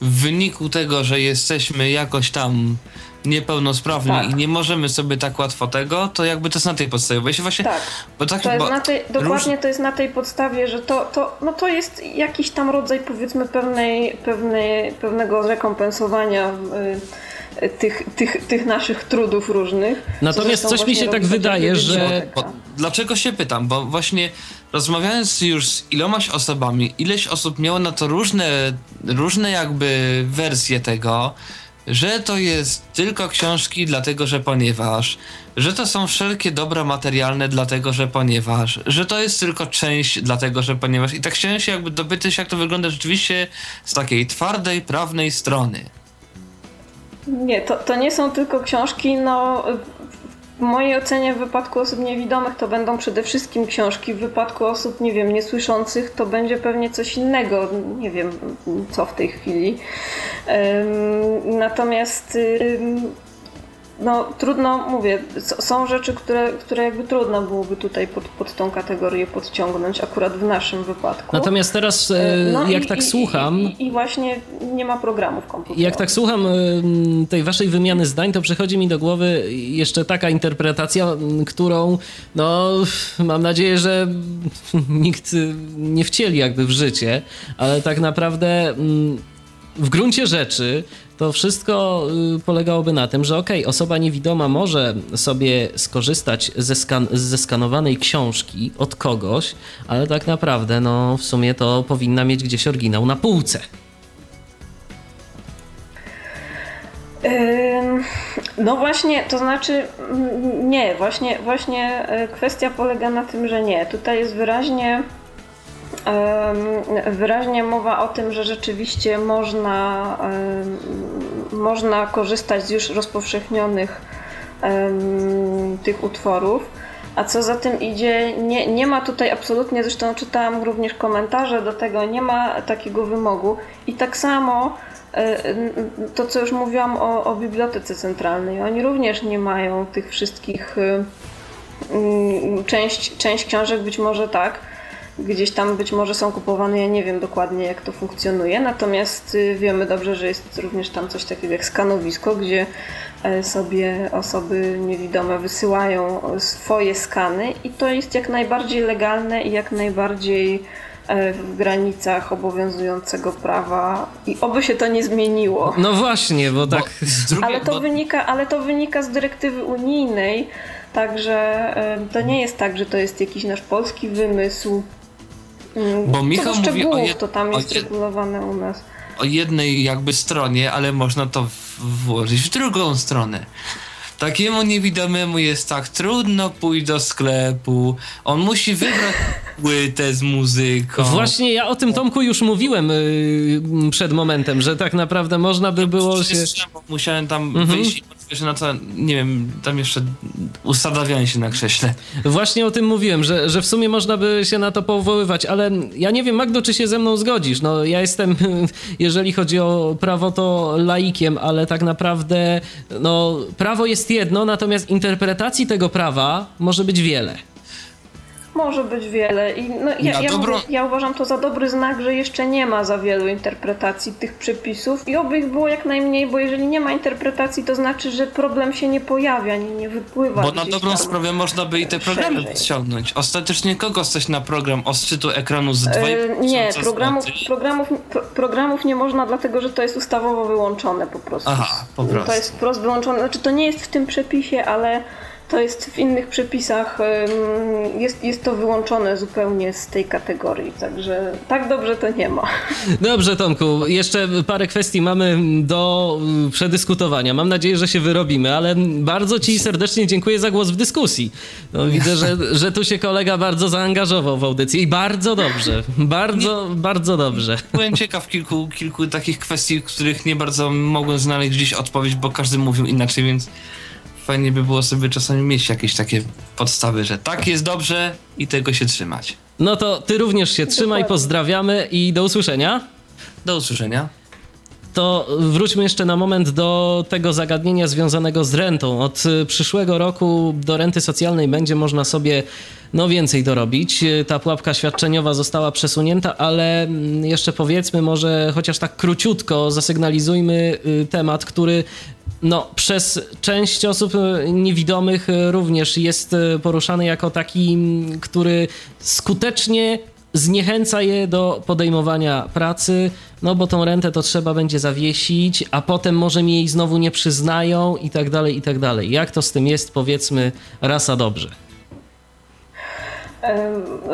w wyniku tego, że jesteśmy jakoś tam niepełnosprawni tak. i nie możemy sobie tak łatwo tego, to jakby to jest na tej podstawie. Bo się właśnie, tak. Bo tak, to jest na tej, dokładnie róż... to jest na tej podstawie, że to, to, no to jest jakiś tam rodzaj powiedzmy pewnej, pewnej, pewnego zrekompensowania y, tych, tych, tych naszych trudów różnych. Natomiast coś mi się tak wydaje, że... Bo, dlaczego się pytam? Bo właśnie rozmawiając już z ilomaś osobami, ileś osób miało na to różne, różne jakby wersje tego, że to jest tylko książki, dlatego że ponieważ, że to są wszelkie dobra materialne, dlatego że ponieważ, że to jest tylko część, dlatego że ponieważ. I tak chciałem się jakby dopytać, jak to wygląda rzeczywiście z takiej twardej, prawnej strony. Nie, to, to nie są tylko książki, no mojej ocenie w wypadku osób niewidomych to będą przede wszystkim książki, w wypadku osób, nie wiem, niesłyszących to będzie pewnie coś innego, nie wiem co w tej chwili. Natomiast no trudno, mówię, są rzeczy, które, które jakby trudno byłoby tutaj pod, pod tą kategorię podciągnąć, akurat w naszym wypadku. Natomiast teraz, e, no jak i, tak i, słucham... I, I, właśnie nie ma programów komputerowych. Jak tak słucham tej waszej wymiany zdań, to przychodzi mi do głowy jeszcze taka interpretacja, którą, no, mam nadzieję, że [laughs] nikt nie wcieli jakby w życie, ale tak naprawdę w gruncie rzeczy to wszystko y, polegałoby na tym, że okej, okay, osoba niewidoma może sobie skorzystać ze, skan ze skanowanej książki od kogoś, ale tak naprawdę, no w sumie to powinna mieć gdzieś oryginał na półce. No właśnie, to znaczy nie, właśnie, właśnie e, kwestia polega na tym, że nie. Tutaj jest wyraźnie wyraźnie mowa o tym, że rzeczywiście można, można korzystać z już rozpowszechnionych tych utworów. A co za tym idzie, nie, nie ma tutaj absolutnie, zresztą czytałam również komentarze do tego, nie ma takiego wymogu. I tak samo e, to, co już mówiłam o, o bibliotece centralnej, oni również nie mają tych wszystkich. Część, część książek być może tak, gdzieś tam być może są kupowane, ja nie wiem dokładnie jak to funkcjonuje, natomiast y, wiemy dobrze, że jest również tam coś takiego jak skanowisko, gdzie e, sobie osoby niewidome wysyłają swoje skany i to jest jak najbardziej legalne i jak najbardziej e, w granicach obowiązującego prawa i oby się to nie zmieniło. No właśnie, bo tak. Bo, ale, to bo... wynika, ale to wynika z dyrektywy unijnej, także e, to nie jest tak, że to jest jakiś nasz polski wymysł. Bo Michał mówi o jed... to tam jest jed... regulowane u nas. O jednej jakby stronie, ale można to włożyć w drugą stronę. Takiemu niewidomemu jest tak trudno pójść do sklepu. On musi wybrać [laughs] płytę z muzyką. Właśnie ja o tym Tomku już mówiłem yy, przed momentem, że tak naprawdę można by było się... Musiałem tam mhm. wyjść że na to, nie wiem, tam jeszcze ustawiałem się na krześle. Właśnie o tym mówiłem, że, że w sumie można by się na to powoływać, ale ja nie wiem, Magdo, czy się ze mną zgodzisz. No, ja jestem, [laughs] jeżeli chodzi o prawo, to laikiem, ale tak naprawdę no, prawo jest jedno, natomiast interpretacji tego prawa może być wiele. Może być wiele. I no, ja, ja, dobro... mówię, ja, uważam to za dobry znak, że jeszcze nie ma za wielu interpretacji tych przepisów i oby ich było jak najmniej, bo jeżeli nie ma interpretacji, to znaczy, że problem się nie pojawia, nie, nie wypływa. Bo na dobrą sprawę można by i te programy ściągnąć. Ostatecznie kogo stać na program o szczytu ekranu z 2,5 e, Nie, programów, programów, pro, programów nie można, dlatego że to jest ustawowo wyłączone po prostu. Aha, po prostu. To jest wprost wyłączone. Znaczy, to nie jest w tym przepisie, ale to jest w innych przepisach, jest, jest to wyłączone zupełnie z tej kategorii, także tak dobrze to nie ma. Dobrze Tomku, jeszcze parę kwestii mamy do y, przedyskutowania. Mam nadzieję, że się wyrobimy, ale bardzo Ci serdecznie dziękuję za głos w dyskusji. No, widzę, że, że tu się kolega bardzo zaangażował w audycję i bardzo dobrze, bardzo, bardzo dobrze. Byłem ciekaw kilku, kilku takich kwestii, w których nie bardzo mogłem znaleźć gdzieś odpowiedź, bo każdy mówił inaczej, więc fajnie by było sobie czasami mieć jakieś takie podstawy, że tak jest dobrze i tego się trzymać. No to ty również się trzymaj, pozdrawiamy i do usłyszenia. Do usłyszenia. To wróćmy jeszcze na moment do tego zagadnienia związanego z rentą. Od y, przyszłego roku do renty socjalnej będzie można sobie no więcej dorobić. Y, ta pułapka świadczeniowa została przesunięta, ale mm, jeszcze powiedzmy może chociaż tak króciutko zasygnalizujmy y, temat, który no, przez część osób niewidomych również jest poruszany jako taki, mm, który skutecznie zniechęca je do podejmowania pracy, no bo tą rentę to trzeba będzie zawiesić, a potem może mi jej znowu nie przyznają i tak dalej, i tak dalej. Jak to z tym jest, powiedzmy, rasa dobrze?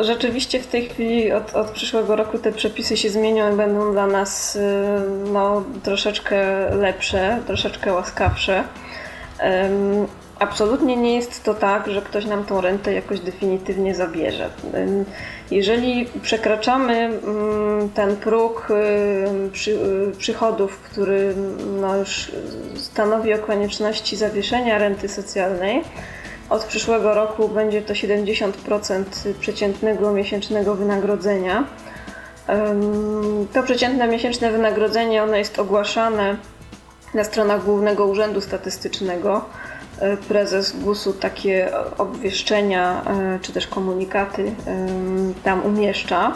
Rzeczywiście w tej chwili od, od przyszłego roku te przepisy się zmienią i będą dla nas no, troszeczkę lepsze, troszeczkę łaskawsze. Absolutnie nie jest to tak, że ktoś nam tą rentę jakoś definitywnie zabierze. Jeżeli przekraczamy mm, ten próg y, y, przychodów, który no już stanowi o konieczności zawieszenia renty socjalnej, od przyszłego roku będzie to 70% przeciętnego miesięcznego wynagrodzenia. To przeciętne miesięczne wynagrodzenie ono jest ogłaszane na stronach Głównego Urzędu Statystycznego prezes GUS-u takie obwieszczenia e, czy też komunikaty e, tam umieszcza.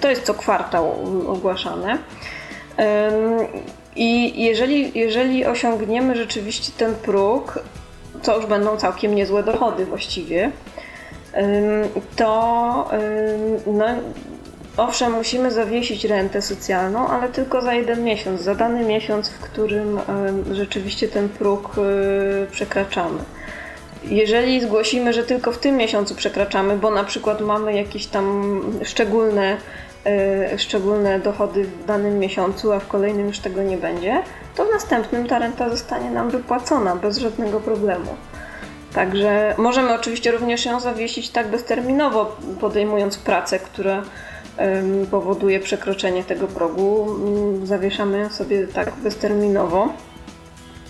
To jest co kwartał ogłaszane. I jeżeli, jeżeli osiągniemy rzeczywiście ten próg, to już będą całkiem niezłe dochody właściwie, to no, Owszem, musimy zawiesić rentę socjalną, ale tylko za jeden miesiąc, za dany miesiąc, w którym rzeczywiście ten próg e, przekraczamy. Jeżeli zgłosimy, że tylko w tym miesiącu przekraczamy, bo na przykład mamy jakieś tam szczególne, e, szczególne dochody w danym miesiącu, a w kolejnym już tego nie będzie, to w następnym ta renta zostanie nam wypłacona bez żadnego problemu. Także możemy oczywiście również ją zawiesić tak bezterminowo, podejmując pracę, która powoduje przekroczenie tego progu. Mm, zawieszamy sobie tak bezterminowo,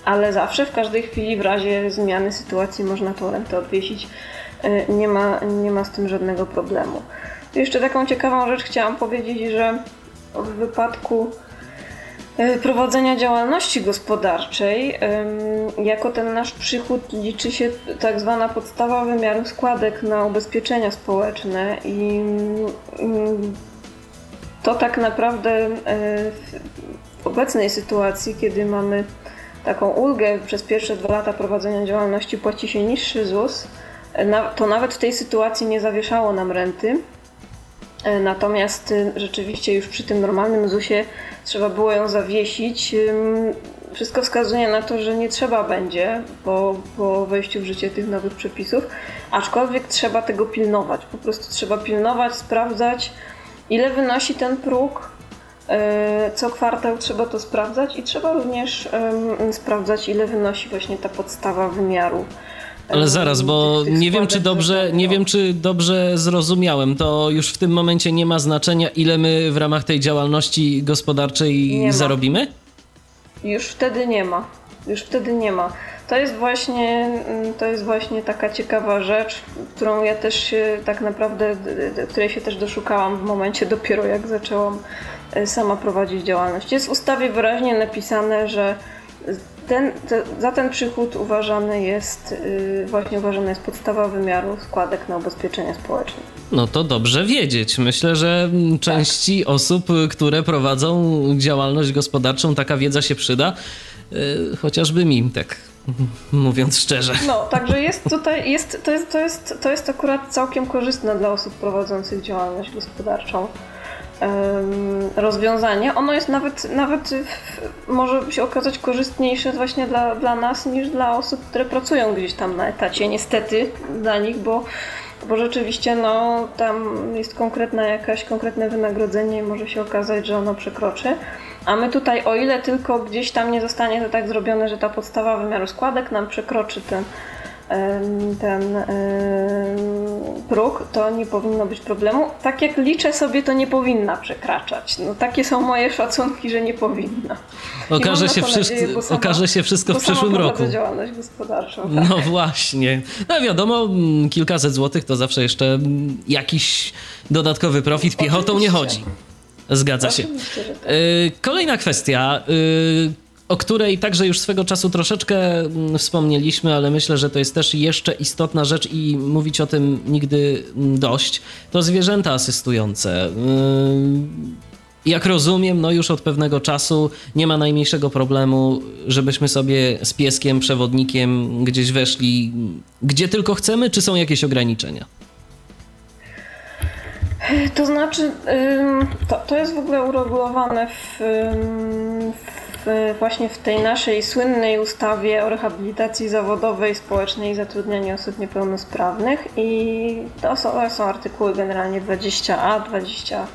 ale zawsze, w każdej chwili, w razie zmiany sytuacji można tą rentę odwiesić. E, nie ma, nie ma z tym żadnego problemu. Jeszcze taką ciekawą rzecz chciałam powiedzieć, że w wypadku prowadzenia działalności gospodarczej jako ten nasz przychód liczy się tak zwana podstawa wymiaru składek na ubezpieczenia społeczne i mm, to tak naprawdę e, w obecnej sytuacji, kiedy mamy taką ulgę przez pierwsze dwa lata prowadzenia działalności płaci się niższy ZUS, to nawet w tej sytuacji nie zawieszało nam renty. E, natomiast rzeczywiście już przy tym normalnym ZUSie trzeba było ją zawiesić. Wszystko wskazuje na to, że nie trzeba będzie po, po wejściu w życie tych nowych przepisów, aczkolwiek trzeba tego pilnować. Po prostu trzeba pilnować, sprawdzać, ile wynosi ten próg. E, co kwartał trzeba to sprawdzać i trzeba również sprawdzać, ile wynosi właśnie ta podstawa wymiaru ale zaraz, bo nie wiem, czy dobrze, nie wiem, czy dobrze zrozumiałem. To już w tym momencie nie ma znaczenia, ile my w ramach tej działalności gospodarczej zarobimy? Już wtedy nie ma. Już wtedy nie ma. To jest właśnie, to jest właśnie taka ciekawa rzecz, którą ja też się tak naprawdę, której się też doszukałam w momencie dopiero jak zaczęłam e, sama prowadzić działalność. Jest w ustawie wyraźnie napisane, że ten, te, za ten przychód uważany jest, yy, właśnie uważana jest podstawa wymiaru składek na ubezpieczenia społeczne. No to dobrze wiedzieć. Myślę, że części tak. osób, które prowadzą działalność gospodarczą, taka wiedza się przyda. Yy, chociażby mi, tak [laughs] mówiąc szczerze. No, także jest tutaj, jest, to, jest, to, jest, to jest akurat całkiem korzystne dla osób prowadzących działalność gospodarczą rozwiązanie. Ono jest nawet, nawet może się okazać korzystniejsze właśnie dla, dla nas niż dla osób, które pracują gdzieś tam na etacie. Niestety dla nich, bo, bo rzeczywiście no, tam jest konkretna jakaś, konkretne wynagrodzenie i może się okazać, że ono przekroczy. A my tutaj, o ile tylko gdzieś tam nie zostanie to tak zrobione, że ta podstawa wymiaru składek nam przekroczy ten ten próg, to nie powinno być problemu. Tak jak liczę sobie, to nie powinna przekraczać. No, takie są moje szacunki, że nie powinna. Okaże, się, nadzieję, sama, okaże się wszystko w przyszłym roku. działalność gospodarczą. Tak. No właśnie. No wiadomo, mm, kilkaset złotych to zawsze jeszcze mm, jakiś dodatkowy profit. Piechotą Oczywiście. nie chodzi. Zgadza się. Tak. Y, kolejna kwestia y, o której także już swego czasu troszeczkę mm, wspomnieliśmy, ale myślę, że to jest też jeszcze istotna rzecz i mówić o tym nigdy mm, dość, to zwierzęta asystujące. Yy, jak rozumiem, no już od pewnego czasu nie ma najmniejszego problemu, żebyśmy sobie z pieskiem, przewodnikiem gdzieś weszli, gdzie tylko chcemy, czy są jakieś ograniczenia? To znaczy, to, to jest w ogóle uregulowane w, w właśnie w tej naszej słynnej ustawie o rehabilitacji zawodowej, społecznej i zatrudnianiu osób niepełnosprawnych i to są, są artykuły generalnie 20a, 20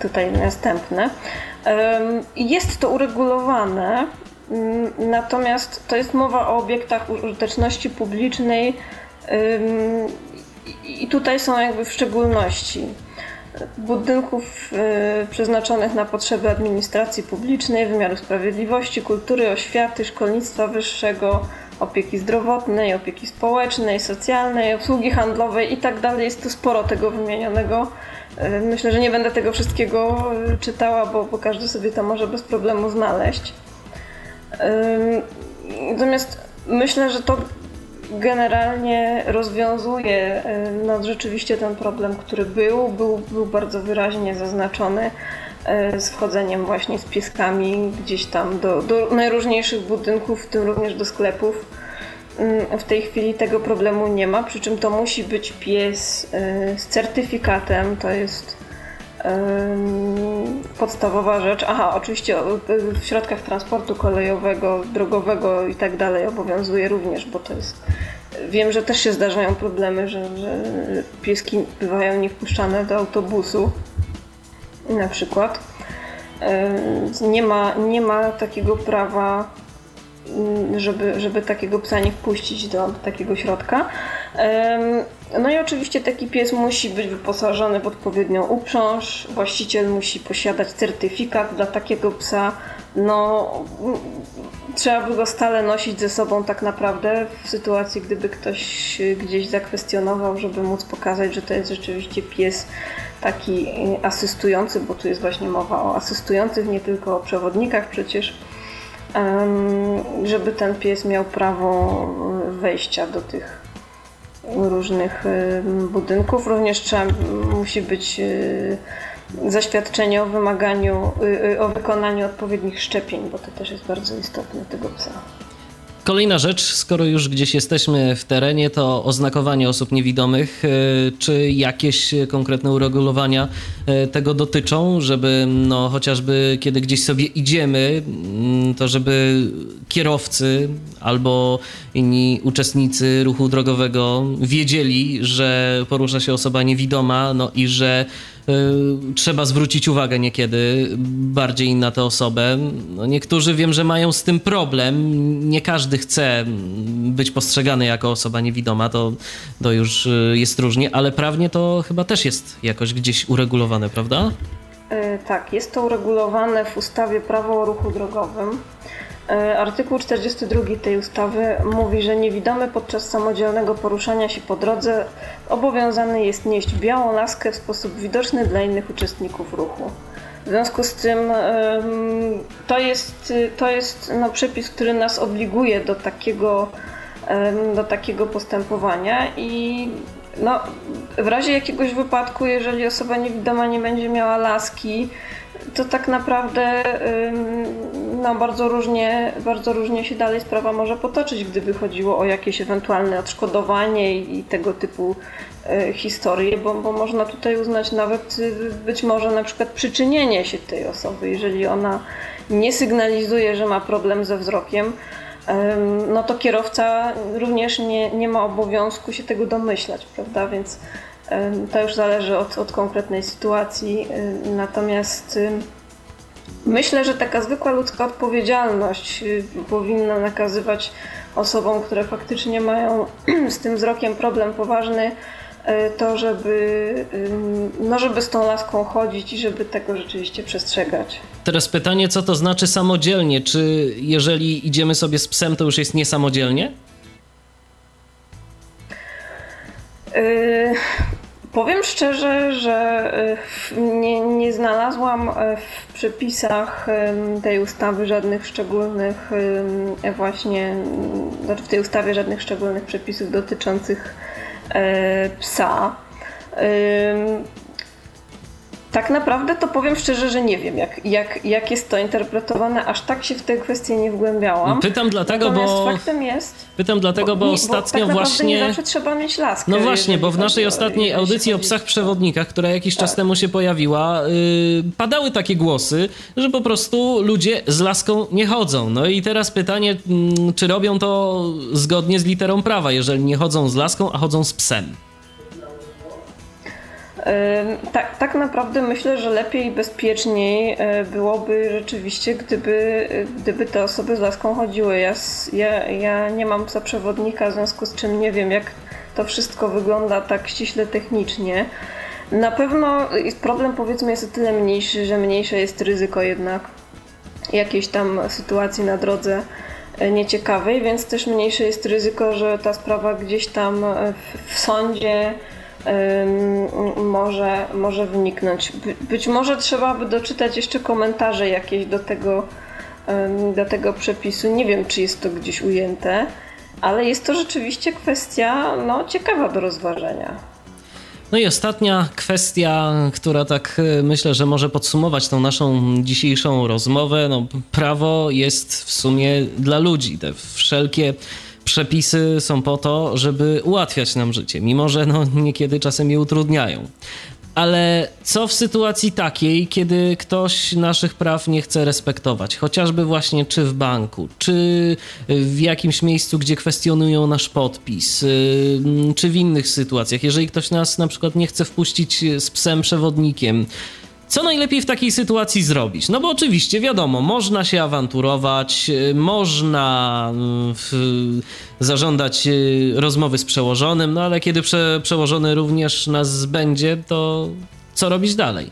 tutaj następne. Jest to uregulowane, natomiast to jest mowa o obiektach użyteczności publicznej i tutaj są jakby w szczególności budynków y, przeznaczonych na potrzeby administracji publicznej, wymiaru sprawiedliwości, kultury, oświaty, szkolnictwa wyższego, opieki zdrowotnej, opieki społecznej, socjalnej, obsługi handlowej itd. Tak Jest tu sporo tego wymienionego. Y, myślę, że nie będę tego wszystkiego y, czytała, bo, bo każdy sobie to może bez problemu znaleźć. Natomiast myślę, że to generalnie rozwiązuje no, rzeczywiście ten problem, który był, był, był bardzo wyraźnie zaznaczony e, z wchodzeniem właśnie z pieskami gdzieś tam do, do najróżniejszych budynków, w tym również do sklepów. Mm, w tej chwili tego problemu nie ma, przy czym to musi być pies e, z certyfikatem, to jest podstawowa rzecz. Aha, oczywiście w środkach transportu kolejowego, drogowego i tak dalej obowiązuje również, bo to jest. Wiem, że też się zdarzają problemy, że, że pieski bywają niewpuszczane do autobusu na przykład. Nie ma, nie ma takiego prawa, żeby, żeby takiego psa nie wpuścić do takiego środka. No i oczywiście taki pies musi być wyposażony w odpowiednią uprząż, właściciel musi posiadać certyfikat dla takiego psa. No, trzeba by go stale nosić ze sobą tak naprawdę w sytuacji, gdyby ktoś gdzieś zakwestionował, żeby móc pokazać, że to jest rzeczywiście pies taki asystujący, bo tu jest właśnie mowa o asystujących, nie tylko o przewodnikach przecież, żeby ten pies miał prawo wejścia do tych różnych y, budynków. Również trzeba, musi być y, zaświadczenie o wymaganiu, y, o wykonaniu odpowiednich szczepień, bo to też jest bardzo istotne tego psa. Kolejna rzecz, skoro już gdzieś jesteśmy w terenie, to oznakowanie osób niewidomych. Czy jakieś konkretne uregulowania tego dotyczą, żeby no, chociażby kiedy gdzieś sobie idziemy, mm, to żeby kierowcy albo inni uczestnicy ruchu drogowego wiedzieli, że porusza się osoba niewidoma, no i że trzeba zwrócić uwagę niekiedy bardziej na tę osobę. No niektórzy wiem, że mają z tym problem. Nie każdy chce być postrzegany jako osoba niewidoma, to, to już y, jest różnie, ale prawnie to chyba też jest jakoś gdzieś uregulowane, prawda? E, tak, jest to uregulowane w ustawie Prawo o ruchu drogowym. E, artykuł 42 tej ustawy mówi, że niewidomy podczas samodzielnego poruszania się po drodze obowiązany jest nieść białą laskę w sposób widoczny dla innych uczestników ruchu. W związku z tym to jest, to jest no, przepis, który nas obliguje do takiego, do takiego postępowania i no, w razie jakiegoś wypadku, jeżeli osoba niewidoma nie będzie miała laski, to tak naprawdę no, bardzo, różnie, bardzo różnie się dalej sprawa może potoczyć, gdyby chodziło o jakieś ewentualne odszkodowanie i, tego typu e, historie, bo, bo można tutaj uznać nawet y, być może na przykład przyczynienie się tej osoby, jeżeli ona nie sygnalizuje, że ma problem ze wzrokiem, no to kierowca również nie, nie ma obowiązku się tego domyślać, prawda? Więc to już zależy od, od konkretnej sytuacji. Natomiast myślę, że taka zwykła ludzka odpowiedzialność y, powinna nakazywać osobom, które faktycznie mają [clears throat] z tym wzrokiem problem poważny, e, to żeby, no żeby z tą laską chodzić i żeby tego rzeczywiście przestrzegać. Teraz pytanie, co to znaczy samodzielnie? Czy jeżeli idziemy sobie z psem, to już jest niesamodzielnie? Yy, powiem szczerze, że y, nie, nie znalazłam y, w przepisach tej ustawy żadnych szczególnych właśnie, znaczy w tej ustawie żadnych szczególnych przepisów dotyczących e, psa. Tak naprawdę to powiem szczerze, że nie wiem, jak, jak, jak jest to interpretowane, aż tak się w tę kwestię nie wgłębiałam. Pytam dlatego, Natomiast bo. Faktem jest. Pytam dlatego, bo, bo ostatnio tak właśnie. Nie zawsze trzeba mieć laskę. No właśnie, bo w naszej ostatniej audycji o psach przewodnikach, która jakiś tak. czas temu się pojawiła, yy, padały takie głosy, że po prostu ludzie z laską nie chodzą. No i teraz pytanie, yy, czy robią to zgodnie z literą prawa, jeżeli nie chodzą z laską, a chodzą z psem. Tak, tak naprawdę myślę, że lepiej i bezpieczniej e, byłoby rzeczywiście, gdyby, gdyby te osoby z laską chodziły. Ja, ja, ja nie mam psa przewodnika, w związku z czym nie wiem, jak to wszystko wygląda tak ściśle technicznie. Na pewno problem powiedzmy jest o tyle mniejszy, że mniejsze jest ryzyko jednak jakiejś tam sytuacji na drodze e, nieciekawej, więc też mniejsze jest ryzyko, że ta sprawa gdzieś tam w, w sądzie może, może wyniknąć. Być może trzeba by doczytać jeszcze komentarze jakieś do tego, do tego przepisu. Nie wiem, czy jest to gdzieś ujęte, ale jest to rzeczywiście kwestia no, ciekawa do rozważenia. No i ostatnia kwestia, która tak e, myślę, że może podsumować tą naszą dzisiejszą rozmowę. No, prawo jest w sumie dla ludzi. Te wszelkie przepisy są po to, żeby ułatwiać nam życie, mimo że no, niekiedy czasem je utrudniają. Ale co w sytuacji takiej, kiedy ktoś naszych praw nie chce respektować, chociażby właśnie czy w banku, czy w jakimś miejscu, gdzie kwestionują nasz podpis, y, czy w innych sytuacjach, jeżeli ktoś nas na przykład nie chce wpuścić z psem przewodnikiem, co najlepiej w takiej sytuacji zrobić? No bo oczywiście, wiadomo, można się awanturować, y, można mm, zażądać y, rozmowy z przełożonym, no ale kiedy prze, przełożony również nas będzie, to co robić dalej?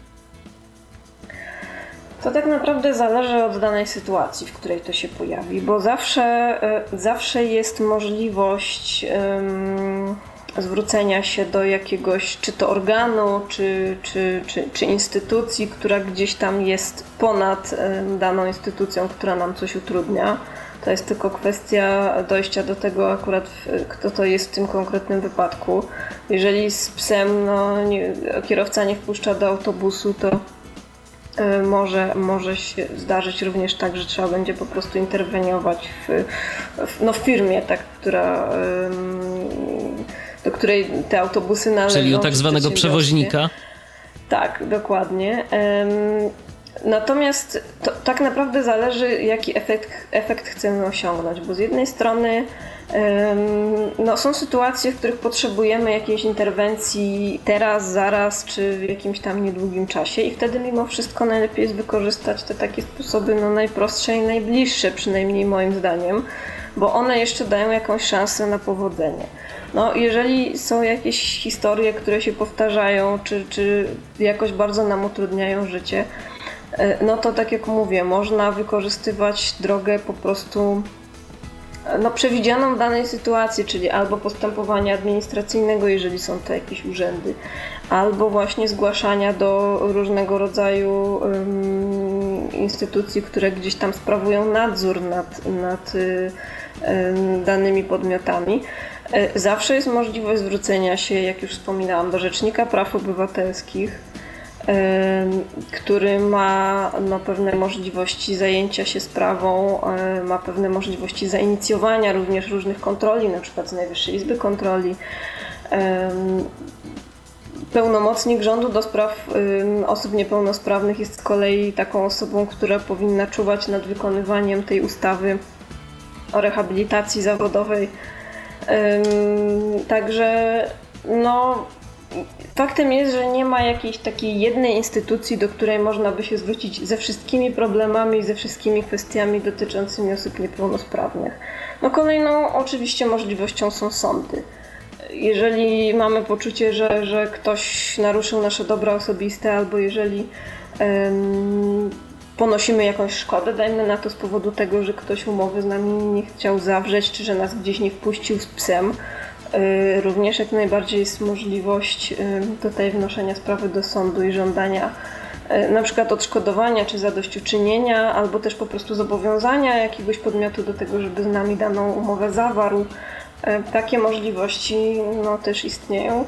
To tak naprawdę zależy od danej sytuacji, w której to się pojawi, bo zawsze, y, zawsze jest możliwość zwrócenia się do jakiegoś, czy to organu, czy, czy, czy, czy instytucji, która gdzieś tam jest ponad daną instytucją, która nam coś utrudnia. To jest tylko kwestia dojścia do tego akurat, kto to jest w tym konkretnym wypadku. Jeżeli z psem no, nie, kierowca nie wpuszcza do autobusu, to e, może, może się zdarzyć również tak, że trzeba będzie po prostu interweniować w, w, no, w firmie, tak, która do której te autobusy należą. Czyli u tak zwanego przewoźnika. Tak, dokładnie. Natomiast to tak naprawdę zależy, jaki efekt, efekt chcemy osiągnąć, bo z jednej strony no, są sytuacje, w których potrzebujemy jakiejś interwencji teraz, zaraz, czy w jakimś tam niedługim czasie i wtedy mimo wszystko najlepiej jest wykorzystać te takie sposoby no, najprostsze i najbliższe, przynajmniej moim zdaniem, bo one jeszcze dają jakąś szansę na powodzenie. No, jeżeli są jakieś historie, które się powtarzają, czy, czy jakoś bardzo nam utrudniają życie, e, no to tak jak mówię, można wykorzystywać drogę po prostu no, przewidzianą w danej sytuacji, czyli albo postępowania administracyjnego, jeżeli są to jakieś urzędy, albo właśnie zgłaszania do różnego rodzaju um, instytucji, które gdzieś tam sprawują nadzór nad, nad um, danymi podmiotami. E, zawsze jest możliwość zwrócenia się, jak już wspominałam, do Rzecznika Praw Obywatelskich, e, który ma no, pewne możliwości zajęcia się sprawą, e, ma pewne możliwości zainicjowania również różnych kontroli, na przykład z Najwyższej Izby Kontroli. Pełnomocnik rządu do spraw osób niepełnosprawnych jest z kolei taką osobą, która powinna czuwać nad wykonywaniem tej ustawy o rehabilitacji zawodowej Także no, faktem jest, że nie ma jakiejś takiej jednej instytucji, do której można by się zwrócić ze wszystkimi problemami i ze wszystkimi kwestiami dotyczącymi osób niepełnosprawnych. No kolejną oczywiście możliwością są sądy. Jeżeli mamy poczucie, że, że ktoś naruszył nasze dobra osobiste, albo jeżeli um, ponosimy jakąś szkodę, dajmy na to z powodu tego, że ktoś umowy z nami nie chciał zawrzeć, czy że nas gdzieś nie wpuścił z psem, y, Również jak najbardziej jest możliwość y, tutaj wnoszenia sprawy do sądu i żądania y, na przykład odszkodowania czy zadośćuczynienia, albo też po prostu zobowiązania jakiegoś podmiotu do tego, żeby z nami daną umowę zawarł. Takie możliwości no, też istnieją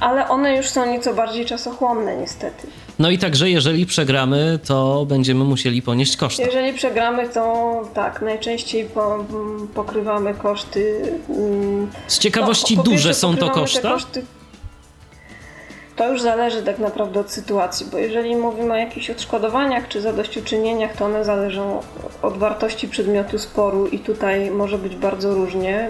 ale one już są nieco bardziej czasochłonne niestety. No i także jeżeli przegramy, to będziemy musieli ponieść koszty. Jeżeli przegramy, to tak, najczęściej po, pokrywamy koszty. Mm, Z ciekawości no, duże są to koszta? Koszty, to już zależy tak naprawdę od sytuacji, bo jeżeli mówimy o jakichś odszkodowaniach czy zadośćuczynieniach, to one zależą od wartości przedmiotu sporu i tutaj może być bardzo różnie,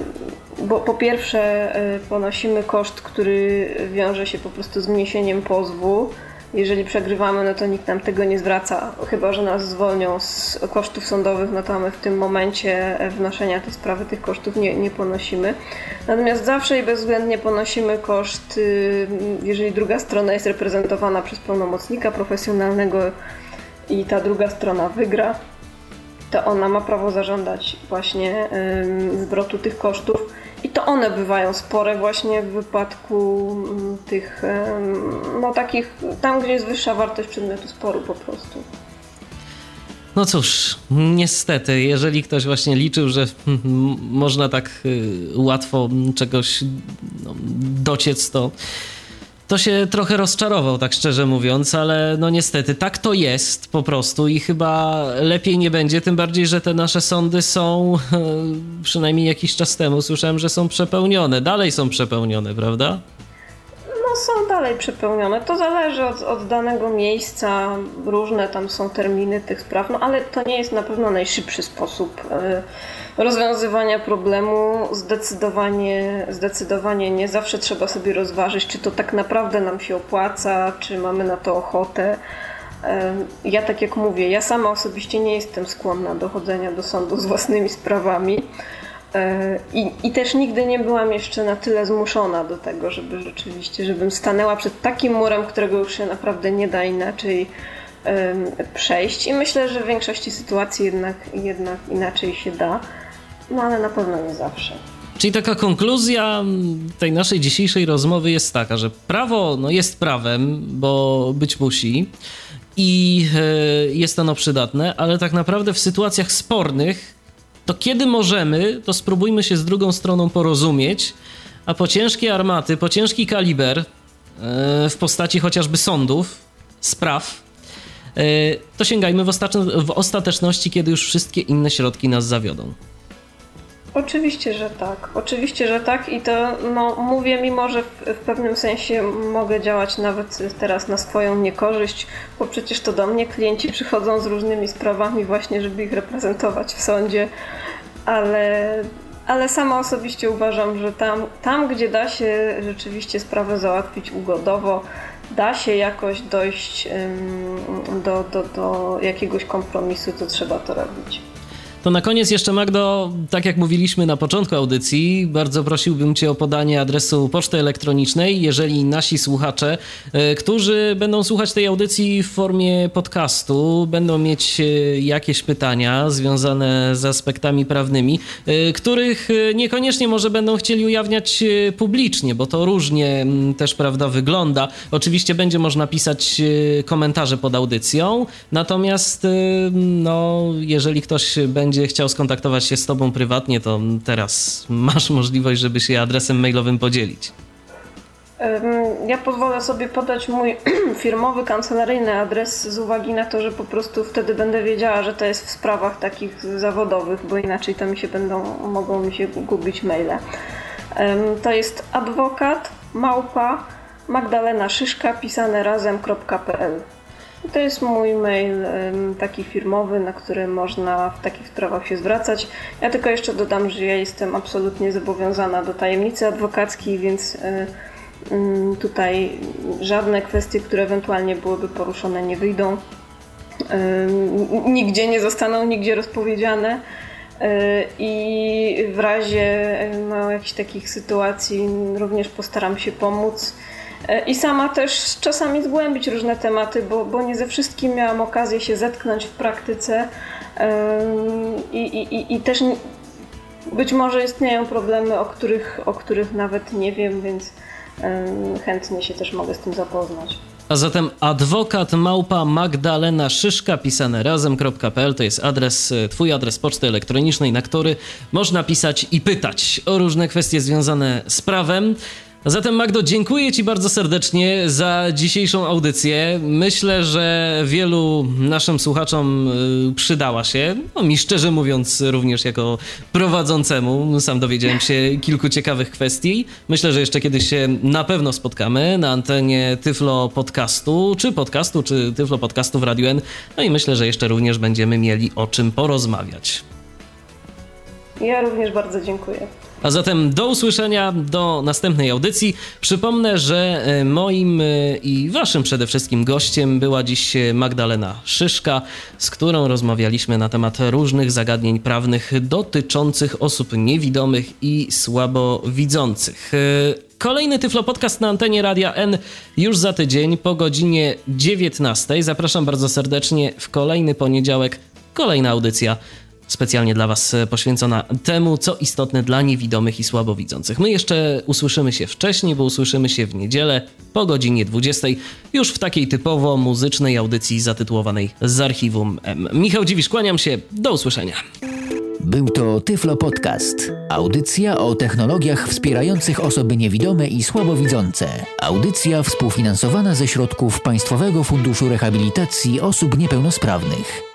bo po pierwsze y, ponosimy koszt, który wiąże się po prostu z wniesieniem pozwu, jeżeli przegrywamy, no to nikt nam tego nie zwraca, chyba że nas zwolnią z kosztów sądowych, no to my w tym momencie wnoszenia tej sprawy tych kosztów nie, nie ponosimy. Natomiast zawsze i bezwzględnie ponosimy koszt, y, jeżeli druga strona jest reprezentowana przez pełnomocnika profesjonalnego i ta druga strona wygra, to ona ma prawo zażądać właśnie zwrotu tych kosztów i to one bywają spore właśnie w wypadku mm, tych, no takich, tam gdzie jest wyższa wartość przedmiotu sporu po prostu. No cóż, niestety, jeżeli ktoś właśnie liczył, że można tak y, łatwo czegoś no, dociec, to to się trochę rozczarował, tak szczerze mówiąc, ale no niestety tak to jest po prostu i chyba lepiej nie będzie, tym bardziej, że te nasze sądy są, [laughs] przynajmniej jakiś czas temu słyszałem, że są przepełnione, dalej są przepełnione, prawda? No są dalej przepełnione, to zależy od, od danego miejsca, różne tam są terminy tych spraw, no ale to nie jest na pewno najszybszy sposób y, rozwiązywania problemu zdecydowanie, zdecydowanie nie. Zawsze trzeba sobie rozważyć, czy to tak naprawdę nam się opłaca, czy mamy na to ochotę. Ja tak jak mówię, ja sama osobiście nie jestem skłonna do chodzenia do sądu z własnymi sprawami. E, I, I też nigdy nie byłam jeszcze na tyle zmuszona do tego, żeby rzeczywiście, żebym stanęła przed takim murem, którego już się naprawdę nie da inaczej przejść. I myślę, że w większości sytuacji jednak, jednak inaczej się da no ale na pewno nie zawsze. Czyli taka konkluzja tej naszej dzisiejszej rozmowy jest taka, że prawo no, jest prawem, bo być musi i e, jest ono przydatne, ale tak naprawdę w sytuacjach spornych, to kiedy możemy, to spróbujmy się z drugą stroną porozumieć, a po ciężkie armaty, po ciężki kaliber e, w postaci chociażby sądów, spraw, e, to sięgajmy w, w ostateczności, kiedy już wszystkie inne środki nas zawiodą. Oczywiście, że tak. Oczywiście, że tak i to no, mówię, mimo że w, w, pewnym sensie mogę działać nawet teraz na swoją niekorzyść, bo przecież to do mnie klienci przychodzą z różnymi sprawami właśnie, żeby ich reprezentować w sądzie, ale, ale sama osobiście uważam, że tam, tam, gdzie da się rzeczywiście sprawę załatwić ugodowo, da się jakoś dojść do, do, do jakiegoś kompromisu, to trzeba to robić. To na koniec jeszcze Magdo, tak jak mówiliśmy na początku audycji, bardzo prosiłbym Cię o podanie adresu poczty elektronicznej, jeżeli nasi słuchacze, e, którzy będą słuchać tej audycji w formie podcastu, będą mieć e, jakieś pytania związane z aspektami prawnymi, e, których niekoniecznie może będą chcieli ujawniać publicznie, bo to różnie też, prawda, wygląda. Oczywiście będzie można pisać komentarze pod audycją, natomiast no, jeżeli ktoś będzie będzie chciał skontaktować się z Tobą prywatnie, to teraz masz możliwość, żeby się adresem mailowym podzielić. Ja pozwolę sobie podać mój [clears throat] firmowy, kancelaryjny adres z uwagi na to, że po prostu wtedy będę wiedziała, że to jest w sprawach takich zawodowych, bo inaczej to mi się będą, mogą mi się gubić maile. To jest adwokat małpa Magdalena Szyszka pisane razem.pl to jest mój mail taki firmowy, na który można w takich sprawach się zwracać. Ja tylko jeszcze dodam, że ja jestem absolutnie zobowiązana do tajemnicy adwokackiej, więc Mm, tutaj żadne kwestie, które ewentualnie byłyby poruszone, nie wyjdą. Nigdzie nie zostaną nigdzie rozpowiedziane. E, I w razie no, jakichś takich sytuacji również postaram się pomóc. E, I sama też czasami zgłębić różne tematy, bo, bo nie ze wszystkim miałam okazję się zetknąć w praktyce. I, i, i też być może istnieją problemy, o których, o których nawet nie wiem, więc chętnie się też mogę z tym zapoznać. A zatem adwokat małpa Magdalena Szyszka, pisane razem.pl to jest adres, e, twój adres poczty elektronicznej, na który można pisać i pytać o różne kwestie związane z prawem. Zatem Magdo, dziękuję Ci bardzo serdecznie za dzisiejszą audycję. Myślę, że wielu naszym słuchaczom y, przydała się. No, mi szczerze mówiąc, również jako prowadzącemu, sam dowiedziałem się kilku ciekawych kwestii. Myślę, że jeszcze kiedyś się na pewno spotkamy na antenie Tyflo Podcastu, czy podcastu, czy Tyflo Podcastu w Radiu N. No i myślę, że jeszcze również będziemy mieli o czym porozmawiać. Ja również bardzo dziękuję. A zatem do usłyszenia, do następnej audycji. Przypomnę, że e, moim e, i waszym przede wszystkim gościem była dziś Magdalena Szyszka, z którą rozmawialiśmy na temat różnych zagadnień prawnych dotyczących osób niewidomych i słabowidzących. E, kolejny Tyflo Podcast na antenie Radia N już za tydzień po godzinie 19. Zapraszam bardzo serdecznie w kolejny poniedziałek. Kolejna audycja specjalnie dla Was e, poświęcona temu, co istotne dla niewidomych i słabowidzących. My jeszcze usłyszymy się wcześniej, bo usłyszymy się w niedzielę po godzinie 20, już w takiej typowo muzycznej audycji zatytułowanej Z Archiwum M. Michał Dziwisz, kłaniam się, do usłyszenia. Był to Tyflo Podcast. Audycja o technologiach wspierających osoby niewidome i słabowidzące. Audycja współfinansowana ze środków Państwowego Funduszu Rehabilitacji Osób Niepełnosprawnych.